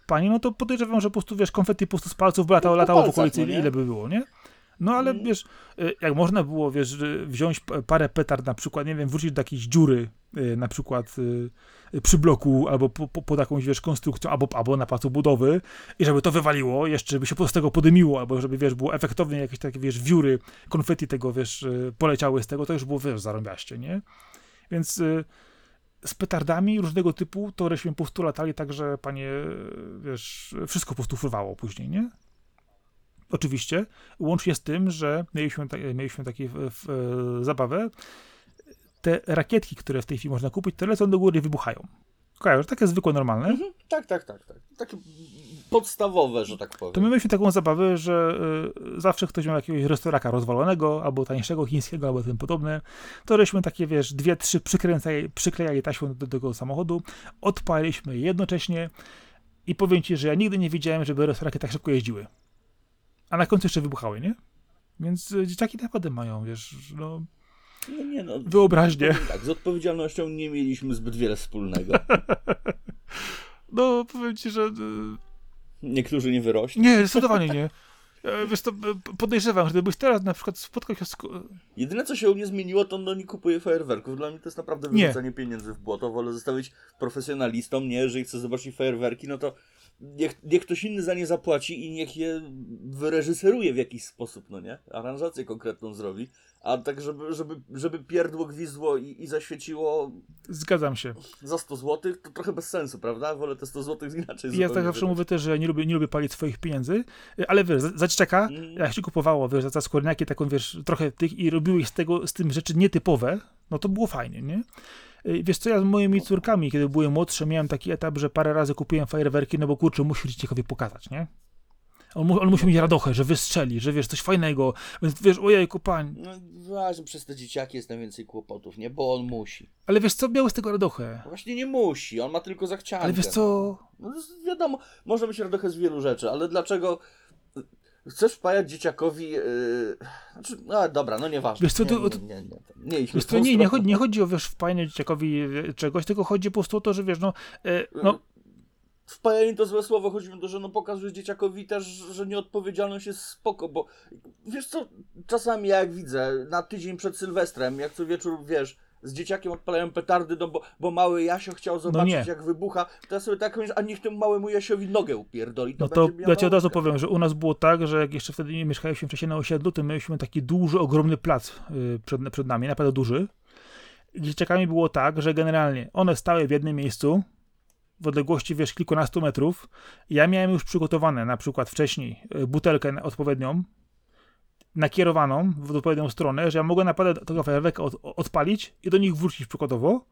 panie, no to podejrzewam, że po prostu, wiesz, konfetti po prostu z palców by latało, po latało w okolicy, no ile by było, nie? No ale Mm. wiesz, y, jak można było, wiesz, że wziąć parę petard na przykład, nie wiem, wrzucić do jakiejś dziury, y, na przykład y, y, przy bloku, albo po, po, pod jakąś, wiesz, konstrukcją, albo, albo na placu budowy i żeby to wywaliło, jeszcze by się po z tego podymiło, albo żeby, wiesz, było efektownie jakieś takie, wiesz, wióry, konfetti tego, wiesz, y, poleciały z tego, to już było, wiesz, zarąbiaście, nie? Więc y, z petardami różnego typu to żeśmy po prostu latali tak, że panie, wiesz, wszystko po prostu później, nie? Oczywiście, łącznie z tym, że mieliśmy, ta, mieliśmy taką zabawę, te rakietki, które w tej chwili można kupić, te lecą do góry i wybuchają. Kojarzysz, takie zwykłe, normalne. Mhm, tak, tak, tak, tak. Takie podstawowe, że tak powiem. To my mieliśmy taką zabawę, że y, zawsze ktoś miał jakiegoś restauraka rozwalonego, albo tańszego chińskiego, albo tym podobne. To żeśmy takie, wiesz, dwie, trzy przykręcali, przyklejali taśmą do tego samochodu, odpaliliśmy je jednocześnie i powiem ci, że ja nigdy nie widziałem, żeby restauraki tak szybko jeździły. A na końcu jeszcze wybuchały, nie? Więc y, dzieciaki naprawdę mają, wiesz, no, No nie no, wyobraźnię. powiem tak, z odpowiedzialnością nie mieliśmy zbyt wiele wspólnego. No, powiem ci, że... y, Niektórzy nie wyrośli. Nie, zdecydowanie nie. E, Wiesz, to e, podejrzewam, że gdybyś teraz na przykład spotkał się z... Jedyne co się u mnie zmieniło, to no nie kupuję fajerwerków. Dla mnie to jest naprawdę Nie. wyrzucanie pieniędzy w błoto. Wolę zostawić profesjonalistą, nie? Jeżeli chcę zobaczyć fajerwerki, no to niech, niech ktoś inny za nie zapłaci i niech je wyreżyseruje w jakiś sposób, no nie? Aranżację konkretną zrobi. A tak, żeby, żeby, żeby pierdło gwizdło i, i zaświeciło Zgadzam się. za 100 zł, to trochę bez sensu, prawda? Wolę te 100 zł inaczej ja tak zawsze wydać. mówię też, że nie lubię, nie lubię palić swoich pieniędzy, ale wiesz, za- za dzieciaka, Mm. jak się kupowało, wiesz, za- za skórniaki taką, wiesz, trochę tych i robiły z tego, z tym rzeczy nietypowe, no to było fajnie, nie? Y, Wiesz co, ja z moimi córkami, kiedy były młodsze, miałem taki etap, że parę razy kupiłem fajerwerki, no bo kurczę, musisz dzieciakowi pokazać, nie? On, mu, on musi mieć radochę, że wystrzeli, że wiesz, coś fajnego, więc wiesz, ojejku, pań. No właśnie, przez te dzieciaki jest najwięcej kłopotów, nie? Bo on musi. Ale wiesz co, miał z tego radochę. No Właśnie nie musi, on ma tylko zachciankę. Ale wiesz co, No wiadomo, może być radochę z wielu rzeczy, ale dlaczego chcesz wpajać dzieciakowi... Yy... Znaczy, no dobra, no nieważne. Wiesz co, nie, to- nie, nie, nie, nie, nie wiesz co, nie, nie, stronę. chodzi, nie chodzi o, wiesz, wpajanie dzieciakowi e, czegoś, tylko chodzi po prostu o to, że wiesz, no, e, no, Wpajanie to złe słowo, chodzi mi o to, że no pokazujesz dzieciakowi też, że nieodpowiedzialność jest spoko, bo wiesz co, czasami jak widzę, na tydzień przed Sylwestrem, jak co wieczór, wiesz, z dzieciakiem odpalają petardy, no bo, bo mały Jasio chciał zobaczyć nie. jak wybucha, to ja sobie tak myślę, a niech temu małemu Jasiowi nogę upierdoli, to No to ja ci od razu powiem, że u nas było tak, że jak jeszcze wtedy nie mieszkaliśmy wcześniej na osiedlu, to mieliśmy taki duży, ogromny plac y, przed, przed nami, naprawdę duży. I Dzieciakami było tak, że generalnie one stały w jednym miejscu, w odległości, wiesz, kilkunastu metrów. Ja miałem już przygotowane na przykład wcześniej y, butelkę odpowiednią, nakierowaną w odpowiednią stronę, że ja mogłem naprawdę tego fajerwerka od, odpalić i do nich wrócić przykładowo.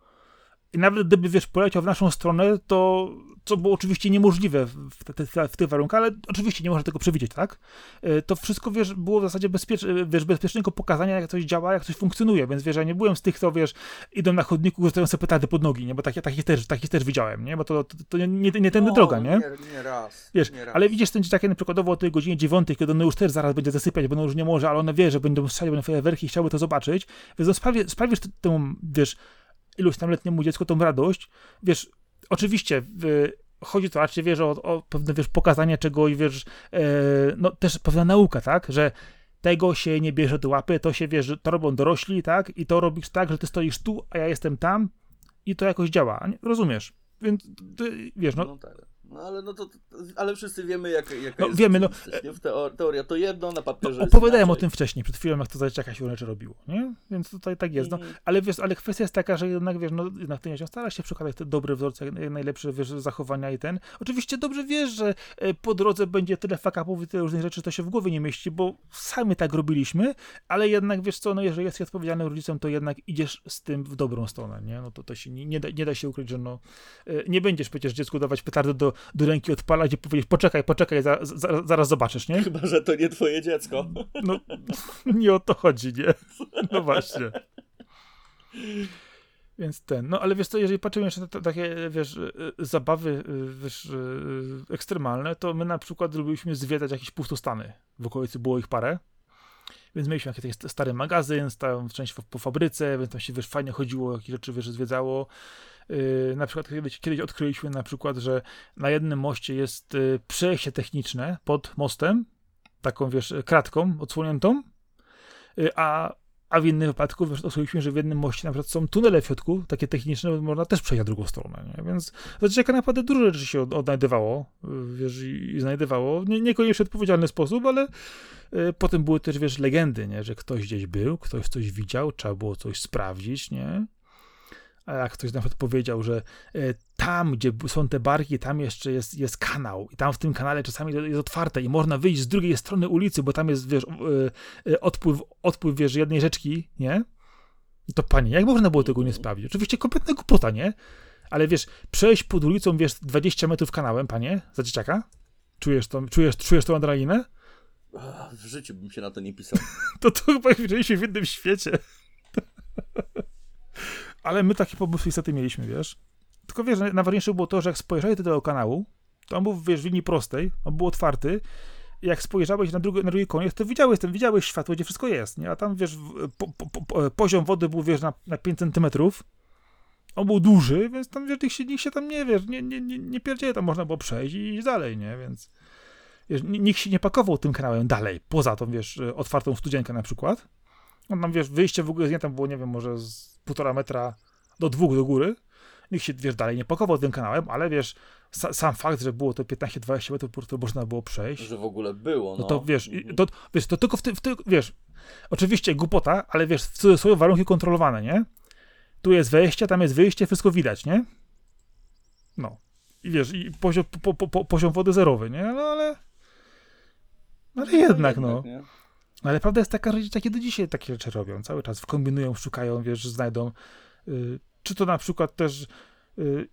I nawet gdyby, wiesz, poleciał w naszą stronę, to co było oczywiście niemożliwe w, te, te, w tych warunkach, ale oczywiście nie można tego przewidzieć, tak? E, To wszystko, wiesz, było w zasadzie bezpiecz, e, wiesz, bezpiecznego pokazania, jak coś działa, jak coś funkcjonuje, więc wiesz, ja nie byłem z tych, co, wiesz, idą na chodniku, rzucają sobie petardy pod nogi, nie? Bo takich, też, takich też widziałem, nie? Bo to, to, to nie, nie, nie tędy No, droga, nie? Nie, nie raz. Wiesz, nie raz. ale widzisz ten dzieciak na przykładowo o tej godzinie dziewiątej, kiedy on już też zaraz będzie zasypiać, bo on już nie może, ale ona wie, że będą strzelić, będą fajerwerki i chciałby to zobaczyć, więc on sprawi, sprawisz t- temu, wiesz, iluś tam letniemu dziecku tą radość, wiesz, oczywiście w, chodzi to raczej, wiesz, o, o pewne, wiesz, pokazanie czegoś, wiesz, e, no też pewna nauka, tak, że tego się nie bierze do łapy, to się, wiesz, to robią dorośli, tak, i to robisz tak, że ty stoisz tu, a ja jestem tam i to jakoś działa, rozumiesz? Więc, ty, wiesz, no, No tak. No ale no to, ale wszyscy wiemy jak, jaka No, jest wiemy, no. rzeczywistość, nie? W teo- teoria to jedno, na papierze No, opowiadałem o tym wcześniej, przed chwilą, jak to za dzieciaka się rzeczy robiło, nie? Więc tutaj tak jest. No, Mhm. ale wiesz, ale kwestia jest taka, że jednak wiesz, no jednak ten dzieciak stara się przekładać te dobre wzorce, jak najlepsze wiesz, zachowania i ten. Oczywiście dobrze wiesz, że e, po drodze będzie tyle fakapów i tyle różnych rzeczy, to się w głowie nie mieści, bo sami tak robiliśmy, ale jednak wiesz co, no jeżeli jesteś odpowiedzialnym rodzicem, to jednak idziesz z tym w dobrą stronę, nie? No to, to się nie, nie, da, nie da się ukryć, że no e, nie będziesz przecież dziecku dawać petardy do, do ręki, odpalać i powiedzieć, poczekaj, poczekaj, za, za, zaraz zobaczysz, nie? Chyba, że to nie twoje dziecko. No, nie o to chodzi, nie? No właśnie. Więc ten, no ale wiesz co, jeżeli patrzymy jeszcze na te, takie, wiesz, y, zabawy, y, wiesz, y, ekstremalne, to my na przykład lubiliśmy zwiedzać jakieś pustostany. W okolicy było ich parę. Więc mieliśmy jakiś stary magazyn, stałą część po, po fabryce, więc tam się, wiesz, fajnie chodziło, jakieś rzeczy, wiesz, zwiedzało. Yy, na przykład kiedyś, kiedyś odkryliśmy na przykład, że na jednym moście jest y, przejście techniczne pod mostem, taką, wiesz, kratką odsłoniętą, y, a, a w innym wypadku, odkryliśmy, że w jednym moście na przykład są tunele w środku, takie techniczne, można też przejść na drugą stronę, nie? Więc to dzieciaka naprawdę dużo rzeczy się od, odnajdywało, y, wiesz, i, znajdywało, nie, niekoniecznie odpowiedzialny sposób, ale y, potem były też, wiesz, legendy, nie? Że ktoś gdzieś był, ktoś coś widział, trzeba było coś sprawdzić, nie? A jak ktoś na przykład powiedział, że e, tam, gdzie są te barki, tam jeszcze jest, jest kanał i tam w tym kanale czasami jest otwarte i można wyjść z drugiej strony ulicy, bo tam jest, wiesz, e, odpływ, odpływ, wiesz, jednej rzeczki, nie? To panie, jak można było tego nie sprawdzić? Oczywiście kompletna głupota, nie? Ale wiesz, przejść pod ulicą, wiesz, 20 metrów kanałem, panie, za dzieciaka? Czujesz to, czujesz, czujesz tą adrenalinę? W życiu bym się na to nie pisał. To to chyba widzieliśmy w innym świecie. Ale my taki pomysł niestety mieliśmy, wiesz. Tylko wiesz, najważniejsze było to, że jak spojrzałeś do tego kanału, to on był, wiesz, w linii prostej, on był otwarty, jak spojrzałeś na drugi, na drugi koniec, to widziałeś, ten, widziałeś światło, gdzie wszystko jest, nie? A tam, wiesz, po, po, po, poziom wody był, wiesz, na, na 5 centymetrów. On był duży, więc tam, wiesz, nikt się, nikt się tam nie, wiesz, nie, nie, nie, nie tam można było przejść i iść dalej, nie? Więc wiesz, ni- nikt się nie pakował tym kanałem dalej, poza tą, wiesz, otwartą studzienkę na przykład. On tam, wiesz, wyjście w ogóle, nie tam było, nie wiem, może z półtora metra do dwóch do góry. Nikt się, wiesz, dalej nie pakował tym kanałem, ale wiesz, sa, sam fakt, że było to 15-20 metrów, prostu można było przejść. Że w ogóle było, no. No to wiesz, Mhm. to, wiesz, to tylko w tym, w tym, wiesz, oczywiście głupota, ale wiesz, w cudzysłowie warunki kontrolowane, nie? Tu jest wejście, tam jest wyjście, wszystko widać, nie? No. I wiesz, i poziom, po, po, po, poziom wody zerowy, nie? No ale... Ale jednak, no. nie? Ale prawda jest taka, że dzieciaki do dzisiaj takie rzeczy robią. Cały czas kombinują, szukają, wiesz, znajdą. Y, czy to na przykład też y,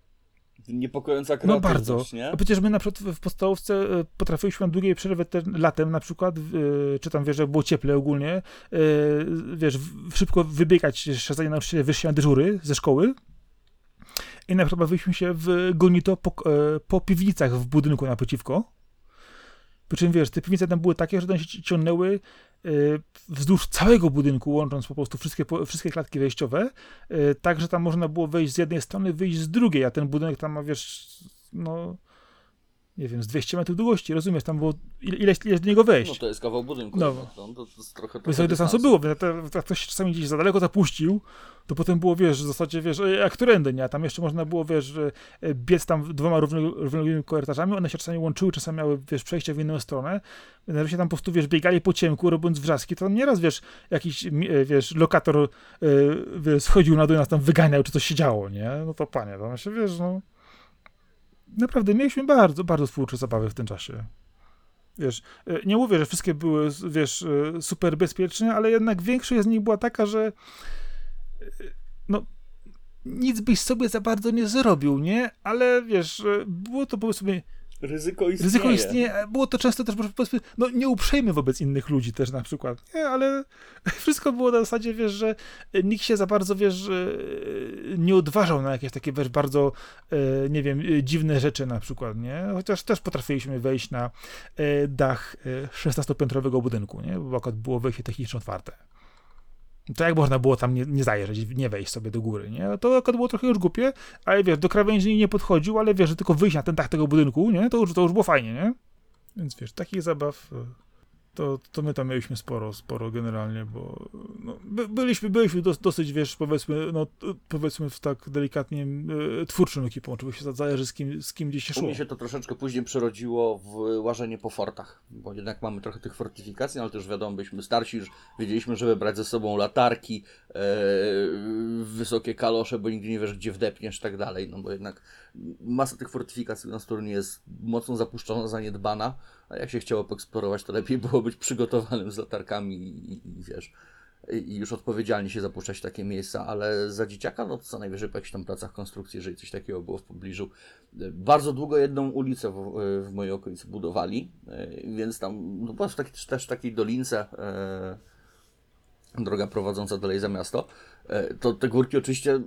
Niepokojąca No kreatywność, bardzo. nie? Przecież my na przykład w- w podstawówce e, potrafiliśmy na długiej przerwy te, latem na przykład, e, czy tam wiesz, że było cieple ogólnie, e, wiesz, szybko wybiegać jeszcze zanim nauczyciele wyszli na dyżury ze szkoły i na przykład bawiliśmy się w gonito po, e, po piwnicach w budynku naprzeciwko. Przy czym wiesz, te piwnice tam były takie, że one się ci- ciągnęły e, wzdłuż całego budynku, łącząc po prostu wszystkie, wszystkie klatki wejściowe, e, tak, że tam można było wejść z jednej strony, wyjść z drugiej, a ten budynek tam ma, wiesz, no, nie wiem, z 200 metrów długości, rozumiesz, tam było ile, ileś, ileś do niego wejść. No to jest kawał budynku. No. No. To, to jest trochę, trochę Wysokiego dystansu było, jak- ktoś się czasami gdzieś za daleko zapuścił, to potem było, wiesz, w zasadzie, wiesz, e, jak którędy, nie? A tam jeszcze można było, wiesz, e, biec tam dwoma równo- równoległymi korytarzami, one się czasami łączyły, czasami miały, wiesz, przejście w inną stronę, więc się tam po prostu, wiesz, biegali po ciemku, robiąc wrzaski, to tam nieraz, wiesz, jakiś, e, wiesz, lokator, wiesz, schodził na dół, nas tam wyganiał, czy coś się działo, nie? No to panie, to się, wiesz, no... Naprawdę, mieliśmy bardzo, bardzo twórcze zabawy w tym czasie. Wiesz, e, nie mówię, że wszystkie były, wiesz, e, super bezpieczne, ale jednak większość z nich była taka, że e, no, nic byś sobie za bardzo nie zrobił, nie? Ale wiesz, było to powiedzmy, Ryzyko istnieje. ryzyko istnieje, a było to często też powiedzmy, no nie uprzejmy wobec innych ludzi też na przykład, nie? Ale wszystko było na zasadzie, wiesz, że nikt się za bardzo, wiesz, że nie odważał na jakieś takie, wiesz, bardzo, e, nie wiem, e, dziwne rzeczy na przykład, nie? Chociaż też potrafiliśmy wejść na e, dach e, 16-piętrowego budynku, nie? Bo akurat było wejście techniczne otwarte. To jak można było tam nie, nie zajrzeć, nie wejść sobie do góry, nie? To akurat było trochę już głupie, ale wiesz, do krawędzi nie podchodził, ale wiesz, że tylko wyjść na ten dach tego budynku, nie? To już, to już było fajnie, nie? Więc wiesz, takich zabaw e, to, to my tam mieliśmy sporo, sporo generalnie, bo no, by, byliśmy, byliśmy dos, dosyć, wiesz, powiedzmy, no, powiedzmy w tak delikatnie e, twórczą ekipą, oczywiście za- zależy z kim, z kim gdzieś się U szło. mnie się to troszeczkę później przerodziło w łażenie po fortach, bo jednak mamy trochę tych fortyfikacji, no ale też wiadomo, byliśmy starsi, już wiedzieliśmy, żeby brać ze sobą latarki, e, wysokie kalosze, bo nigdy nie wiesz, gdzie wdepniesz i tak dalej, no bo jednak masa tych fortyfikacji na stronie jest mocno zapuszczona, zaniedbana, a jak się chciało poeksplorować, to lepiej było być przygotowanym z latarkami i, i, i wiesz, i już odpowiedzialnie się zapuszczać w takie miejsca, ale za dzieciaka, no to co najwyżej po jakichś tam pracach konstrukcji, jeżeli coś takiego było w pobliżu. Bardzo długo jedną ulicę w, w mojej okolicy budowali, e, więc tam no była w taki, też w takiej dolince e, droga prowadząca dalej za miasto. E, to te górki oczywiście,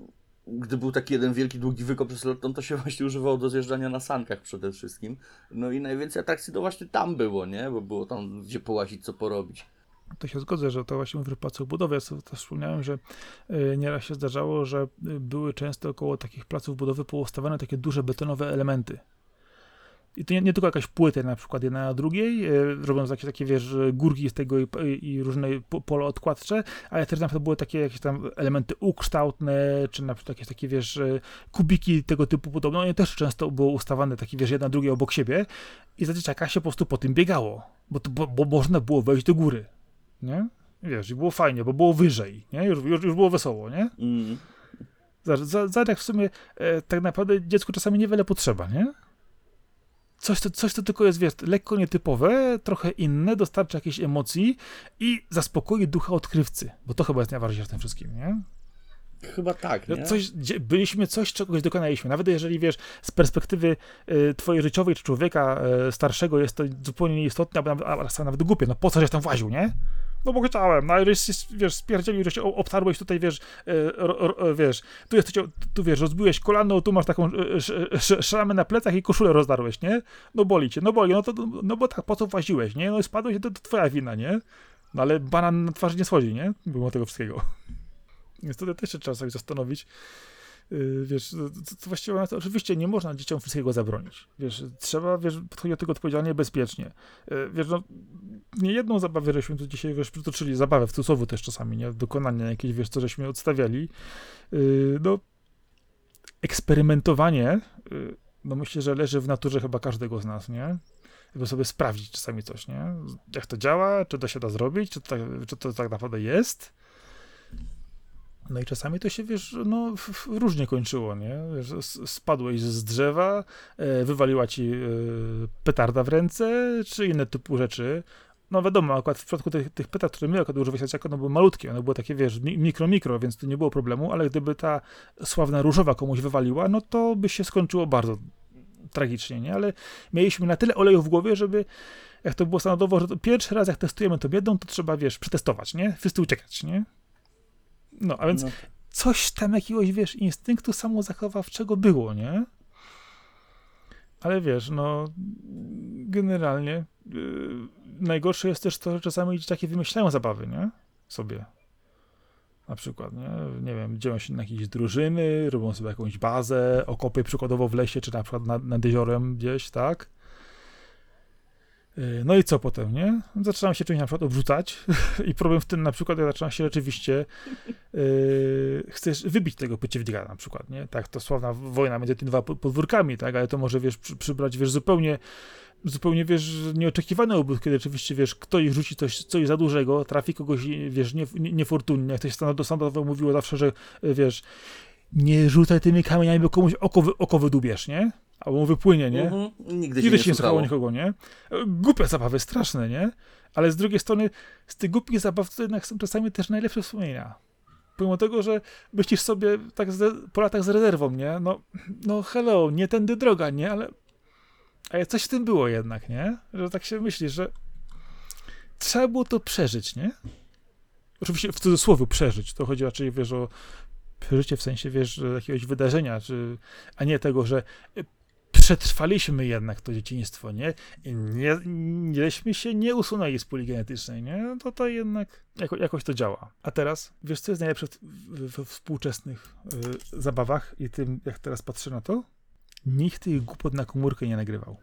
gdy był taki jeden wielki, długi wykop przez to się właśnie używało do zjeżdżania na sankach przede wszystkim. No i najwięcej atrakcji to właśnie tam było, nie? Bo było tam gdzie połazić, co porobić. To się zgodzę, że to właśnie w placach budowy. Ja sobie też wspomniałem, że y, nieraz się zdarzało, że y, były często około takich placów budowy poustawiane takie duże betonowe elementy. I to nie, nie tylko jakaś płyty, na przykład jedna na drugiej, y, robiąc jakieś takie, wiesz, górki z tego i, i różne po, pole odkładcze, ale też na przykład były takie jakieś tam elementy ukształtne, czy na przykład jakieś takie, wiesz, y, kubiki tego typu podobne. One też często były ustawane takie, wiesz, jedna drugie obok siebie i za dzieciaka się po prostu po tym biegało, bo, to, bo, bo można było wejść do góry nie? Wiesz, i było fajnie, bo było wyżej, nie? Już, już, już było wesoło, nie? Mm. Zobacz, jak w sumie e, tak naprawdę dziecku czasami niewiele potrzeba, nie? Coś to, coś to tylko jest, wiesz, lekko nietypowe, trochę inne, dostarcza jakiejś emocji i zaspokoi ducha odkrywcy, bo to chyba jest najważniejsze w tym wszystkim, nie? Chyba tak, nie? Coś, byliśmy, coś czegoś dokonaliśmy. Nawet jeżeli, wiesz, z perspektywy e, twojej życiowej czy człowieka e, starszego jest to zupełnie nieistotne, albo nawet, a, czasami nawet głupie. No po co, żeś tam właził, nie? No bo chciałem, no ale wiesz, spierdzielił, że się obtarłeś tutaj, wiesz, e, ro, ro, wiesz, tu jesteś, tu wiesz, rozbiłeś kolano, tu masz taką e, sz, sz, szramę na plecach i koszulę rozdarłeś, nie? No boli cię, no boli, no to, no bo tak, po co właziłeś, nie? No spadłeś, to, to twoja wina, nie? No ale banan na twarzy nie schodzi, nie? Było tego wszystkiego. Więc tutaj też się trzeba sobie zastanowić. Yy, Wiesz, to, to właściwie to, oczywiście nie można dzieciom wszystkiego zabronić. Wiesz, trzeba, wiesz, podchodzić do tego odpowiedzialnie, bezpiecznie. Yy, Wiesz, no, nie jedną zabawę żeśmy tu dzisiaj, wiesz, przytoczyli, zabawę w cudzysłowie też czasami, nie? Dokonania jakieś, wiesz, co żeśmy odstawiali. Yy, No, eksperymentowanie, no myślę, że leży w naturze chyba każdego z nas, nie? Żeby sobie sprawdzić czasami coś, nie? Jak to działa, czy to się da zrobić, czy to, czy to tak naprawdę jest. No i czasami to się, wiesz, no różnie kończyło, nie? Spadłeś z drzewa, e, wywaliła ci e, petarda w ręce, czy inne typu rzeczy. no wiadomo, akurat w przypadku tych, tych pytań, które my akurat używaliśmy, one były malutkie, one były takie, wiesz, mikro, mikro, więc to nie było problemu, ale gdyby ta sławna różowa komuś wywaliła, no to by się skończyło bardzo tragicznie, nie? Ale mieliśmy na tyle oleju w głowie, żeby jak to było standardowo, że pierwszy raz jak testujemy to biedą, to trzeba, wiesz, przetestować, nie? Wszyscy uciekać, nie? No, a więc no. coś tam jakiegoś, wiesz, instynktu samozachowawczego było, nie? Ale wiesz, no generalnie yy, najgorsze jest też to, że czasami dzieciaki wymyślają zabawy, nie? Sobie. Na przykład, nie? Nie wiem, dzieją się na jakieś drużyny, robią sobie jakąś bazę, okopy przykładowo w lesie, czy na przykład nad, nad jeziorem gdzieś, tak? Y, no i co potem, nie? Zaczynam się czymś na przykład obrzucać i problem w tym na przykład, ja zaczynam się rzeczywiście yy, chcesz wybić tego przeciwnika na przykład, nie? Tak, to sławna wojna między tymi dwa podwórkami, tak? Ale to może, wiesz, przy, przybrać, wiesz, zupełnie zupełnie, wiesz, nieoczekiwany obóz, kiedy oczywiście, wiesz, ktoś rzuci coś, coś za dużego, trafi kogoś, wiesz, niefortunnie, jak to się standardowo mówiło zawsze, że, wiesz, nie rzucaj tymi kamieniami, bo komuś oko, oko wydubiesz, nie? Albo wypłynie, nie? Mhm. Nigdy się Nigdy nie, nie słuchało nikogo, nie? Głupie zabawy, straszne, nie? Ale z drugiej strony, z tych głupich zabaw to jednak są czasami też najlepsze wspomnienia. Pomimo tego, że myślisz sobie tak z, po latach z rezerwą, nie? No, no hello, nie tędy droga, nie? Ale, ale coś w tym było jednak, nie? Że tak się myślisz, że trzeba było to przeżyć, nie? Oczywiście w cudzysłowie przeżyć. To chodzi raczej, wiesz, o przeżycie w sensie, wiesz, jakiegoś wydarzenia, czy, a nie tego, że przetrwaliśmy jednak to dzieciństwo, nie? I nie, nieśmy się nie usunęli z puli genetycznej, nie? No to to jednak jako, jakoś to działa. A teraz, wiesz co jest najlepsze we współczesnych y, zabawach i tym, jak teraz patrzę na to? Nikt tych głupot na komórkę nie nagrywał.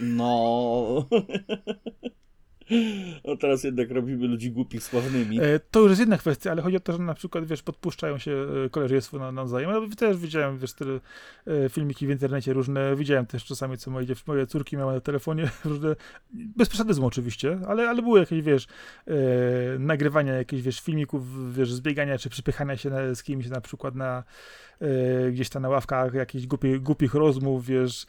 No. No teraz jednak robimy ludzi głupich sławnymi. E, to już jest jedna kwestia, ale chodzi o to, że na przykład, wiesz, podpuszczają się e, koleżeństwo na, nawzajem. Ja też widziałem, wiesz, te e, filmiki w internecie różne, widziałem też czasami, co moje, moje córki miały na telefonie, różne, bez przesadyzmu oczywiście, ale, ale były jakieś, wiesz, nagrywania jakichś, wiesz, filmików, wiesz, zbiegania czy przypychania się na, z kimś na przykład na gdzieś tam na ławkach, jakichś głupi, głupich rozmów, wiesz,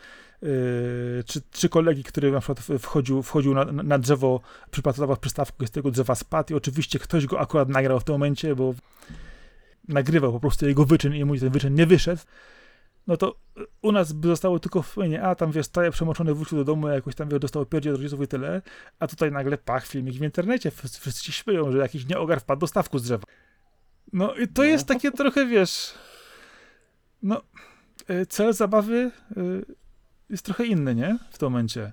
czy, czy kolegi, który na przykład wchodził, wchodził na, na drzewo, przypatrował przystawkę z tego drzewa spadł i oczywiście ktoś go akurat nagrał w tym momencie, bo nagrywał po prostu jego wyczyn i mu ten wyczyn nie wyszedł, no to u nas by zostało tylko w a tam wiesz, staje przemoczony, wrócił do domu, jakoś tam wiesz, dostał pierdzie od rodziców i tyle, a tutaj nagle pach, filmik w internecie, wszyscy, się śmieją, że jakiś nieogar wpadł do stawku z drzewa. No i to no. jest takie trochę, wiesz, no, y, cel zabawy y, jest trochę inny, nie? W tym momencie.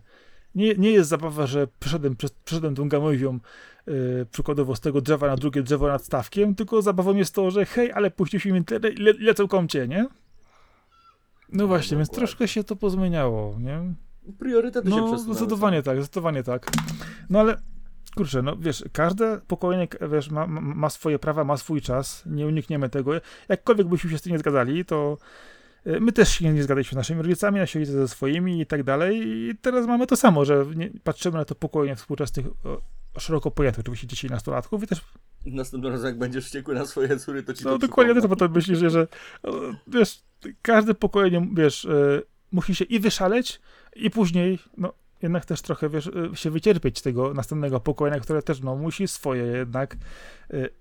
Nie, nie jest zabawa, że przeszedłem, przeszedłem tą gamowią yy, przykładowo z tego drzewa na drugie drzewo nad stawkiem, tylko zabawą jest to, że hej, ale puściliśmy internet i le, lecą komcie, nie? No właśnie, no, więc troszkę się to pozmieniało, nie? Priorytety no, się przesunęły. zdecydowanie tak, zdecydowanie tak. No ale kurczę, no wiesz, każde pokolenie, wiesz, ma, ma swoje prawa, ma swój czas, nie unikniemy tego. Jakkolwiek byśmy się z tym nie zgadzali, to E, my też się nie zgadaliśmy z naszymi rodzicami, nasi rodzice ze swoimi i tak dalej. I teraz mamy to samo, że nie, patrzymy na to pokolenie współczesnych, szeroko pojętych oczywiście dzieci i nastolatków i też... Następnym razem, jak będziesz wściekły na swoje córy, to ci No to dokładnie też potem myślisz, że, wiesz, każde pokolenie, wiesz, e, musi się i wyszaleć, i później, no, jednak też trochę, wiesz, e, się wycierpieć tego następnego pokolenia, które też, no, musi swoje jednak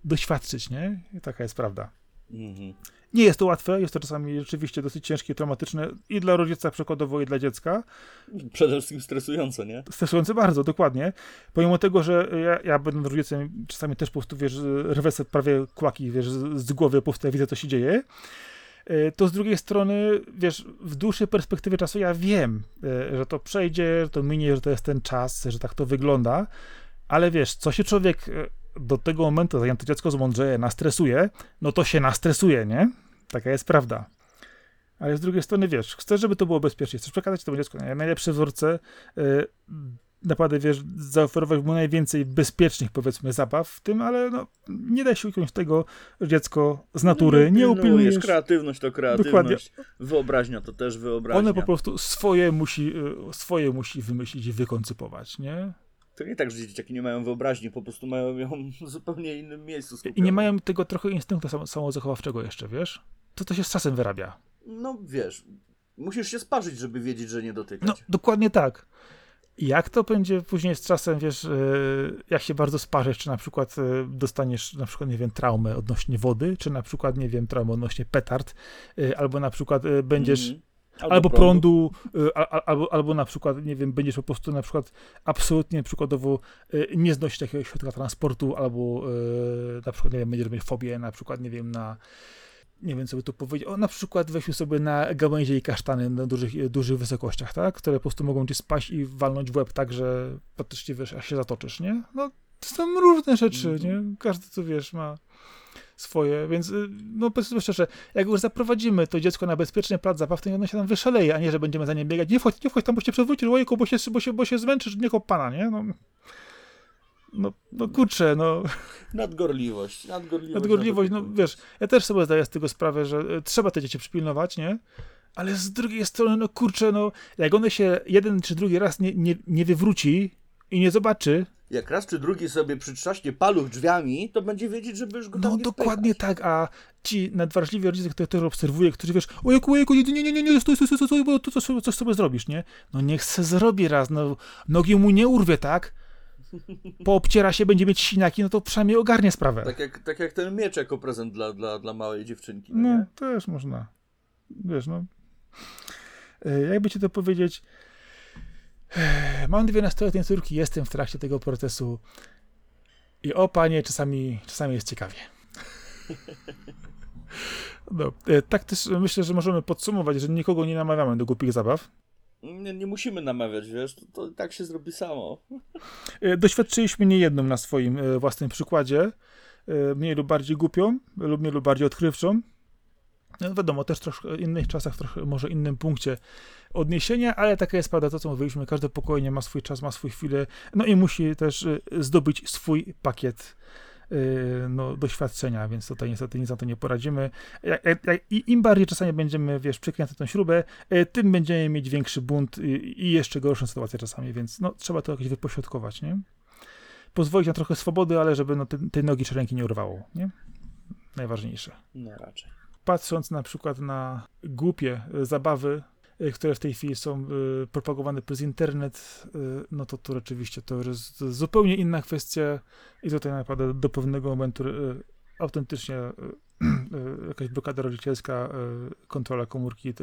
doświadczyć, nie? I taka jest prawda. Mhm. Nie jest to łatwe, jest to czasami rzeczywiście dosyć ciężkie, traumatyczne i dla rodzica przykładowo, i dla dziecka. Przede wszystkim stresujące, nie? Stresujące bardzo, dokładnie. Pomimo tego, że ja, ja będąc rodzicem, czasami też po prostu, wiesz, rwę sobie prawie kłaki, wiesz, z głowy, po prostu widzę, co się dzieje e, to z drugiej strony, wiesz, w dłuższej perspektywie czasu ja wiem, e, że to przejdzie, że to minie, że to jest ten czas, że tak to wygląda, ale wiesz, co się człowiek e, do tego momentu, zanim to dziecko zmądrzeje, nastresuje, no to się nastresuje, nie? Taka jest prawda. Ale z drugiej strony, wiesz, chcesz, żeby to było bezpiecznie, chcesz przekazać temu dziecku najlepsze wzorce, yy, naprawdę, wiesz, zaoferować mu najwięcej bezpiecznych, powiedzmy, zabaw w tym, ale no, nie da się ująć tego, że dziecko z natury no, nie upilnujesz. kreatywność to kreatywność, Dokładnie. wyobraźnia to też wyobraźnia. One po prostu swoje musi, y, swoje musi wymyślić i wykoncypować, nie? To nie tak, że dzieciaki nie mają wyobraźni, po prostu mają ją w zupełnie innym miejscu. Skupioną. I nie mają tego trochę instynktu samozachowawczego jeszcze, wiesz? To to się z czasem wyrabia. No wiesz, musisz się sparzyć, żeby wiedzieć, że nie dotykać. No, dokładnie tak. Jak to będzie później z czasem, wiesz, e, jak się bardzo sparzysz, czy na przykład e, dostaniesz, na przykład, nie wiem, traumę odnośnie wody, czy na przykład, nie wiem, traumę odnośnie petard, e, albo na przykład będziesz Mhm. Albo, prądu, y, a, a, albo, albo na przykład, nie wiem, będziesz po prostu na przykład absolutnie przykładowo y, nie znosić takiego środka transportu, albo y, na przykład, nie wiem, będziesz mieć fobię, na przykład, nie wiem, na nie wiem, co by tu powiedzieć, o, na przykład weźmy sobie na gałęzie i kasztany na dużych, dużych wysokościach, tak, które po prostu mogą ci spaść i walnąć w łeb tak, że praktycznie, wiesz, aż się zatoczysz, nie? No, to są różne rzeczy, Mhm. nie? Każdy, co wiesz, ma swoje, więc y, no powiedzmy szczerze, jak już zaprowadzimy to dziecko na bezpieczny plac zabaw, to ono się tam wyszaleje, a nie, że będziemy za nim biegać. Nie wchodź, nie wchodź tam, bo się przewrócisz, ojejku, bo się, bo się, bo się zmęczysz, nie pana, nie? No, no, no kurczę, no, Nadgorliwość. Nadgorliwość, nadgorliwość, no wiesz, ja też sobie zdaję z tego sprawę, że y, trzeba te dzieci przypilnować, nie? Ale z drugiej strony, no kurczę, no, jak one się jeden czy drugi raz nie, nie, nie wywróci i nie zobaczy, Jak raz czy drugi sobie przytrzaśnie paluch drzwiami, to będzie wiedzieć, żeby już go tam No nie dokładnie wpychać. tak, a ci nadwrażliwi rodzice, których też obserwuję, którzy wiesz, ojejku, ojejku, nie, nie, nie, nie, nie, stój, stój, stój, stój, bo to coś, coś sobie zrobisz, nie? No niech se zrobi raz, no nogi mu nie urwie, tak? Poobciera się, będzie mieć sinaki, no to przynajmniej ogarnie sprawę. Tak jak, tak jak ten miecz jako prezent dla, dla, dla małej dziewczynki. No, No, też można. Wiesz, no. E, Jakby ci to powiedzieć, mam dwie nastoletnie córki, jestem w trakcie tego procesu i o panie, czasami, czasami jest ciekawie. No, e, tak też myślę, że możemy podsumować, że nikogo nie namawiamy do głupich zabaw. Nie, nie musimy namawiać, wiesz, to, to tak się zrobi samo. E, Doświadczyliśmy niejedną na swoim e, własnym przykładzie, mniej lub bardziej głupią, lub mniej lub bardziej odkrywczą. No wiadomo, też troszkę w innych czasach, trochę może innym punkcie odniesienia, ale taka jest prawda, to co mówiliśmy, każde pokolenie ma swój czas, ma swój chwilę, no i musi też e, zdobyć swój pakiet e, no, doświadczenia, więc tutaj niestety nic na to nie poradzimy. I im bardziej czasami będziemy, wiesz, przykręcać tą śrubę, e, tym będziemy mieć większy bunt i, jeszcze gorszą sytuację czasami, więc no, trzeba to jakoś wypośrodkować, nie? Pozwolić na trochę swobody, ale żeby no, te, tej nogi czy ręki nie urwało, nie? Najważniejsze No raczej. Patrząc na przykład na głupie e, zabawy, e, które w tej chwili są e, propagowane przez internet, no to to rzeczywiście to jest zupełnie inna kwestia i tutaj naprawdę do pewnego momentu autentycznie jakaś blokada rodzicielska, kontrola komórki,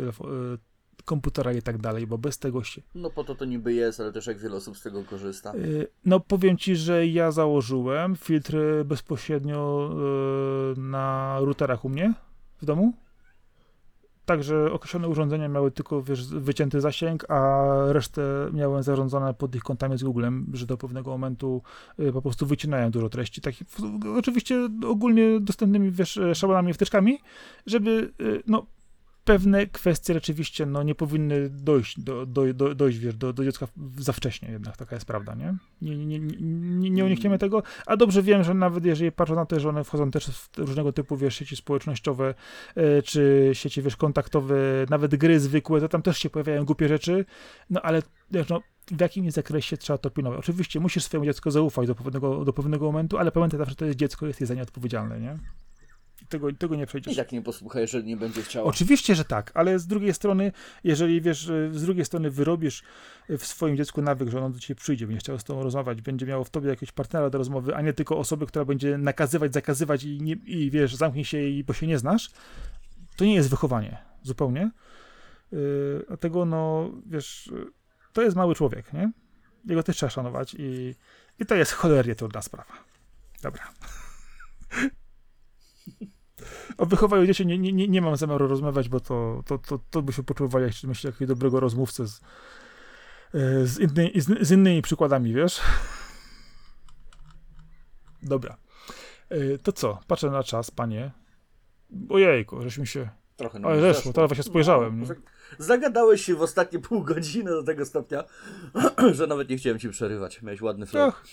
komputera i tak dalej, bo bez tego się... No po to to niby jest, ale też jak wiele osób z tego korzysta. No powiem ci, że ja założyłem filtry bezpośrednio na routerach u mnie w domu. Także określone urządzenia miały tylko wiesz, wycięty zasięg, a resztę miałem zarządzane pod ich kątami z Googlem, że do pewnego momentu y, po prostu wycinają dużo treści. W- oczywiście ogólnie dostępnymi wiesz, szablonami, wtyczkami, żeby y, no, pewne kwestie rzeczywiście no, nie powinny dojść, do, do, do, dojść wiesz, do, do dziecka za wcześnie jednak, taka jest prawda, nie? Nie, nie, nie, nie, nie unikniemy tego, a dobrze wiem, że nawet jeżeli patrzę na to, że one wchodzą też w różnego typu, wiesz, sieci społecznościowe, e, czy sieci, wiesz, kontaktowe, nawet gry zwykłe, to tam też się pojawiają głupie rzeczy, no ale wiesz, no, w jakim zakresie trzeba to pilnować. Oczywiście musisz swojemu dziecku zaufać do pewnego, do pewnego momentu, ale pamiętaj zawsze, że to jest dziecko, jest za nie odpowiedzialne, nie? Tego, tego nie przejdziesz. I tak nie posłuchaj, jeżeli nie będzie chciał. Oczywiście, że tak, ale z drugiej strony, jeżeli wiesz, e, z drugiej strony wyrobisz e, w swoim dziecku nawyk, że ono do ciebie przyjdzie, będzie chciało z tobą rozmawiać, będzie miało w tobie jakiegoś partnera do rozmowy, a nie tylko osobę, która będzie nakazywać, zakazywać i, nie, i wiesz, zamknij się, i, bo się nie znasz, to nie jest wychowanie, zupełnie. Yy, dlatego, no, wiesz, yy, to jest mały człowiek, nie? Jego też trzeba szanować i, i to jest cholernie trudna sprawa. Dobra. O wychowaniu dzieci nie, nie, nie, mam zamiaru rozmawiać, bo to, to, to, to by się poczuwali jak myślę, jakiegoś dobrego rozmówcy z, e, z, inny, z, z innymi przykładami, wiesz? Dobra. E, To co? Patrzę na czas, panie. Ojejku, żeśmy się... Trochę Ale nam zeszło, teraz właśnie spojrzałem? No, zagadałeś się w ostatnie pół godziny do tego stopnia, że nawet nie chciałem ci przerywać. Miałeś ładny flow. Ach,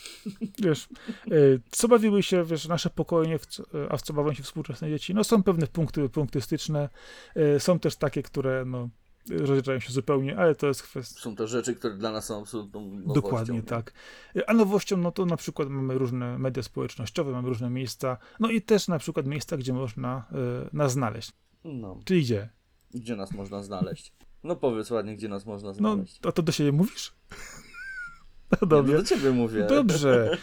wiesz, e, co bawiły się, wiesz, nasze pokolenie, e, a w co bawią się współczesne dzieci? No są pewne punkty, punkty styczne, e, są też takie, które, no, rozjeżdżają się zupełnie, ale to jest kwestia... Są to rzeczy, które dla nas są absolutną nowością. Dokładnie nie? tak. A nowością, no to na przykład mamy różne media społecznościowe, mamy różne miejsca, no i też na przykład miejsca, gdzie można y, nas znaleźć. No, Czyli gdzie? gdzie nas można znaleźć? No powiedz ładnie, gdzie nas można No, znaleźć. a to do siebie mówisz? No Dobrze. dobrze. do ciebie mówię. Dobrze.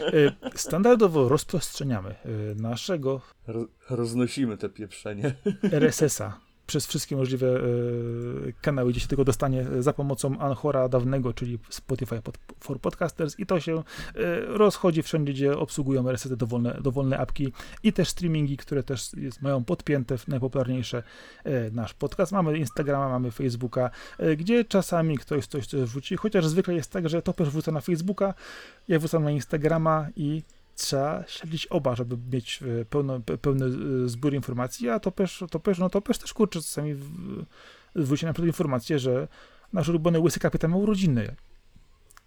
E, Standardowo rozprowadzamy e, naszego Ro- roznosimy te pieprzenie. RSS-a przez wszystkie możliwe e, kanały, gdzie się tego dostanie e, za pomocą Anchora dawnego, czyli Spotify for Podcasters. I to się e, rozchodzi wszędzie, gdzie obsługują RSS dowolne, dowolne apki i też streamingi, które też jest, mają podpięte w najpopularniejsze nasz podcast. Mamy Instagrama, mamy Facebooka, gdzie czasami ktoś coś, coś wrzuci, chociaż zwykle jest tak, że to też wrzuca na Facebooka, ja wrzucam na Instagrama i trzeba śledzić oba, żeby mieć e, pełno, pe- pełny e, zbiór informacji, a Topesz, Topesz, no Topesz też kurczę czasami w- wrzuci na przykład informację, że nasz ulubiony łysy kapitan ma urodziny.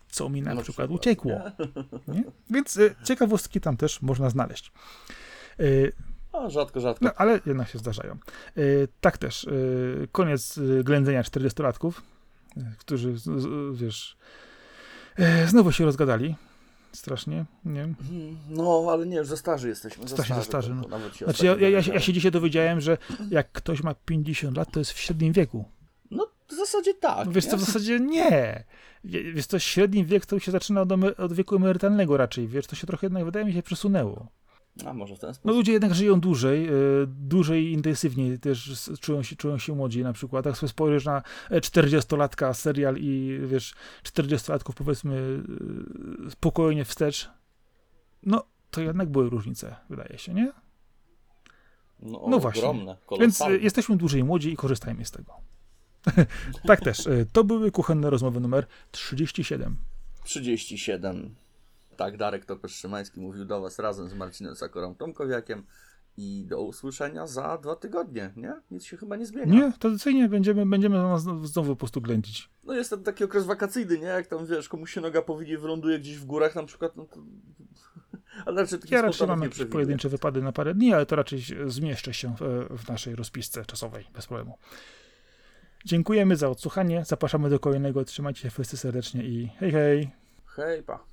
Co mi na Na przykład, przykład, uciekło. Nie? Więc e, ciekawostki tam też można znaleźć. A, rzadko, rzadko. no, ale jednak się zdarzają. Tak też, koniec ględzenia 40-latków, e, którzy, wiesz, znowu się rozgadali. Strasznie, nie. No, ale nie, już za starzy jesteśmy. Za Starzy, za starzy, starzy, to- to nawet się Znaczy, ja, ja, ja, się- ja się dzisiaj dowiedziałem, że jak ktoś ma 50 lat, to jest w średnim wieku. No, w zasadzie tak. Wiesz nie? co, w zasadzie nie. Wiesz co, średni wiek to się zaczyna od, od wieku emerytalnego raczej, wiesz, to się trochę jednak, wydaje mi się, przesunęło. A, może w ten sposób. No ludzie jednak żyją dłużej, e, dłużej i intensywniej też czują się, czują się młodzi na przykład. Jak sobie spojrzysz na e, 40-latka serial i wiesz, 40-latków powiedzmy e, spokojnie wstecz, no to jednak były różnice, wydaje się, nie? No, no właśnie. ogromne, Więc e, jesteśmy dłużej młodzi i korzystajmy z tego. tak też. e, To były kuchenne rozmowy numer 37. 37. Tak, Darek Topesz-Szymański mówił do Was razem z Marcinem Sakorą Tomkowiakiem i do usłyszenia za dwa tygodnie, nie? Nic się chyba nie zmienia. Nie, tradycyjnie będziemy, będziemy na nas znowu po prostu ględzić. No jest taki okres wakacyjny, nie? Jak tam, wiesz, komuś się noga powinie, wyląduje gdzieś w górach na przykład, no to... Ale raczej Ja raczej mam jakieś pojedyncze wypady na parę dni, ale to raczej zmieszczę się w, w naszej rozpisce czasowej, bez problemu. Dziękujemy za odsłuchanie, zapraszamy do kolejnego, trzymajcie się wszyscy serdecznie i hej hej! Hej, pa.